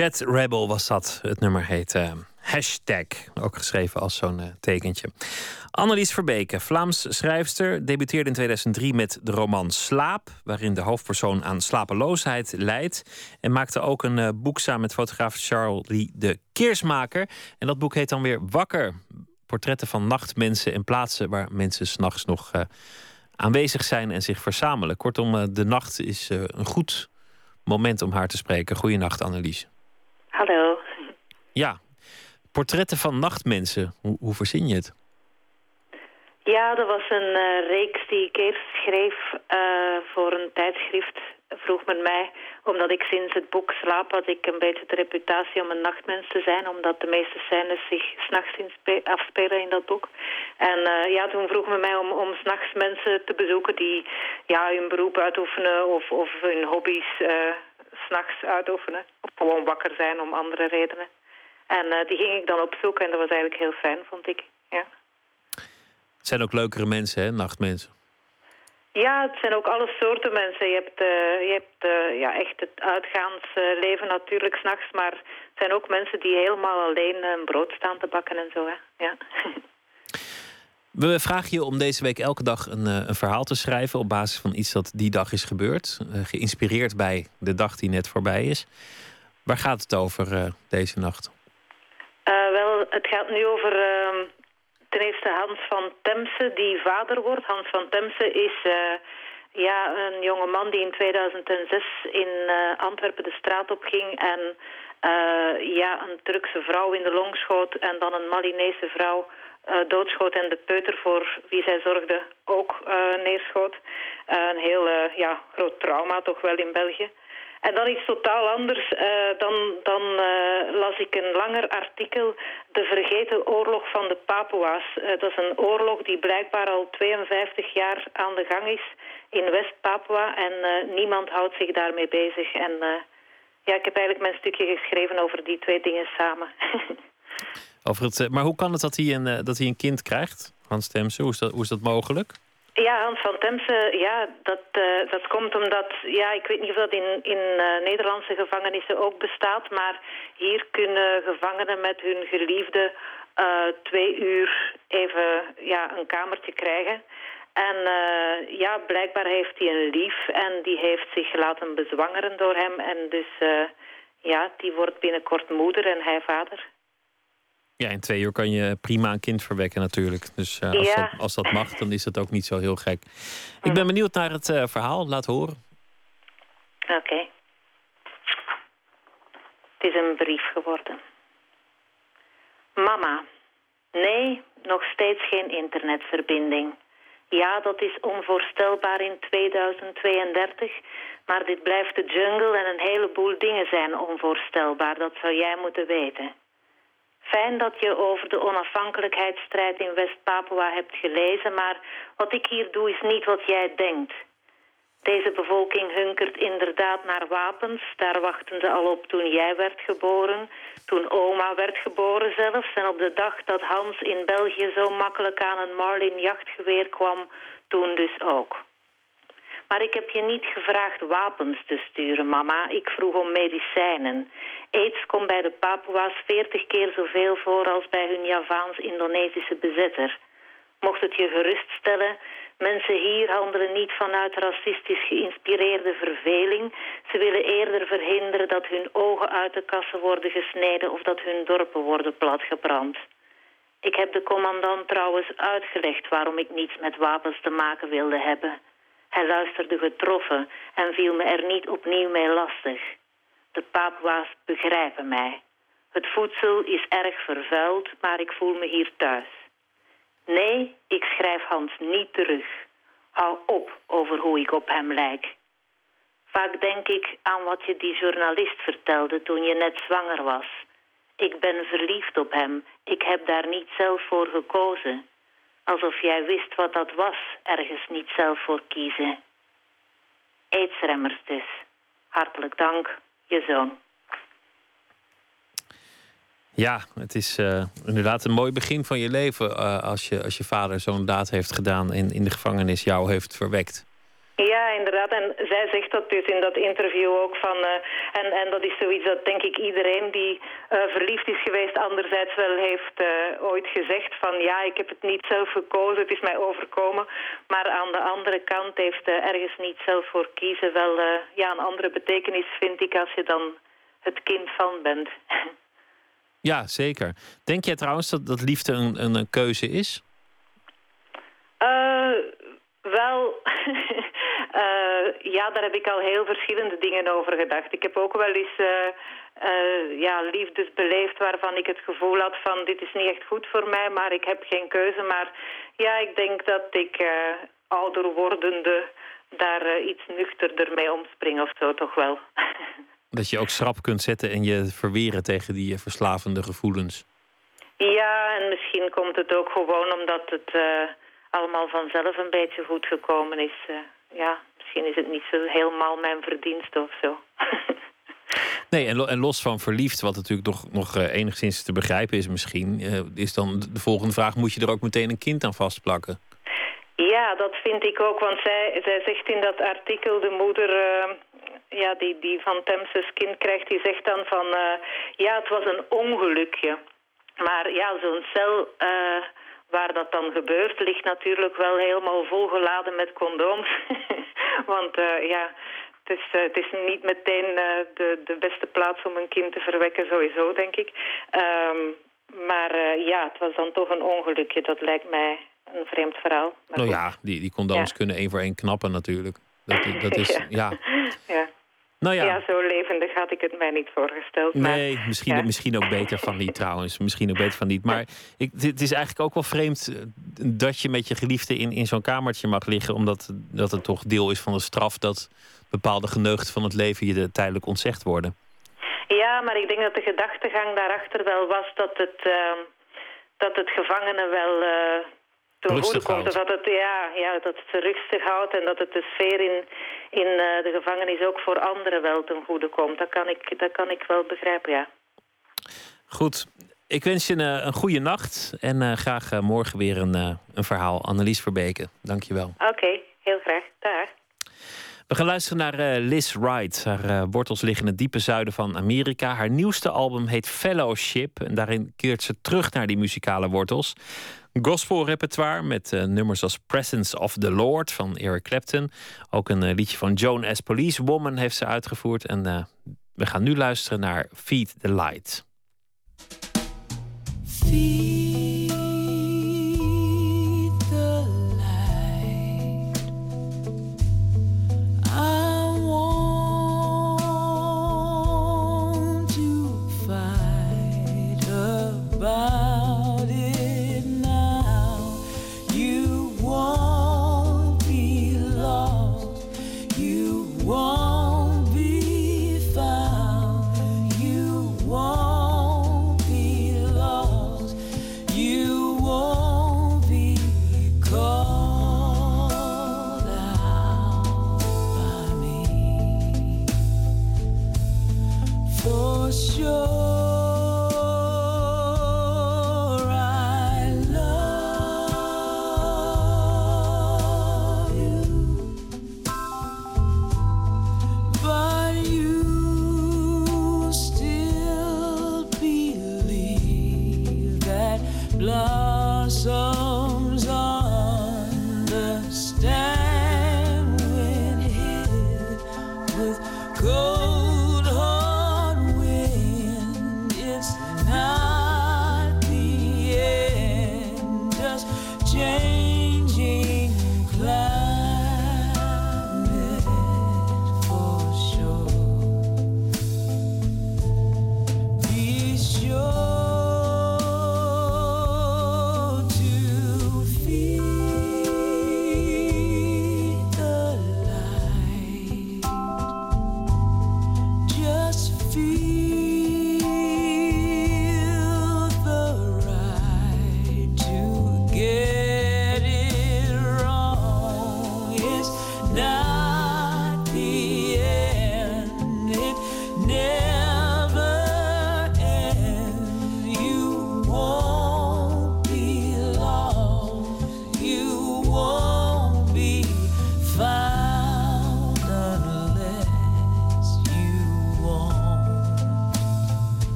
Jet Rebel was dat. Het nummer heet uh, Hashtag. Ook geschreven als zo'n uh, tekentje. Annelies Verbeke, Vlaams schrijfster, debuteerde in 2003 met de roman Slaap, waarin de hoofdpersoon aan slapeloosheid leidt. En maakte ook een uh, boek samen met fotograaf Charles Lee de Keersmaker. En dat boek heet dan weer Wakker. Portretten van nachtmensen en plaatsen waar mensen s'nachts nog eh, aanwezig zijn en zich verzamelen. Kortom, eh, de nacht is eh, een goed moment om haar te spreken. Goeienacht, Annelies. Ja, portretten van nachtmensen. Hoe, hoe verzin je het? Ja, dat was een eh, reeks die ik eerst schreef eh, voor een tijdschrift, vroeg men mij. Omdat ik sinds het boek Slaap had ik een beetje de reputatie om een nachtmens te zijn. Omdat de meeste scènes zich s'nachts afspelen in dat boek. En eh, ja, toen vroeg men mij om, om s'nachts mensen te bezoeken die ja, hun beroep uitoefenen of, of hun hobby's eh, s'nachts uitoefenen. Of gewoon wakker zijn om andere redenen. En eh, die ging ik dan opzoeken en dat was eigenlijk heel fijn, vond ik. Ja. Het zijn ook leukere mensen, hè, nachtmensen. Ja, het zijn ook alle soorten mensen. Je hebt, eh, je hebt eh, ja, echt het uitgaansleven natuurlijk s'nachts, maar het zijn ook mensen die helemaal alleen een brood staan te bakken en zo. Hè. Ja. We vragen je om deze week elke dag een, een verhaal te schrijven op basis van iets dat die dag is gebeurd. geïnspireerd bij de dag die net voorbij is. Waar gaat het over deze nacht? Eh, wel, het gaat nu over ehm, ten eerste Hans van Temse, die vader wordt. Hans van Temse is eh, ja, een jonge man die in 2006 in eh, Antwerpen de straat op ging en ja, een Turkse vrouw in de long schoot en dan een Malinese vrouw doodschoot en de peuter voor wie zij zorgde ook neerschoot. Een heel ja, groot trauma toch wel in België. En dan iets totaal anders. eh, dan dan eh, las ik een langer artikel, De Vergeten Oorlog van de Papua's. Eh, dat is een oorlog die blijkbaar al 52 jaar aan de gang is in West-Papua. En niemand houdt zich daarmee bezig. En ja, ik heb eigenlijk mijn stukje geschreven over die twee dingen samen. Over het, maar hoe kan het dat hij een, dat hij een kind krijgt? Hans Temse, is dat, hoe is dat mogelijk? Ja, Hans van Temse, ja, dat, eh, dat komt omdat, ja, ik weet niet of dat in, in eh, Nederlandse gevangenissen ook bestaat, maar hier kunnen gevangenen met hun geliefde eh, twee uur even ja, een kamertje krijgen. En ja, blijkbaar heeft hij een lief en die heeft zich laten bezwangeren door hem. En dus, ja, die wordt binnenkort moeder en hij vader. Ja, in twee uur kan je prima een kind verwekken natuurlijk. Dus eh, als, Ja. dat, als dat mag, dan is dat ook niet zo heel gek. Ik ben benieuwd naar het eh, verhaal. Laat horen. Oké. Het is een brief geworden. Mama. Nee, nog steeds geen internetverbinding. Ja, dat is onvoorstelbaar in 2032, maar dit blijft de jungle en een heleboel dingen zijn onvoorstelbaar. Dat zou jij moeten weten. Fijn dat je over de onafhankelijkheidsstrijd in West-Papua hebt gelezen, maar wat ik hier doe is niet wat jij denkt. Deze bevolking hunkert inderdaad naar wapens. Daar wachten ze al op toen jij werd geboren, toen oma werd geboren zelfs. En op de dag dat Hans in België zo makkelijk aan een Marlin jachtgeweer kwam, toen dus ook. Maar ik heb je niet gevraagd wapens te sturen, mama. Ik vroeg om medicijnen. Aids komt bij de Papua's veertig keer zoveel voor als bij hun Javaans-Indonesische bezetter. Mocht het je geruststellen, mensen hier handelen niet vanuit racistisch geïnspireerde verveling. Ze willen eerder verhinderen dat hun ogen uit de kassen worden gesneden of dat hun dorpen worden platgebrand. Ik heb de commandant trouwens uitgelegd waarom ik niets met wapens te maken wilde hebben. Hij luisterde getroffen en viel me er niet opnieuw mee lastig. De Papua's begrijpen mij. Het voedsel is erg vervuild, maar ik voel me hier thuis. Nee, ik schrijf Hans niet terug. Hou op over hoe ik op hem lijk. Vaak denk ik aan wat je die journalist vertelde toen je net zwanger was. Ik ben verliefd op hem. Ik heb daar niet zelf voor gekozen. Alsof jij wist wat dat was, ergens niet zelf voor kiezen. Aidsremmers dus. Hartelijk dank, je zoon. Ja, het is eh, inderdaad een mooi begin van je leven eh, als, je, als je vader zo'n daad heeft gedaan en in de gevangenis jou heeft verwekt. Ja, inderdaad. En zij zegt dat dus in dat interview ook van... eh, en, en dat is zoiets dat denk ik iedereen die eh, verliefd is geweest... anderzijds wel heeft eh, ooit gezegd van... ja, ik heb het niet zelf gekozen, het is mij overkomen. Maar aan de andere kant heeft ergens niet zelf voor kiezen... wel ja, een andere betekenis, vind ik, als je dan het kind van bent. Ja, zeker. Denk jij trouwens dat, dat liefde een, een, een keuze is? Wel, eh, ja, daar heb ik al heel verschillende dingen over gedacht. Ik heb ook wel eens eh, eh, ja, liefdes beleefd waarvan ik het gevoel had van dit is niet echt goed voor mij, maar ik heb geen keuze. Maar ja, ik denk dat ik ouder wordende daar iets nuchterder mee omspring of zo toch wel. Dat je ook schrap kunt zetten en je verweren tegen die verslavende gevoelens. Ja, en misschien komt het ook gewoon omdat het allemaal vanzelf een beetje goed gekomen is. Ja, misschien is het niet zo helemaal mijn verdienste of zo. Nee, en, lo- en los van verliefd, wat natuurlijk nog, nog eh, enigszins te begrijpen is misschien, eh, is dan de volgende vraag: moet je er ook meteen een kind aan vastplakken? Ja, dat vind ik ook, want zij, zij zegt in dat artikel, de moeder eh, ja, die, die van Temses kind krijgt, die zegt dan van, ja, het was een ongelukje. Maar ja, zo'n cel waar dat dan gebeurt, ligt natuurlijk wel helemaal volgeladen met condooms. want eh, ja, het is, eh, het is niet meteen eh, de, de beste plaats om een kind te verwekken, sowieso, denk ik. Ehm, maar ja, het was dan toch een ongelukje. Dat lijkt mij een vreemd verhaal. Maar nou goed. ja, die, die condooms Ja. kunnen één voor één knappen natuurlijk. Dat, dat is, ja. ja. Nou ja. Ja. zo levendig had ik het mij niet voorgesteld. maar- Nee, misschien, ja. misschien ook beter van niet trouwens. Misschien ook beter van niet. Maar ik, het is eigenlijk ook wel vreemd eh, dat je met je geliefde in, in zo'n kamertje mag liggen. Omdat dat het toch deel is van de straf dat bepaalde geneugten van het leven je tijdelijk ontzegd worden. Ja, maar ik denk dat de gedachtegang daarachter wel was dat het, ehm, dat het gevangenen wel eh ten goede komt. dat het, ja, ja, dat het rustig houdt en dat het de sfeer in, in eh, de gevangenis ook voor anderen wel ten goede komt. Dat kan ik, dat kan ik wel begrijpen, ja. Goed, ik wens je een, eh, een goede nacht. En eh, graag morgen weer een, een verhaal. Annelies Verbeke, dank je wel. Oké, heel graag. Dag. We gaan luisteren naar Liz Wright. Haar wortels liggen in het diepe zuiden van Amerika. Haar nieuwste album heet Fellowship. En daarin keert ze terug naar die muzikale wortels. Gospel repertoire met eh, nummers als Presence of the Lord van Eric Clapton. Ook een eh, liedje van Joan S. Police Woman heeft ze uitgevoerd. En eh, we gaan nu luisteren naar Feed the Light. Feed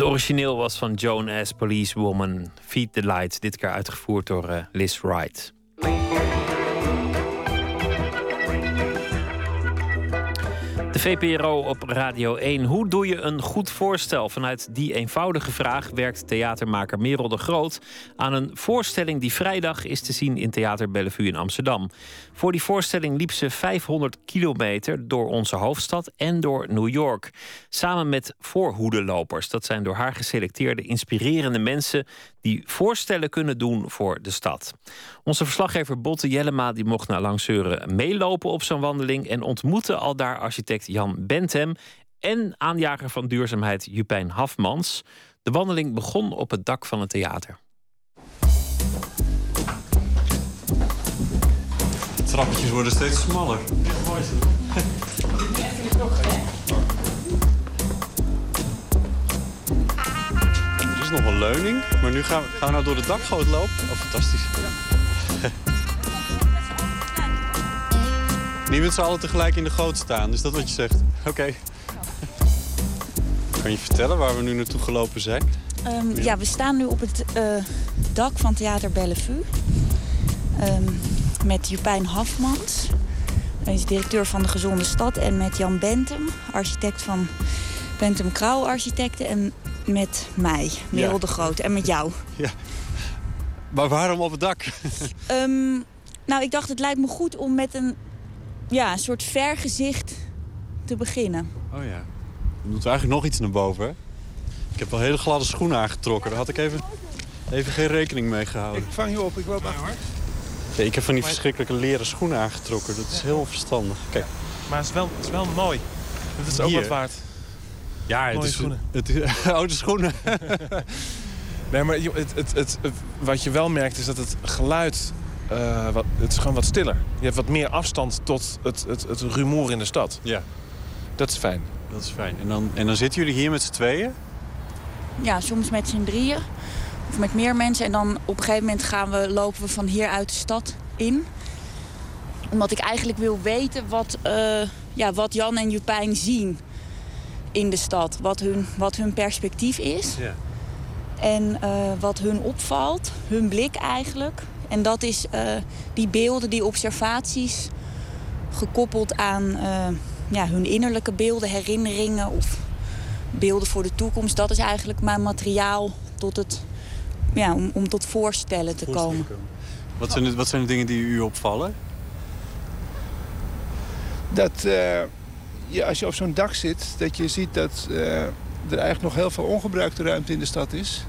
Het origineel was van Joan S. Policewoman, Feed the Light. Dit keer uitgevoerd door eh, Liz Wright. VPRO op Radio 1. Hoe doe je een goed voorstel? Vanuit die eenvoudige vraag werkt theatermaker Merel de Groot aan een voorstelling die vrijdag is te zien in Theater Bellevue in Amsterdam. Voor die voorstelling liep ze 500 kilometer door onze hoofdstad en door New York. Samen met voorhoedelopers. Dat zijn door haar geselecteerde inspirerende mensen die voorstellen kunnen doen voor de stad. Onze verslaggever Botte Jellema die mocht naar Langseuren meelopen op zo'n wandeling en ontmoette al daar architect Jan Bentem en aanjager van duurzaamheid Jupijn Hafmans. De wandeling begon op het dak van het theater. De trappetjes worden steeds smaller. mooi Er is nog een leuning, maar nu gaan we, gaan we nou door de dakgoot lopen. Oh, fantastisch. Niet met z'n allen tegelijk in de goot staan, is dat wat je zegt? Oké. Kan je vertellen waar we nu naartoe gelopen zijn? Ehm, ja, we staan nu op het eh, dak van Theater Bellevue. Ehm, met Jupijn Hafmans. Hij is directeur van de Gezonde Stad. En met Jan Bentum, architect van Bentum Krauw Architecten. En met mij, Merel Ja. de Groot. En met jou. Ja. Maar waarom op het dak? Ehm, nou, ik dacht het lijkt me goed om met een, ja, een soort vergezicht te beginnen. Oh ja. Dan moeten we eigenlijk nog iets naar boven, hè? Ik heb wel hele gladde schoenen aangetrokken. Daar had ik even, even geen rekening mee gehouden. Ik vang je op, ik loop achter. Ja, ik heb van die verschrikkelijke leren schoenen aangetrokken. Dat is heel onverstandig. Kijk. Maar het is wel, het is wel mooi. Dat is ook Hier. wat waard. Ja, het Mooie is, schoenen. Het is, oude schoenen. Nee, maar het, het, het- wat je wel merkt is dat het geluid... eh, wat, het is gewoon wat stiller. Je hebt wat meer afstand tot het, het, het rumoer in de stad. Ja. Dat is fijn. Dat is fijn. En dan, en dan zitten jullie hier met z'n tweeën? Ja, soms met z'n drieën. Of met meer mensen. En dan op een gegeven moment gaan we, lopen we van hier uit de stad in. Omdat ik eigenlijk wil weten wat, eh, ja, wat Jan en Jupijn zien in de stad. Wat hun, wat hun perspectief is. Ja. En eh, wat hun opvalt. Hun blik eigenlijk. En dat is eh, die beelden, die observaties... gekoppeld aan eh, ja, hun innerlijke beelden, herinneringen... of beelden voor de toekomst. Dat is eigenlijk mijn materiaal tot het, ja, om, om tot voorstellen te komen. Wat zijn, de, wat zijn de dingen die u opvallen? dat eh, je, als je op zo'n dak zit, dat je ziet dat eh, er eigenlijk nog heel veel ongebruikte ruimte in de stad is.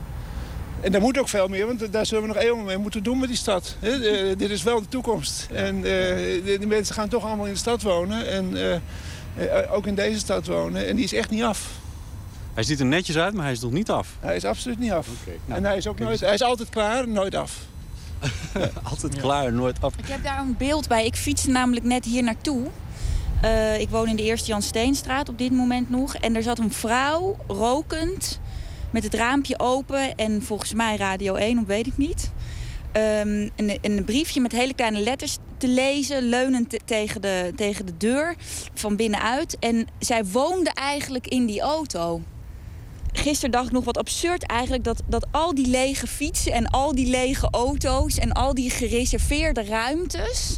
En daar moet ook veel meer, want daar zullen we nog eeuwen mee moeten doen met die stad. Hè? Eh, dit is wel de toekomst. En eh, de, de mensen gaan toch allemaal in de stad wonen. En eh, ook in deze stad wonen. En die is echt niet af. Hij ziet er netjes uit, maar hij is nog niet af. Hij is absoluut niet af. nou, en hij is ook nooit, hij is altijd klaar nooit af. Altijd klaar, nooit af. Ik heb daar een beeld bij. Ik fiets namelijk net hier naartoe. Eh, ik woon in de Eerste Jan Steenstraat op dit moment nog. En er zat een vrouw rokend met het raampje open. En volgens mij Radio 1, of weet ik niet. Ehm, een, een briefje met hele kleine letters te lezen, leunend te- tegen, de, tegen de deur van binnenuit. En zij woonde eigenlijk in die auto. Gisteren dacht nog wat absurd eigenlijk dat, dat al die lege fietsen en al die lege auto's en al die gereserveerde ruimtes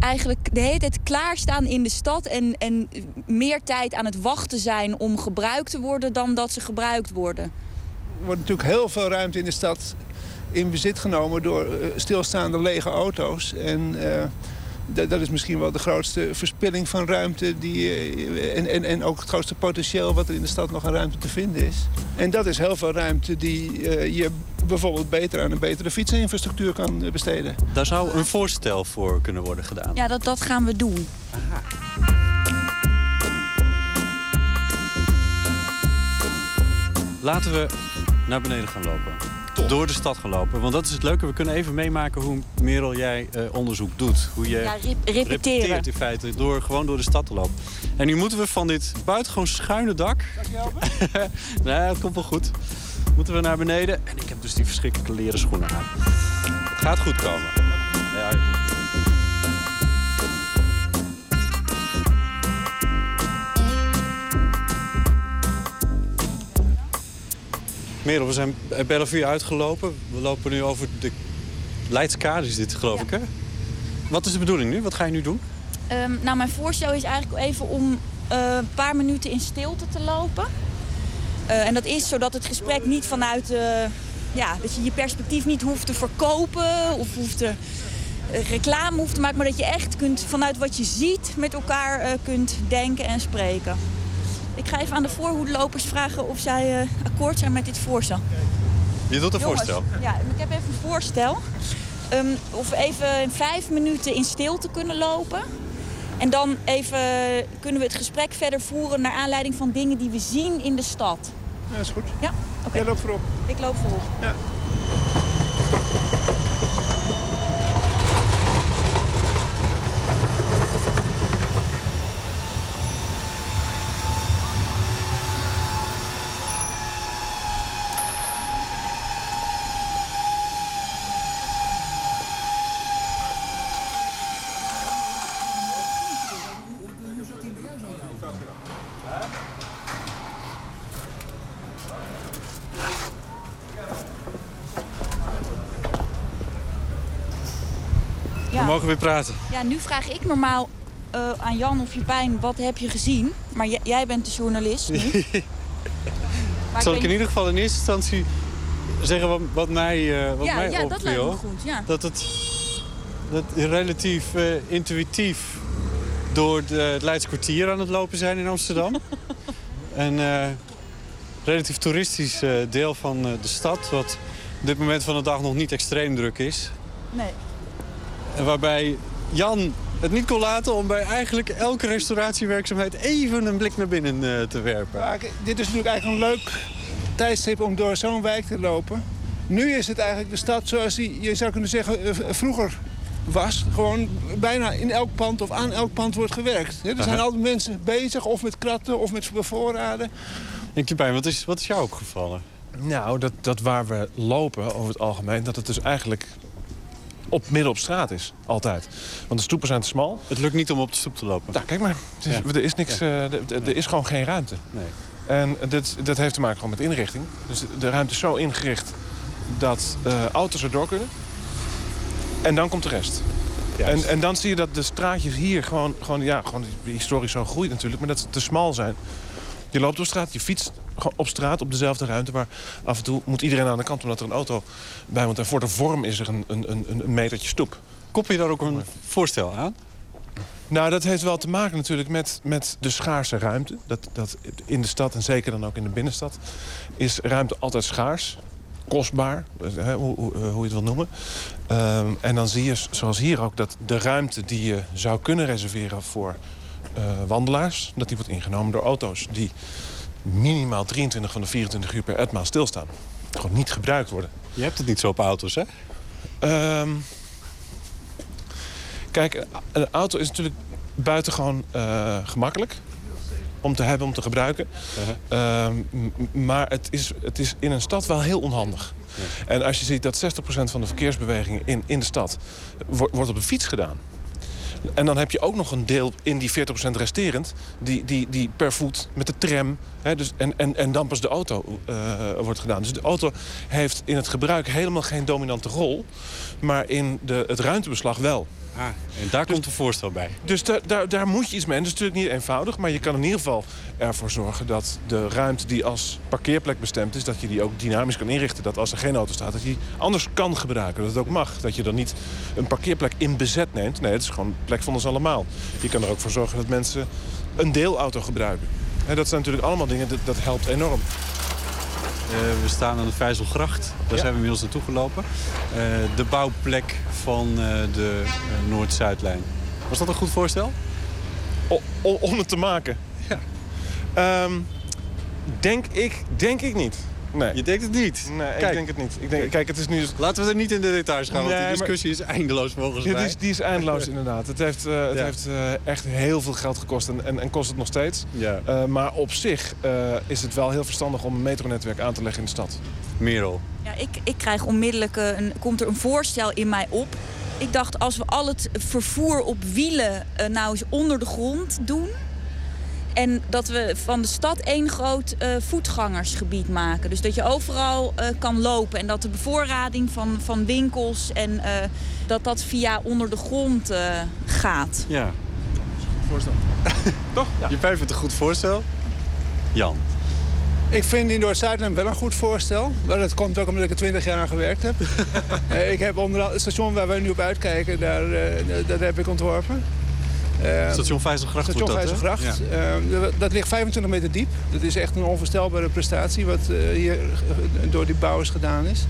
eigenlijk de hele tijd klaarstaan in de stad en, en meer tijd aan het wachten zijn om gebruikt te worden dan dat ze gebruikt worden. Er wordt natuurlijk heel veel ruimte in de stad in bezit genomen door eh, stilstaande lege auto's. En eh, dat, dat is misschien wel de grootste verspilling van ruimte. Die, eh, en, en, en ook het grootste potentieel wat er in de stad nog aan ruimte te vinden is. En dat is heel veel ruimte die eh, je bijvoorbeeld beter aan een betere fietsinfrastructuur kan besteden. Daar zou een voorstel voor kunnen worden gedaan. Ja, dat, dat gaan we doen. Laten we naar beneden gaan lopen. Door de stad gaan lopen. Want dat is het leuke. We kunnen even meemaken hoe Merel jij eh, onderzoek doet. Hoe je Ja, rep- repeteren. repeteert in feite. Door gewoon door de stad te lopen. En nu moeten we van dit buitengewoon schuine dak... nee, dat komt wel goed. Moeten we naar beneden. En ik heb dus die verschrikkelijke leren schoenen aan. Het gaat goed komen. Merel, we zijn bij Bellevue uitgelopen. We lopen nu over de Leidskade, is dit geloof ik, hè? Wat is de bedoeling nu? Wat ga je nu doen? Ehm, nou, mijn voorstel is eigenlijk even om eh, een paar minuten in stilte te lopen. Eh, en dat is zodat het gesprek niet vanuit... eh, ja, dat je je perspectief niet hoeft te verkopen of hoeft te, reclame hoeft te maken... maar dat je echt kunt, vanuit wat je ziet met elkaar kunt denken en spreken. Ik ga even aan de voorhoedelopers vragen of zij eh, akkoord zijn met dit voorstel. Je doet een Jongens, voorstel. Ja, ik heb even een voorstel. Ehm, of we even in vijf minuten in stilte kunnen lopen. En dan even kunnen we het gesprek verder voeren naar aanleiding van dingen die we zien in de stad. Ja, is goed. Ja, oké. Jij loopt voorop. Ik loop voorop. Ja. Mogen weer praten. Ja, nu vraag ik normaal eh, aan Jan of Jupijn, wat heb je gezien? Maar jij bent de journalist nu. Maar Zal ik in ieder geval in eerste instantie zeggen wat, wat mij, eh wat Ja, mij ja, dat lijkt me goed, ja. Dat het dat relatief eh, intuïtief door de, het Leidse kwartier aan het lopen zijn in Amsterdam. Een relatief toeristisch deel van de stad... wat op dit moment van de dag nog niet extreem druk is. Nee. En waarbij Jan het niet kon laten om bij eigenlijk elke restauratiewerkzaamheid... even een blik naar binnen eh, te werpen. Dit is natuurlijk eigenlijk een leuk tijdstip om door zo'n wijk te lopen. Nu is het eigenlijk de stad zoals die, je zou kunnen zeggen, eh, vroeger was. Gewoon bijna in elk pand of aan elk pand wordt gewerkt. hè. Er zijn Aha. altijd mensen bezig, of met kratten of met bevoorraden. Je bij, wat is, wat is jou opgevallen? Nou, dat, dat waar we lopen over het algemeen... dat het dus eigenlijk op midden op straat is. Altijd. Want de stoepen zijn te smal. Het lukt niet om op de stoep te lopen. Nou, kijk maar. Het is- Ja. Er is niks... eh, er- is gewoon geen ruimte. Nee. En dit, dat heeft te maken gewoon met inrichting. Dus de ruimte is zo ingericht dat eh, auto's erdoor kunnen. En dan komt de rest. En, en dan zie je dat de straatjes hier gewoon, gewoon, ja, gewoon historisch zo groeit natuurlijk. Maar dat ze te smal zijn. Je loopt door straat, je fietst op straat op dezelfde ruimte. Waar af en toe moet iedereen aan de kant omdat er een auto bij moet. En voor de vorm is er een, een, een, een metertje stoep. Koppel je daar ook een voorstel aan? Nou, dat heeft wel te maken natuurlijk met, met de schaarse ruimte. Dat, dat in de stad en zeker dan ook in de binnenstad is ruimte altijd schaars. Kostbaar, eh, hè, hoe, hoe, hoe je het wil noemen. Ehm, en dan zie je, zoals hier ook, dat de ruimte die je zou kunnen reserveren voor eh, wandelaars... dat die wordt ingenomen door auto's die minimaal 23 van de 24 uur per etmaal stilstaan. Gewoon niet gebruikt worden. Je hebt het niet zo op auto's, hè? Ehm, kijk, een auto is natuurlijk buitengewoon eh gemakkelijk om te hebben, om te gebruiken. Ehm, m- maar het is, het is in een stad wel heel onhandig. En als je ziet dat 60% van de verkeersbewegingen in, in de stad wo- wordt op de fiets gedaan. En dan heb je ook nog een deel in die 40% resterend... die, die, die per voet met de tram dus, en, en, en dan pas de auto eh, wordt gedaan. Dus de auto heeft in het gebruik helemaal geen dominante rol... maar in de, het ruimtebeslag wel. Ah, en daar komt een voorstel bij. Dus daar, daar, daar moet je iets mee. En dat is natuurlijk niet eenvoudig, maar je kan in ieder geval ervoor zorgen dat de ruimte die als parkeerplek bestemd is, dat je die ook dynamisch kan inrichten. Dat als er geen auto staat, dat je die anders kan gebruiken. Dat het ook mag. Dat je dan niet een parkeerplek in bezet neemt. Nee, het is gewoon een plek van ons allemaal. Je kan er ook voor zorgen dat mensen een deelauto gebruiken. Dat zijn natuurlijk allemaal dingen, dat, dat helpt enorm. Eh, we staan aan de Vijzelgracht. Daar zijn we inmiddels naartoe gelopen. Eh, de bouwplek van eh, de Noord-Zuidlijn. Was dat een goed voorstel? O- om het te maken. Ja. Ehm, denk, ik, denk ik niet. Nee. Je denkt het niet? Nee, ik denk het niet. Ik denk, kijk, het is nu... Laten we er niet in de details gaan, want die maar- discussie is eindeloos volgens Ja, mij. die, is, die is eindeloos inderdaad. Het heeft, eh, het Ja. heeft eh, echt heel veel geld gekost en, en, en kost het nog steeds. Ja. Eh, maar op zich eh, is het wel heel verstandig om een metronetwerk aan te leggen in de stad. Merel. Ja, ik, ik krijg onmiddellijk een, komt er een voorstel in mij op. Ik dacht, als we al het vervoer op wielen eh, nou eens onder de grond doen... En dat we van de stad één groot eh, voetgangersgebied maken. Dus dat je overal eh, kan lopen. En dat de bevoorrading van, van winkels en eh, dat dat via onder de grond eh, gaat. Ja. Voorstel. Toch? Ja. Je vindt het een goed voorstel. Jan. Ik vind in Noord-Zuidland wel een goed voorstel. Maar dat komt ook omdat ik er 20 jaar aan gewerkt heb. Eh, ik heb onder het station waar wij nu op uitkijken, daar, eh, dat heb ik ontworpen. Eh, Station Vijzelgracht Station wordt dat, hè? Vijzelgracht. Eh, dat- dat ligt 25 meter diep. Dat is echt een onvoorstelbare prestatie wat eh, hier eh, door die bouwers gedaan is.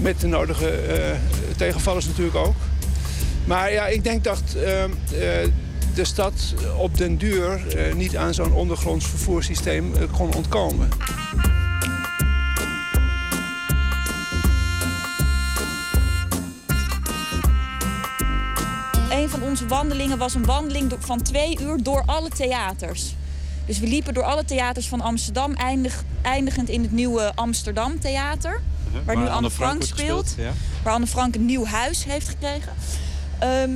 Met de nodige eh, tegenvallers natuurlijk ook. Maar ja, ik denk dat eh, eh, de stad op den duur niet aan zo'n ondergronds vervoerssysteem kon ontkomen. Een van onze wandelingen was een wandeling van twee uur door alle theaters. Dus we liepen door alle theaters van Amsterdam, eindig, eindigend in het nieuwe Amsterdam Theater. Waar nu Anne Frank speelt. gespeeld, ja. Waar Anne Frank een nieuw huis heeft gekregen. Ehm,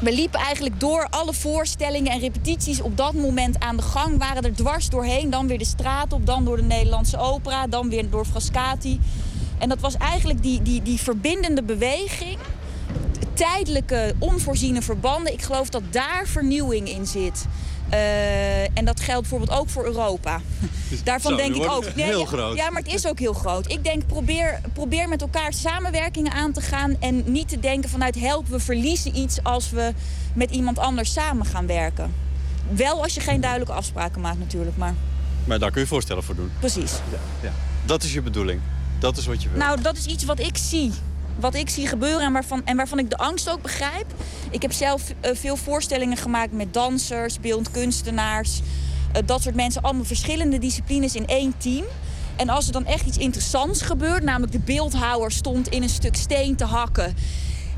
we liepen eigenlijk door alle voorstellingen en repetities op dat moment aan de gang. Waren er dwars doorheen. Dan weer de straat op, dan door de Nederlandse opera, dan weer door Frascati. En dat was eigenlijk die, die, die verbindende beweging tijdelijke, onvoorziene verbanden. Ik geloof dat daar vernieuwing in zit. Eh, en dat geldt bijvoorbeeld ook voor Europa. Daarvan Zo, denk ik ook. het heel ja, groot. Ja, maar het is ook heel groot. Ik denk, probeer, probeer met elkaar samenwerkingen aan te gaan. En niet te denken vanuit help, we verliezen iets als we met iemand anders samen gaan werken. Wel als je geen duidelijke afspraken maakt natuurlijk, maar Maar daar kun je voorstellen voor doen. precies. Ja. Dat is je bedoeling. Dat is wat je wil. Nou, dat is iets wat ik zie. Wat ik zie gebeuren en waarvan, en waarvan ik de angst ook begrijp. Ik heb zelf eh, veel voorstellingen gemaakt met dansers, beeldend kunstenaars. eh, dat soort mensen, allemaal verschillende disciplines in één team. En als er dan echt iets interessants gebeurt, namelijk de beeldhouwer stond in een stuk steen te hakken.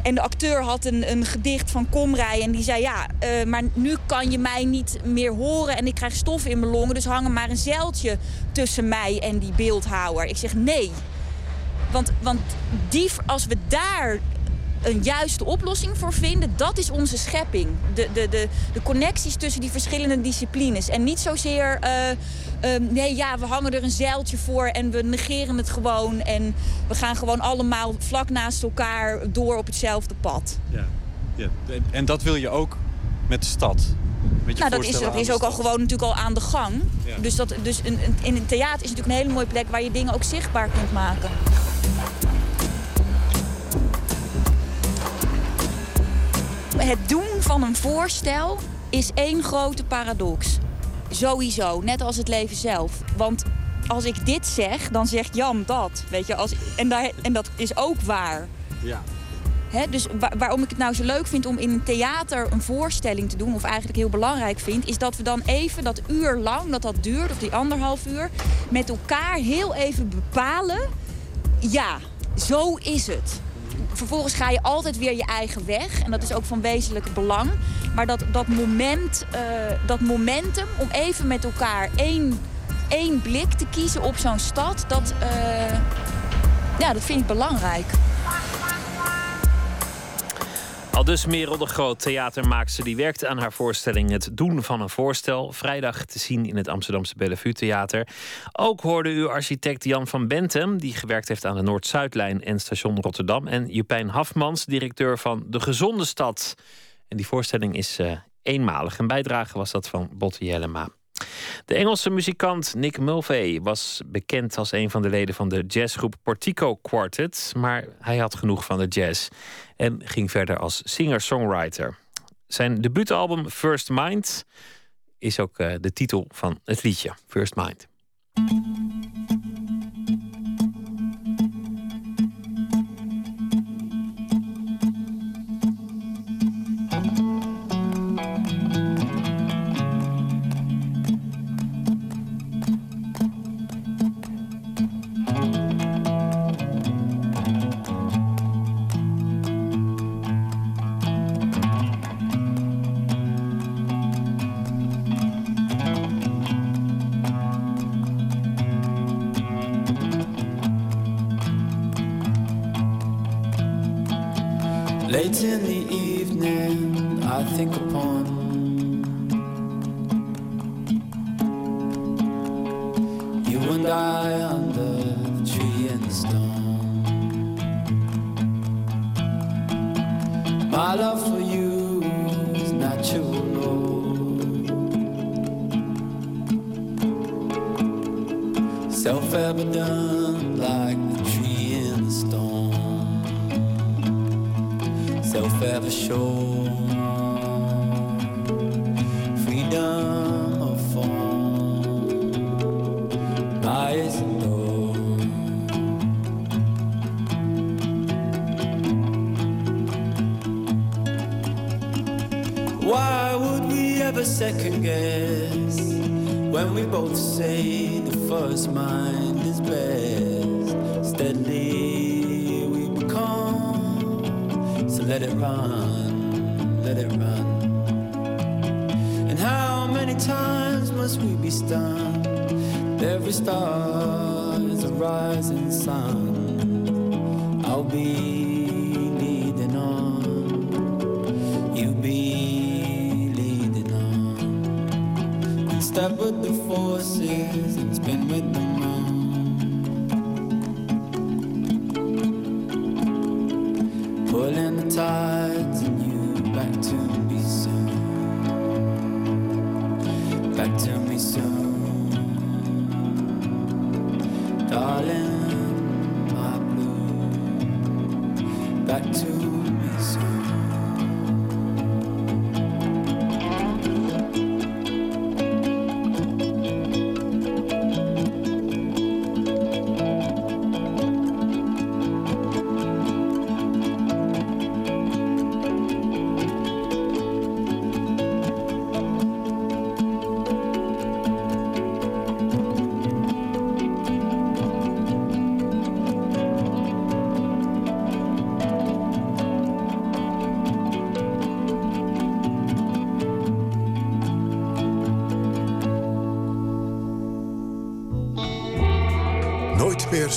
En de acteur had een, een gedicht van Komrij en die zei: Ja, eh, maar nu kan je mij niet meer horen en ik krijg stof in mijn longen. Dus hang er maar een zeiltje tussen mij en die beeldhouwer. Ik zeg: Nee. Want, want die, als we daar een juiste oplossing voor vinden, dat is onze schepping. De, de, de, de connecties tussen die verschillende disciplines. En niet zozeer, eh, eh, nee ja, we hangen er een zeiltje voor en we negeren het gewoon. En we gaan gewoon allemaal vlak naast elkaar door op hetzelfde pad. Ja. Ja. En dat wil je ook met de stad. Met je Nou, dat is, dat is ook al gewoon natuurlijk al aan de gang. Ja. Dus, dat, dus een, een- in een theater is natuurlijk een hele mooie plek waar je dingen ook zichtbaar kunt maken. Het doen van een voorstel is één grote paradox. Sowieso, net als het leven zelf. Want als ik dit zeg, dan zegt Jan dat. Weet je, als, en, daar, en dat is ook waar. Ja. Dus wa- waarom ik het nou zo leuk vind om in een theater een voorstelling te doen, of eigenlijk heel belangrijk vind, is dat we dan even dat uur lang, dat dat duurt, of die anderhalf uur, met elkaar heel even bepalen. Ja, zo is het. Vervolgens ga je altijd weer je eigen weg. En dat is ook van wezenlijk belang. Maar dat, dat, moment, eh, dat momentum om even met elkaar één, één blik te kiezen op zo'n stad, dat, eh, ja, dat vind ik belangrijk. Al dus Merel de Groot, theatermaakster, die werkte aan haar voorstelling Het Doen van een Voorstel. Vrijdag te zien in het Amsterdamse Bellevue Theater. Ook hoorde u architect Jan van Bentem, die gewerkt heeft aan de Noord-Zuidlijn en station Rotterdam. En Jupijn Hafmans, directeur van De Gezonde Stad. En die voorstelling is eh, eenmalig. Een bijdrage was dat van Botte Jellema. De Engelse muzikant Nick Mulvey was bekend als een van de leden van de jazzgroep Portico Quartet, maar hij had genoeg van de jazz en ging verder als singer-songwriter. Zijn debuutalbum First Mind is ook eh, de titel van het liedje First Mind. Late in the evening, I think upon first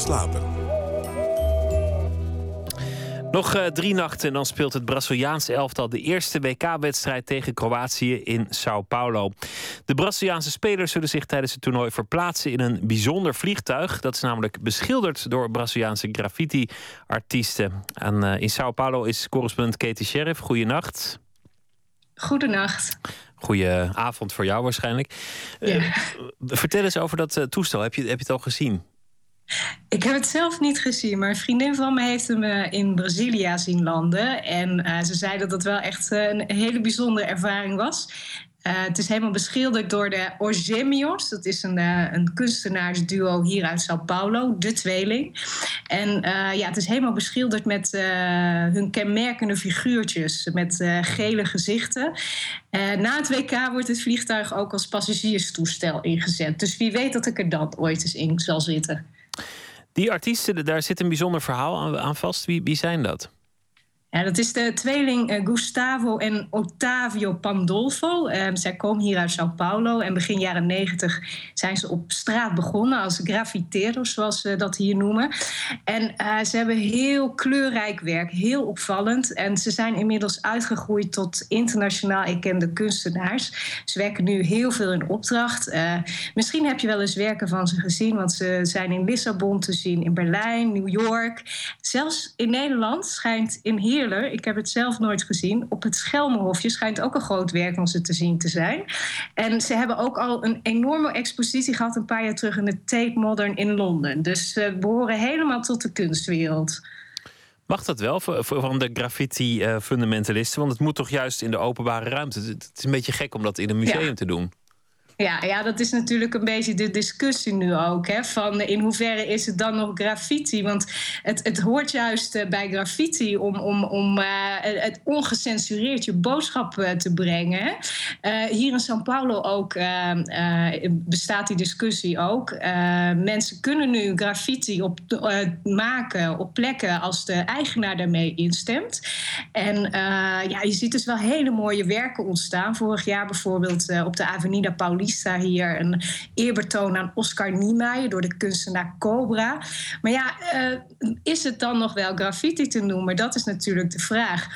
slapen. Nog eh, drie nachten en dan speelt het Braziliaanse elftal de eerste WK-wedstrijd tegen Kroatië in Sao Paulo. De Braziliaanse spelers zullen zich tijdens het toernooi verplaatsen in een bijzonder vliegtuig. Dat is namelijk beschilderd door Braziliaanse graffiti-artiesten. En eh, in Sao Paulo is correspondent Katie Sheriff. Goeienacht. Goedenacht. Goeie avond voor jou waarschijnlijk. Eh, vertel eens over dat toestel. Heb je, heb je het al gezien? Ik heb het zelf niet gezien, maar een vriendin van me heeft hem eh, in Brazilia zien landen. En eh, ze zei dat het wel echt eh, een hele bijzondere ervaring was. Het is helemaal beschilderd door de Orgemios. Dat is een, een kunstenaarsduo hier uit Sao Paulo, de tweeling. En ja, het is helemaal beschilderd met hun kenmerkende figuurtjes, met gele gezichten. Na het WK wordt het vliegtuig ook als passagierstoestel ingezet. Dus wie weet dat ik er dan ooit eens in zal zitten. Die artiesten, daar zit een bijzonder verhaal aan, vast. Wie, wie zijn dat? Ja, dat is de tweeling eh, Gustavo en Ottavio Pandolfo. Ehm, zij komen hier uit Sao Paulo en begin jaren negentig zijn ze op straat begonnen als graffiteros, zoals ze dat hier noemen. En eh, ze hebben heel kleurrijk werk, heel opvallend. En ze zijn inmiddels uitgegroeid tot internationaal erkende kunstenaars. Ze werken nu heel veel in opdracht. Eh, misschien heb je wel eens werken van ze gezien, want ze zijn in Lissabon te zien, in Berlijn, New York. Zelfs in Nederland schijnt in Ik heb het zelf nooit gezien, op het Schelmenhofje schijnt ook een groot werk van ze te zien te zijn. En ze hebben ook al een enorme expositie gehad een paar jaar terug in de Tate Modern in Londen. Dus ze behoren helemaal tot de kunstwereld. Mag dat wel voor, voor- van de graffiti-fundamentalisten? Want het moet toch juist in de openbare ruimte. Het het is een beetje gek om dat in een museum Ja. te doen. Ja, ja, dat is natuurlijk een beetje de discussie nu ook. Hè, van in hoeverre is het dan nog graffiti? Want het, het hoort juist eh, bij graffiti om, om, om eh, het ongecensureerd je boodschap eh, te brengen. hier in São Paulo ook bestaat die discussie ook. Mensen kunnen nu graffiti op, maken op plekken als de eigenaar daarmee instemt. En ja, je ziet dus wel hele mooie werken ontstaan. Vorig jaar bijvoorbeeld op de Avenida Hier een eerbetoon aan Oscar Niemeyer door de kunstenaar Cobra. Maar ja, eh, is het dan nog wel graffiti te noemen? Dat is natuurlijk de vraag.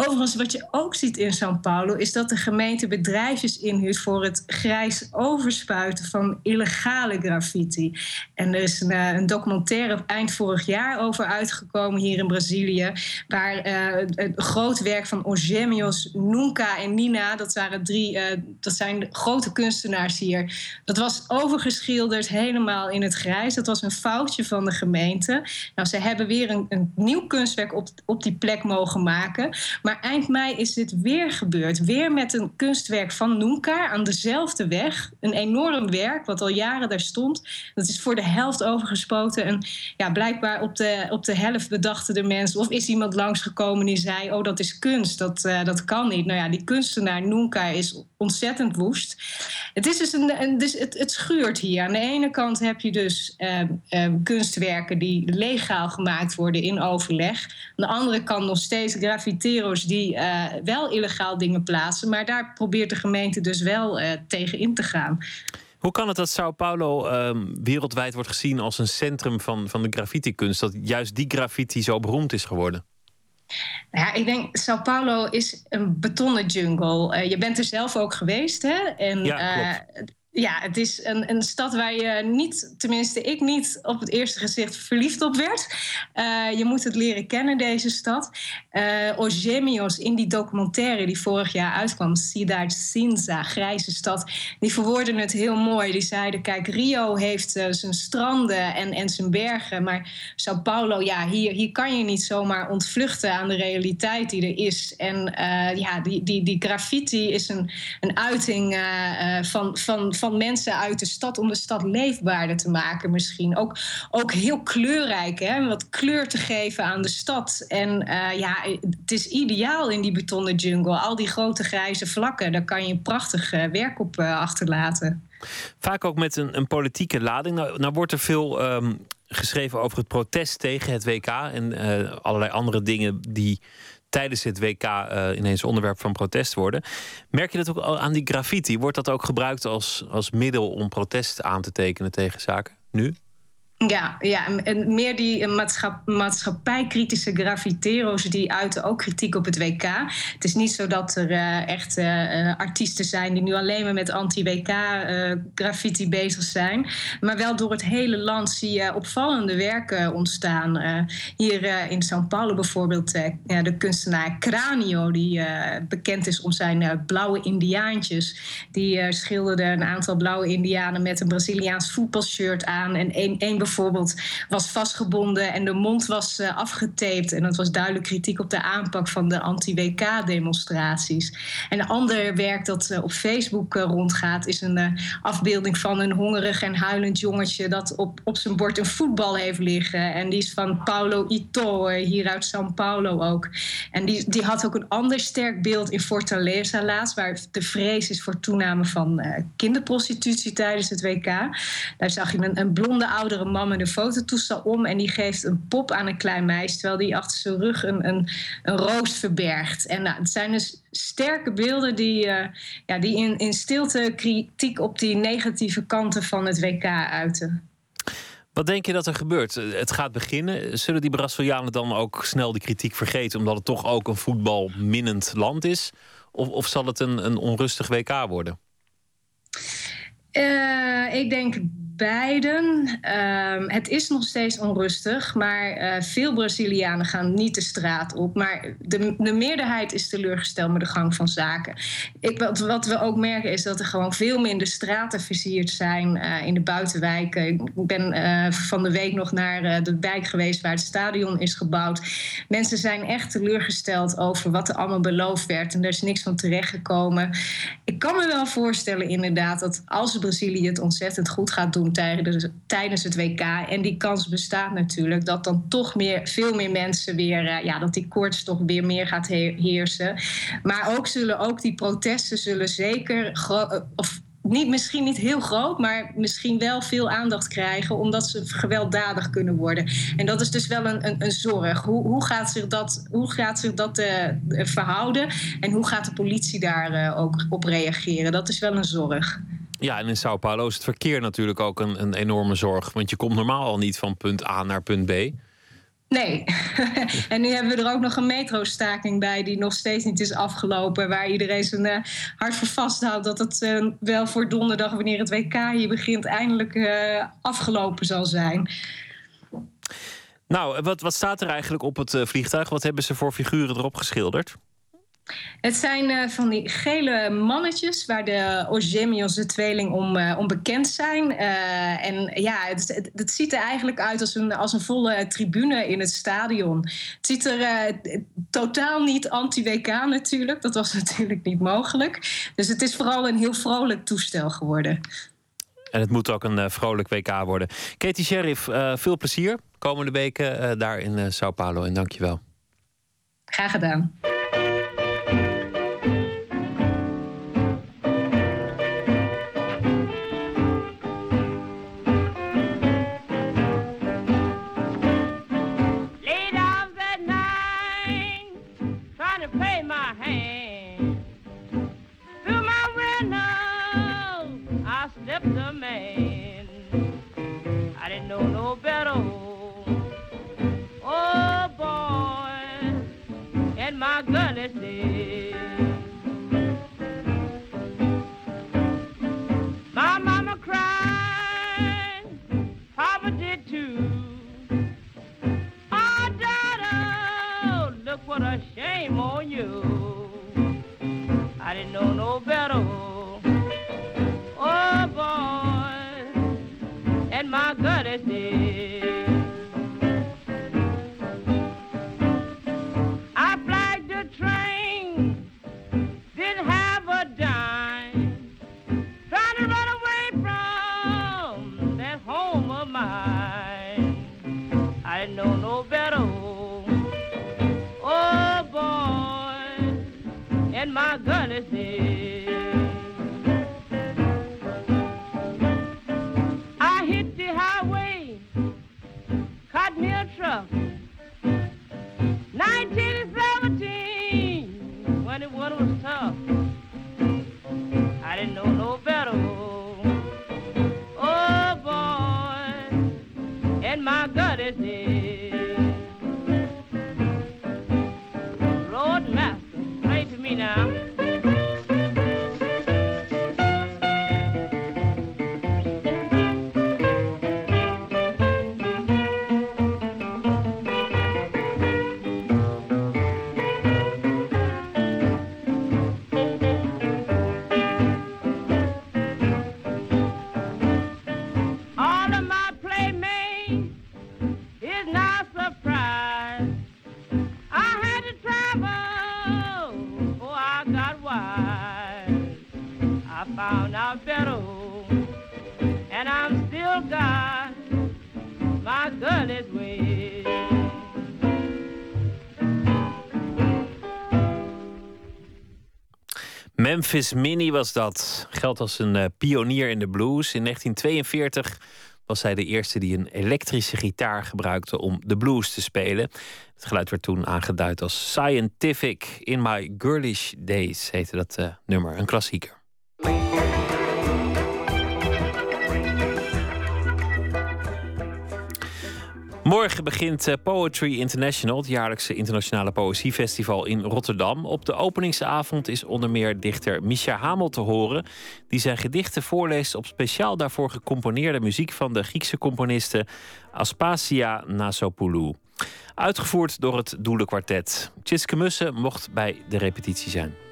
Overigens, wat je ook ziet in São Paulo, is dat de gemeente bedrijfjes inhuurt voor het grijs overspuiten van illegale graffiti. En er is een, eh, een documentaire eind vorig jaar over uitgekomen hier in Brazilië, waar eh, het groot werk van Ogemios, Nunca en Nina, dat, waren drie, eh, dat zijn grote kunstenaars hier, dat was overgeschilderd helemaal in het grijs. Dat was een foutje van de gemeente. Nou, ze hebben weer een, een nieuw kunstwerk op, op die plek mogen maken. Maar eind mei is dit weer gebeurd. Weer met een kunstwerk van Nunca aan dezelfde weg. Een enorm werk wat al jaren daar stond. Dat is voor de helft overgespoten. En ja, blijkbaar op de, op de helft bedachten de mensen... of is iemand langsgekomen die zei... oh, dat is kunst, dat, eh, dat kan niet. Nou ja, die kunstenaar Nunca is ontzettend woest. Het, is dus een, dus het, het schuurt hier. Aan de ene kant heb je dus eh, eh, kunstwerken die legaal gemaakt worden in overleg. Aan de andere kant nog steeds graffiteros die eh, wel illegaal dingen plaatsen. Maar daar probeert de gemeente dus wel eh, tegen in te gaan. Hoe kan het dat Sao Paulo ehm, wereldwijd wordt gezien als een centrum van, van de graffiti-kunst? Dat juist die graffiti zo beroemd is geworden? Nou ja, ik denk, Sao Paulo is een betonnen jungle. Eh, je bent er zelf ook geweest, hè? En, Ja, eh, ja, het is een, een stad waar je niet, tenminste ik niet, op het eerste gezicht verliefd op werd. Eh, je moet het leren kennen, deze stad. Eh Ogemios in die documentaire die vorig jaar uitkwam, Cidade Cinza, Grijze Stad, die verwoorden het heel mooi. Die zeiden, kijk, Rio heeft eh, zijn stranden en, en zijn bergen, maar Sao Paulo, ja, hier, hier kan je niet zomaar ontvluchten aan de realiteit die er is. En ja, die, die, die graffiti is een, een uiting eh, van, van, van mensen uit de stad om de stad leefbaarder te maken misschien. Ook, ook heel kleurrijk, hè? wat kleur te geven aan de stad. En eh, ja, het is ideaal in die betonnen jungle. Al die grote grijze vlakken, daar kan je prachtig eh, werk op eh, achterlaten. Vaak ook met een, een politieke lading. Nou, nou wordt er veel ehm, geschreven over het protest tegen het WK en allerlei andere dingen die tijdens het WK eh, ineens onderwerp van protest worden. Merk je dat ook aan die graffiti? Wordt dat ook gebruikt als, als middel om protest aan te tekenen tegen zaken? Nu? Ja, ja meer die eh, maatschap, maatschappijkritische graffitero's die uiten ook kritiek op het WK. Het is niet zo dat er eh, echt eh, artiesten zijn die nu alleen maar met anti-WK eh, graffiti bezig zijn. Maar wel door het hele land zie je opvallende werken ontstaan. Hier in São Paulo bijvoorbeeld de kunstenaar Cranio, die bekend is om zijn blauwe indiaantjes. Die schilderde een aantal blauwe indianen met een Braziliaans voetbalshirt aan. En één bijvoorbeeld was vastgebonden en de mond was eh, afgetaped. En dat was duidelijk kritiek op de aanpak van de anti-WK-demonstraties. En een ander werk dat eh, op Facebook eh, rondgaat... is een afbeelding van een hongerig en huilend jongetje... dat op, op zijn bord een voetbal heeft liggen. En die is van Paulo Ito, hier uit São Paulo ook. En die, die had ook een ander sterk beeld in Fortaleza laatst... waar de vrees is voor toename van kinderprostitutie tijdens het WK. Daar zag je een, een blonde oudere man met een fototoestel om... en die geeft een pop aan een klein meisje... terwijl die achter zijn rug een, een, een roos verbergt. En nou, het zijn dus sterke beelden die, eh, ja, die in, in stilte kritiek... op die negatieve kanten van het WK uiten. Wat denk je dat er gebeurt? Het gaat beginnen. Zullen die Brazilianen dan ook snel die kritiek vergeten, omdat het toch ook een voetbalminnend land is? Of, of zal het een, een onrustig WK worden? Eh, ik denk beiden. Ehm, het is nog steeds onrustig, maar eh, veel Brazilianen gaan niet de straat op. Maar de, de meerderheid is teleurgesteld met de gang van zaken. Ik, wat, wat we ook merken is dat er gewoon veel minder straten versierd zijn eh, in de buitenwijken. Ik ben van de week nog naar de wijk geweest waar het stadion is gebouwd. Mensen zijn echt teleurgesteld over wat er allemaal beloofd werd en er is niks van terechtgekomen. Ik kan me wel voorstellen inderdaad dat als Brazilië het ontzettend goed gaat doen tijdens, het WK en die kans bestaat natuurlijk dat dan toch meer, veel meer mensen weer, eh, ja, dat die koorts toch weer meer gaat he- heersen. Maar ook zullen ook die protesten zullen zeker eh, of niet, misschien niet heel groot, maar misschien wel veel aandacht krijgen, omdat ze gewelddadig kunnen worden. En dat is dus wel een, een, een zorg. Hoe, hoe gaat zich dat, hoe gaat zich dat eh, verhouden en hoe gaat de politie daar ook op reageren? Dat is wel een zorg. Ja, en in Sao Paulo is het verkeer natuurlijk ook een, een enorme zorg. Want je komt normaal al niet van punt A naar punt B. Nee. en nu hebben we er ook nog een metrostaking bij die nog steeds niet is afgelopen. Waar iedereen zijn eh, hart voor vasthoudt dat het eh, wel voor donderdag, wanneer het WK hier begint, eindelijk eh, afgelopen zal zijn. Nou, wat, wat staat er eigenlijk op het vliegtuig? Wat hebben ze voor figuren erop geschilderd? Het zijn eh, van die gele mannetjes waar de Ozemios, de tweeling, om, eh, om bekend zijn. Eh, en ja, het, het, het ziet er eigenlijk uit als een, als een volle tribune in het stadion. Het ziet er eh, totaal niet anti-WK natuurlijk. Dat was natuurlijk niet mogelijk. Dus het is vooral een heel vrolijk toestel geworden. En het moet ook een eh, vrolijk WK worden. Katie Sheriff, eh, veel plezier komende weken eh, daar in eh, Sao Paulo. En dankjewel. Graag gedaan. A man. I didn't know no better. Oh boy, and my dear. my gun is Memphis Minnie was dat. Geldt als een eh, pionier in de blues. In 1942 was zij de eerste die een elektrische gitaar gebruikte om de blues te spelen. Het geluid werd toen aangeduid als Scientific. In My Girlish Days heette dat eh, nummer, een klassieker. Morgen begint eh, Poetry International, het jaarlijkse internationale poëziefestival in Rotterdam. Op de openingsavond is onder meer dichter Misha Hamel te horen, die zijn gedichten voorleest op speciaal daarvoor gecomponeerde muziek van de Griekse componiste Aspasia Nasopoulou. Uitgevoerd door het Doelenkwartet. Tjitske Mussen mocht bij de repetitie zijn.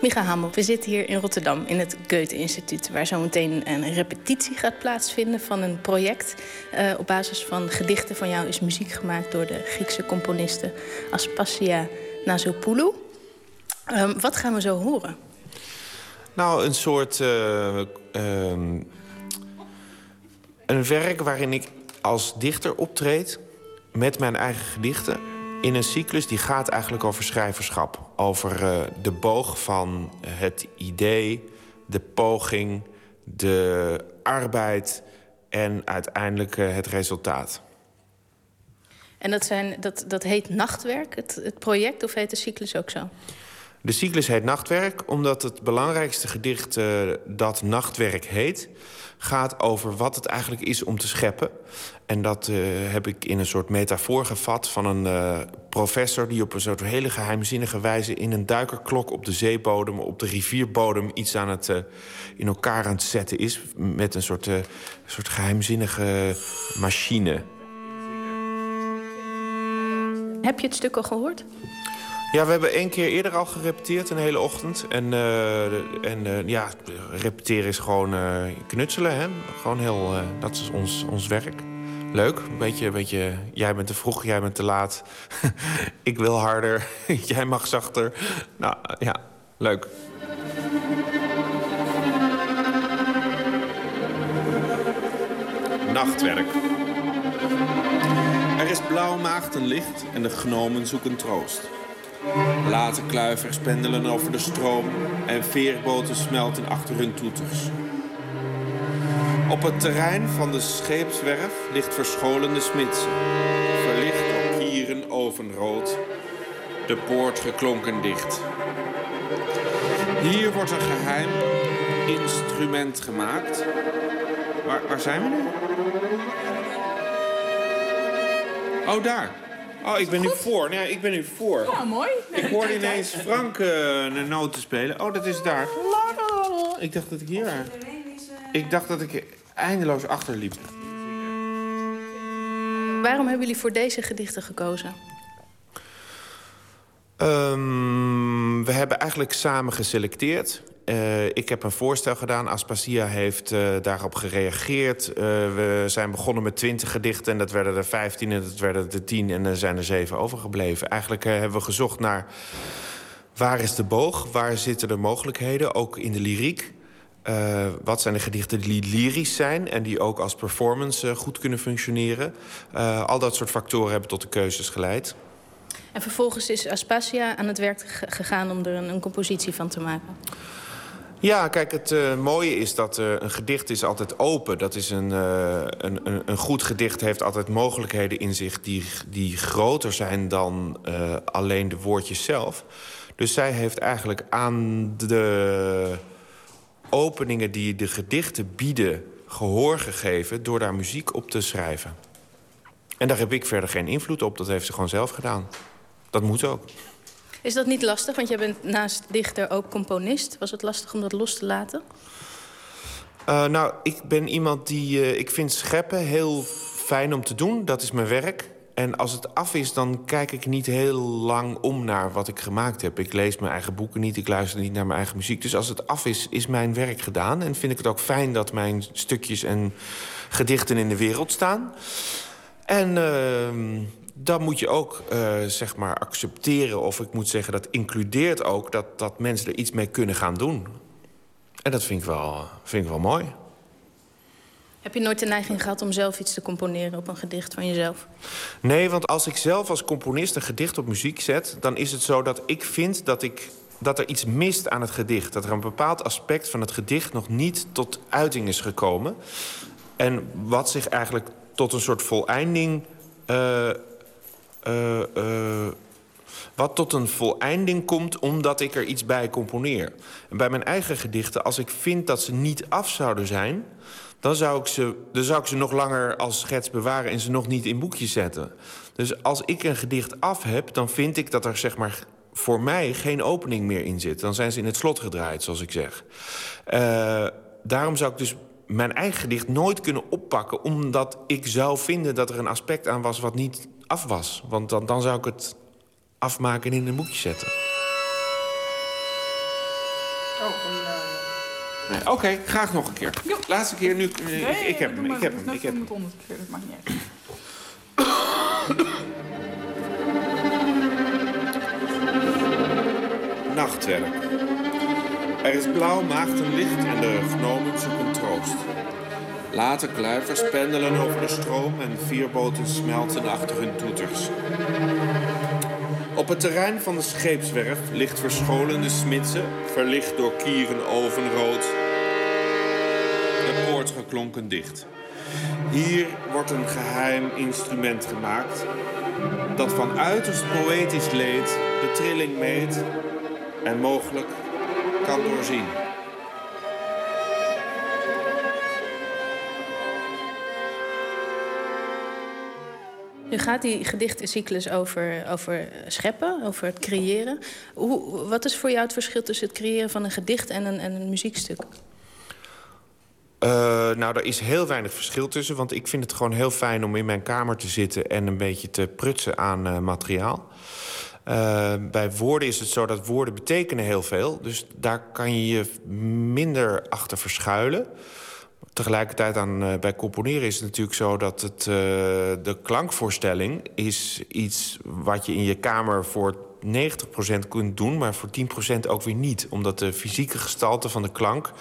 Micha Hamel, we zitten hier in Rotterdam in het Goethe-instituut... waar zometeen een repetitie gaat plaatsvinden van een project. Uh, op basis van gedichten van jou is muziek gemaakt... door de Griekse componiste Aspasia Nasopoulou. Um, wat gaan we zo horen? Nou, een soort... Uh, um, een werk waarin ik als dichter optreed... met mijn eigen gedichten in een cyclus die gaat eigenlijk over schrijverschap. Over uh, de boog van het idee, de poging, de arbeid en uiteindelijk uh, het resultaat. En dat, zijn, dat, dat heet Nachtwerk, het, het project, of heet de cyclus ook zo? De cyclus heet Nachtwerk omdat het belangrijkste gedicht eh, dat Nachtwerk heet... gaat over wat het eigenlijk is om te scheppen. En dat eh, heb ik in een soort metafoor gevat van een eh, professor... die op een soort hele geheimzinnige wijze in een duikerklok op de zeebodem... op de rivierbodem iets aan het, eh, in elkaar aan het zetten is... met een soort, soort geheimzinnige machine. Heb je het stuk al gehoord? Ja, we hebben één keer eerder al gerepeteerd, een hele ochtend. En, eh, en eh, ja, repeteren is gewoon eh, knutselen, hè. Gewoon heel, dat is ons, ons werk. Leuk, een beetje, beetje, jij bent te vroeg, jij bent te laat. Ik wil harder, jij mag zachter. Nou, ja, leuk. Nachtwerk. Er is blauw maagdenlicht en de gnomen zoeken troost. Late kluivers pendelen over de stroom en veerboten smelten achter hun toeters. Op het terrein van de scheepswerf ligt verscholen de smidse, verlicht door kieren ovenrood, de poort geklonken dicht. Hier wordt een geheim instrument gemaakt. Waar, waar zijn we nu? Oh, daar. Oh, ik ben nu voor. Nee, ik ben nu voor. Ja, mooi. Ik hoorde ineens Frank eh, een noot spelen. Oh, dat is daar. Ik dacht dat ik hier... Ik dacht dat ik eindeloos achterliep. Waarom hebben jullie voor deze gedichten gekozen? Ehm, we hebben eigenlijk samen geselecteerd. Eh, ik heb een voorstel gedaan. Aspasia heeft eh, daarop gereageerd. Eh, we zijn begonnen met 20 gedichten en dat werden er 15 en dat werden er 10 en er zijn er 7 overgebleven. Eigenlijk hebben we gezocht naar waar is de boog, waar zitten de mogelijkheden, ook in de lyriek. Wat zijn de gedichten die lyrisch zijn en die ook als performance goed kunnen functioneren? Al dat soort factoren hebben tot de keuzes geleid. En vervolgens is Aspasia aan het werk ge- gegaan om er een compositie van te maken. Ja, kijk, het eh, mooie is dat eh, een gedicht is altijd open. Dat is een, eh, een, een, een goed gedicht heeft altijd mogelijkheden in zich... die, die groter zijn dan alleen de woordjes zelf. Dus zij heeft eigenlijk aan de openingen die de gedichten bieden... gehoor gegeven door daar muziek op te schrijven. En daar heb ik verder geen invloed op. Dat heeft ze gewoon zelf gedaan. Dat moet ook. Is dat niet lastig? Want jij bent naast dichter ook componist. Was het lastig om dat los te laten? Uh, nou, ik ben iemand die... Uh, ik vind scheppen heel fijn om te doen. Dat is mijn werk. En als het af is, dan kijk ik niet heel lang om naar wat ik gemaakt heb. Ik lees mijn eigen boeken niet, ik luister niet naar mijn eigen muziek. Dus als het af is, is mijn werk gedaan. En vind ik het ook fijn dat mijn stukjes en gedichten in de wereld staan. En uh, dan moet je ook uh, zeg maar accepteren, of ik moet zeggen, dat includeert ook dat, dat mensen er iets mee kunnen gaan doen. En dat vind ik wel, vind ik wel mooi. Heb je nooit de neiging gehad om zelf iets te componeren op een gedicht van jezelf? Nee, want als ik zelf als componist een gedicht op muziek zet... dan is het zo dat ik vind dat, ik, dat er iets mist aan het gedicht. Dat er een bepaald aspect van het gedicht nog niet tot uiting is gekomen. En wat zich eigenlijk tot een soort voleinding... Uh, uh, uh, wat tot een voleinding komt omdat ik er iets bij componeer. En bij mijn eigen gedichten, als ik vind dat ze niet af zouden zijn... dan zou ik ze, dan zou ik ze nog langer als schets bewaren... en ze nog niet in boekjes zetten. Dus als ik een gedicht af heb, dan vind ik dat er zeg maar, voor mij geen opening meer in zit. Dan zijn ze in het slot gedraaid, zoals ik zeg. Uh, daarom zou ik dus mijn eigen gedicht nooit kunnen oppakken... omdat ik zou vinden dat er een aspect aan was wat niet af was. Want dan, dan zou ik het afmaken en in een boekje zetten. Nee, Oké, okay, graag nog een keer. Laatste keer nu. Nee, ik, ik, heb hem. Ik heb hem. Ik heb hem. keer, dat maakt niet uit. Nachtwerk. Er is blauw maagdenlicht en de gnomen zoeken troost. Late kluivers pendelen over de stroom en vierboten smelten achter hun toeters. Op het terrein van de scheepswerf ligt verscholen de smidse, verlicht door kieren ovenrood. De poort geklonken dicht. Hier wordt een geheim instrument gemaakt dat van uiterst poëtisch leed de trilling meet en mogelijk kan doorzien. Nu gaat die gedichtencyclus over, over scheppen, over het creëren. Hoe, wat is voor jou het verschil tussen het creëren van een gedicht en een, en een muziekstuk? Uh, nou, daar is heel weinig verschil tussen. Want ik vind het gewoon heel fijn om in mijn kamer te zitten... en een beetje te prutsen aan uh, materiaal. Uh, bij woorden is het zo dat woorden betekenen heel veel. Dus daar kan je je minder achter verschuilen. Tegelijkertijd aan, bij componeren is het natuurlijk zo dat het, de klankvoorstelling... is iets wat je in je kamer voor 90% kunt doen... maar voor 10% ook weer niet. Omdat de fysieke gestalte van de klank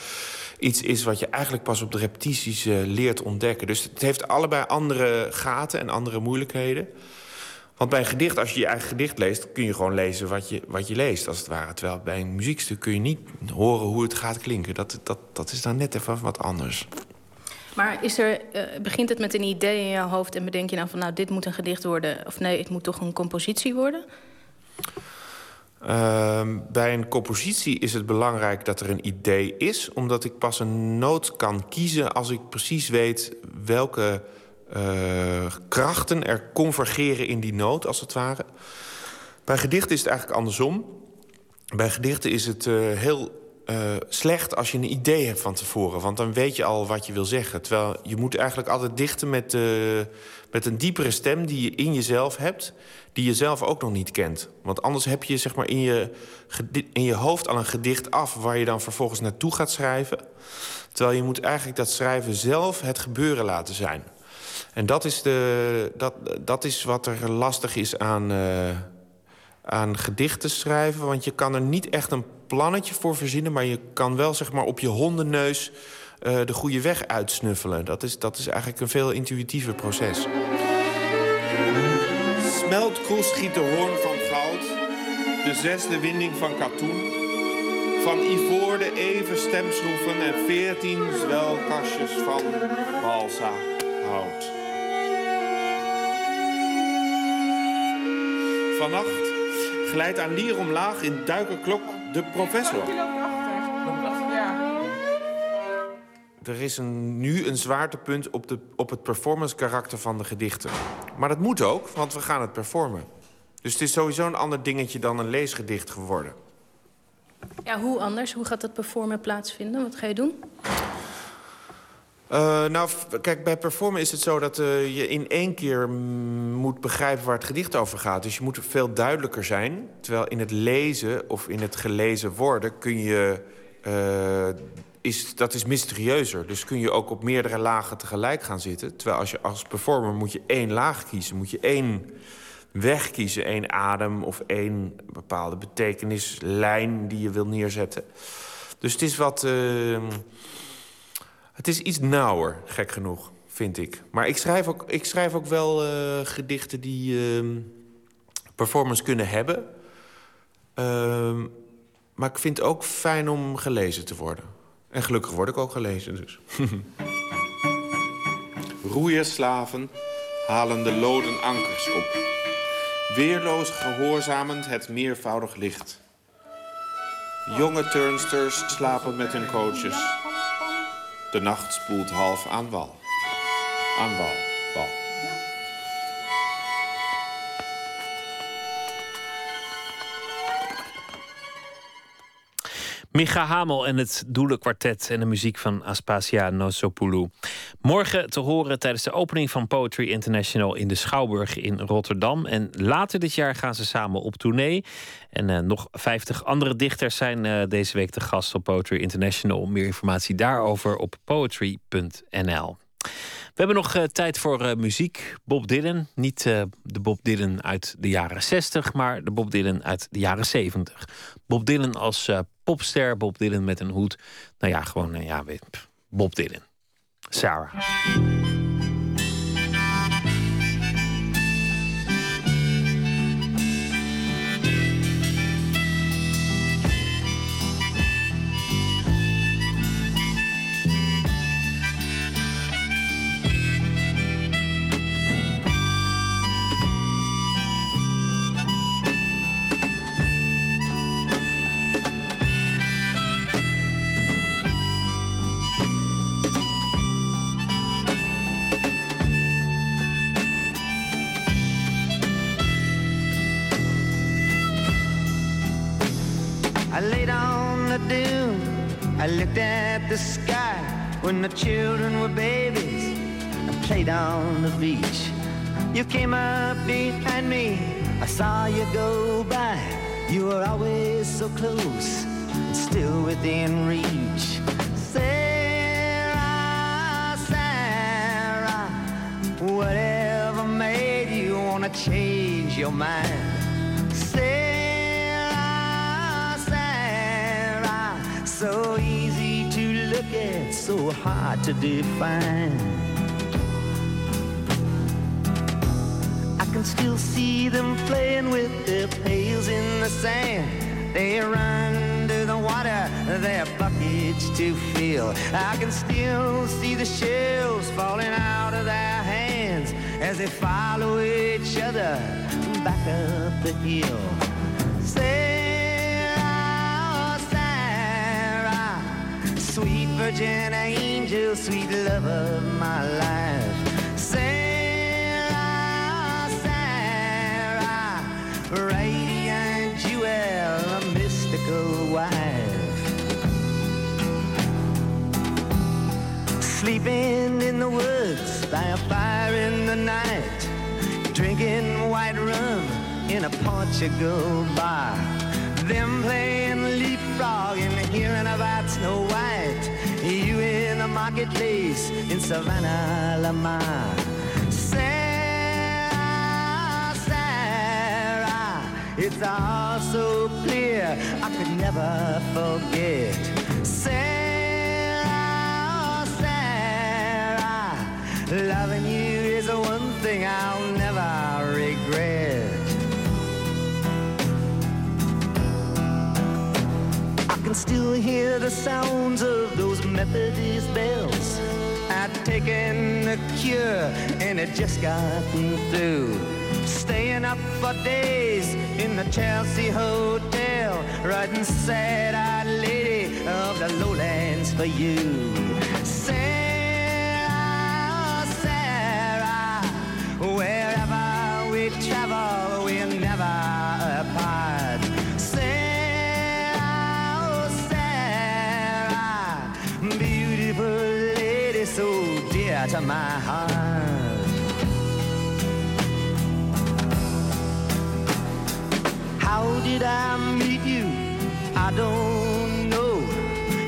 iets is wat je eigenlijk pas op de repetities uh, leert ontdekken. Dus het heeft allebei andere gaten en andere moeilijkheden. Want bij een gedicht, als je je eigen gedicht leest... kun je gewoon lezen wat je, wat je leest, als het ware. Terwijl bij een muziekstuk kun je niet horen hoe het gaat klinken. Dat, dat, dat is dan net even wat anders. Maar is er, uh, begint het met een idee in jouw hoofd... en bedenk je dan van, nou, dit moet een gedicht worden... of nee, het moet toch een compositie worden? Uh, bij een compositie is het belangrijk dat er een idee is... omdat ik pas een noot kan kiezen als ik precies weet... welke uh, krachten er convergeren in die noot, als het ware. Bij gedichten is het eigenlijk andersom. Bij gedichten is het uh, heel uh, slecht als je een idee hebt van tevoren. Want dan weet je al wat je wil zeggen. Terwijl je moet eigenlijk altijd dichten met, uh, met een diepere stem... die je in jezelf hebt, die je zelf ook nog niet kent. Want anders heb je zeg maar, in, je, in je hoofd al een gedicht af... waar je dan vervolgens naartoe gaat schrijven. Terwijl je moet eigenlijk dat schrijven zelf het gebeuren laten zijn. En dat is, de, dat, dat is wat er lastig is aan, uh, aan gedichten schrijven. Want je kan er niet echt een plannetje voor verzinnen... maar je kan wel zeg maar, op je hondenneus uh, de goede weg uitsnuffelen. Dat is, dat is eigenlijk een veel intuïtiever proces. Smeltkroes giet de hoorn van goud. De zesde winding van katoen. Van ivoor de even stemschroeven en veertien zwelkastjes van balsa hout. Vannacht glijdt aan lier omlaag in duikerklok de professor. Er is een, nu een zwaartepunt op, de, op het performance karakter van de gedichten. Maar dat moet ook, want we gaan het performen. Dus het is sowieso een ander dingetje dan een leesgedicht geworden. Ja, hoe anders? Hoe gaat dat performen plaatsvinden? Wat ga je doen? Uh, nou, kijk, bij performen is het zo dat uh, je in één keer moet begrijpen waar het gedicht over gaat. Dus je moet veel duidelijker zijn. Terwijl in het lezen of in het gelezen worden kun je... Uh, is, dat is mysterieuzer. Dus kun je ook op meerdere lagen tegelijk gaan zitten. Terwijl als je als performer moet je één laag kiezen. Moet je één weg kiezen. één adem of één bepaalde betekenislijn die je wil neerzetten. Dus het is wat... Het is iets nauwer, gek genoeg, vind ik. Maar ik schrijf ook, ik schrijf ook wel uh, gedichten die uh, performance kunnen hebben. Uh, maar ik vind het ook fijn om gelezen te worden. En gelukkig word ik ook gelezen, dus. Roeierslaven halen de loden ankers op. Weerloos gehoorzamend het meervoudig licht. Jonge turnsters slapen met hun coaches. De nacht spoelt half aan wal. Aan wal, Micha Hamel en het Doelenkwartet en de muziek van Aspasia Nosopoulou. Morgen te horen tijdens de opening van Poetry International in de Schouwburg in Rotterdam. En later dit jaar gaan ze samen op tournee. En uh, nog 50 andere dichters zijn uh, deze week te gast op Poetry International. Meer informatie daarover op poetry.nl. We hebben nog uh, tijd voor uh, muziek. Bob Dylan. Niet uh, de Bob Dylan uit de jaren 60, maar de Bob Dylan uit de jaren 70. Bob Dylan als popster, Bob Dylan met een hoed. Nou ja, gewoon, ja, Bob Dylan. Sarah. The sky when the children were babies and played on the beach. You came up behind me, I saw you go by. You were always so close, still within reach. Sarah, Sarah, whatever made you wanna change your mind? Sarah, Sarah, so easy look so hard to define. I can still see them playing with their pails in the sand. They run to the water, their buckets to fill. I can still see the shells falling out of their hands as they follow each other back up the hill. Sarah, sweet virgin angel, sweet love of my life. Sarah, Sarah, radiant jewel, a mystical wife. Sleeping in the woods by a fire in the night, drinking white rum in a Portugal bar. Them playing leapfrog and hearing about Snow White. Marketplace in Savannah, Lamar. Sarah, Sarah, it's all so clear I could never forget. Sarah, Sarah, loving you is the one thing I'll never regret. I can still hear the sounds of Methodist bells. I'd taken a cure and it just gotten through. Staying up for days in the Chelsea Hotel, writing sad-eyed lady of the lowlands for you. Sarah, Sarah, wherever did I meet you? I don't know.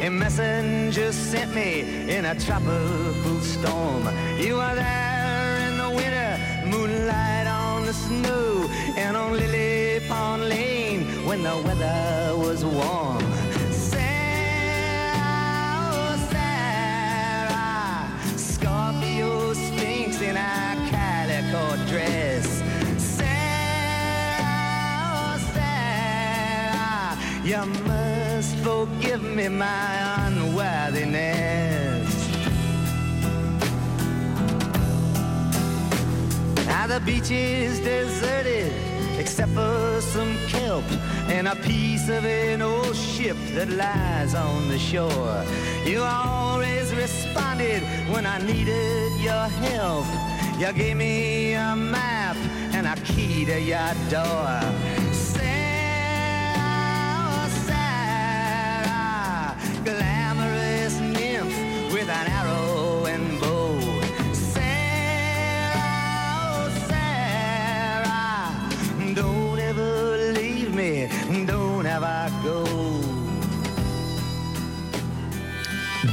A messenger sent me in a tropical storm. You were there in the winter, moonlight on the snow, and on Lily Pond Lane when the weather was warm. You must forgive me my unworthiness. Now the beach is deserted except for some kelp and a piece of an old ship that lies on the shore. You always responded when I needed your help. You gave me a map and a key to your door.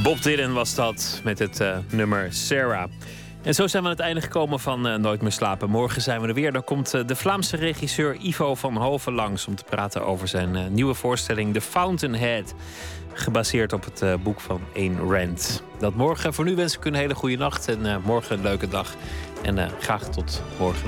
Bob Dylan was dat met het eh, nummer Sarah. En zo zijn we aan het einde gekomen van eh, Nooit meer slapen. Morgen zijn we er weer. Dan komt eh, de Vlaamse regisseur Ivo van Hoven langs om te praten over zijn nieuwe voorstelling The Fountainhead. Gebaseerd op het boek van Ayn Rand. Dat morgen. Voor nu wens ik u een hele goede nacht en morgen een leuke dag. En graag tot morgen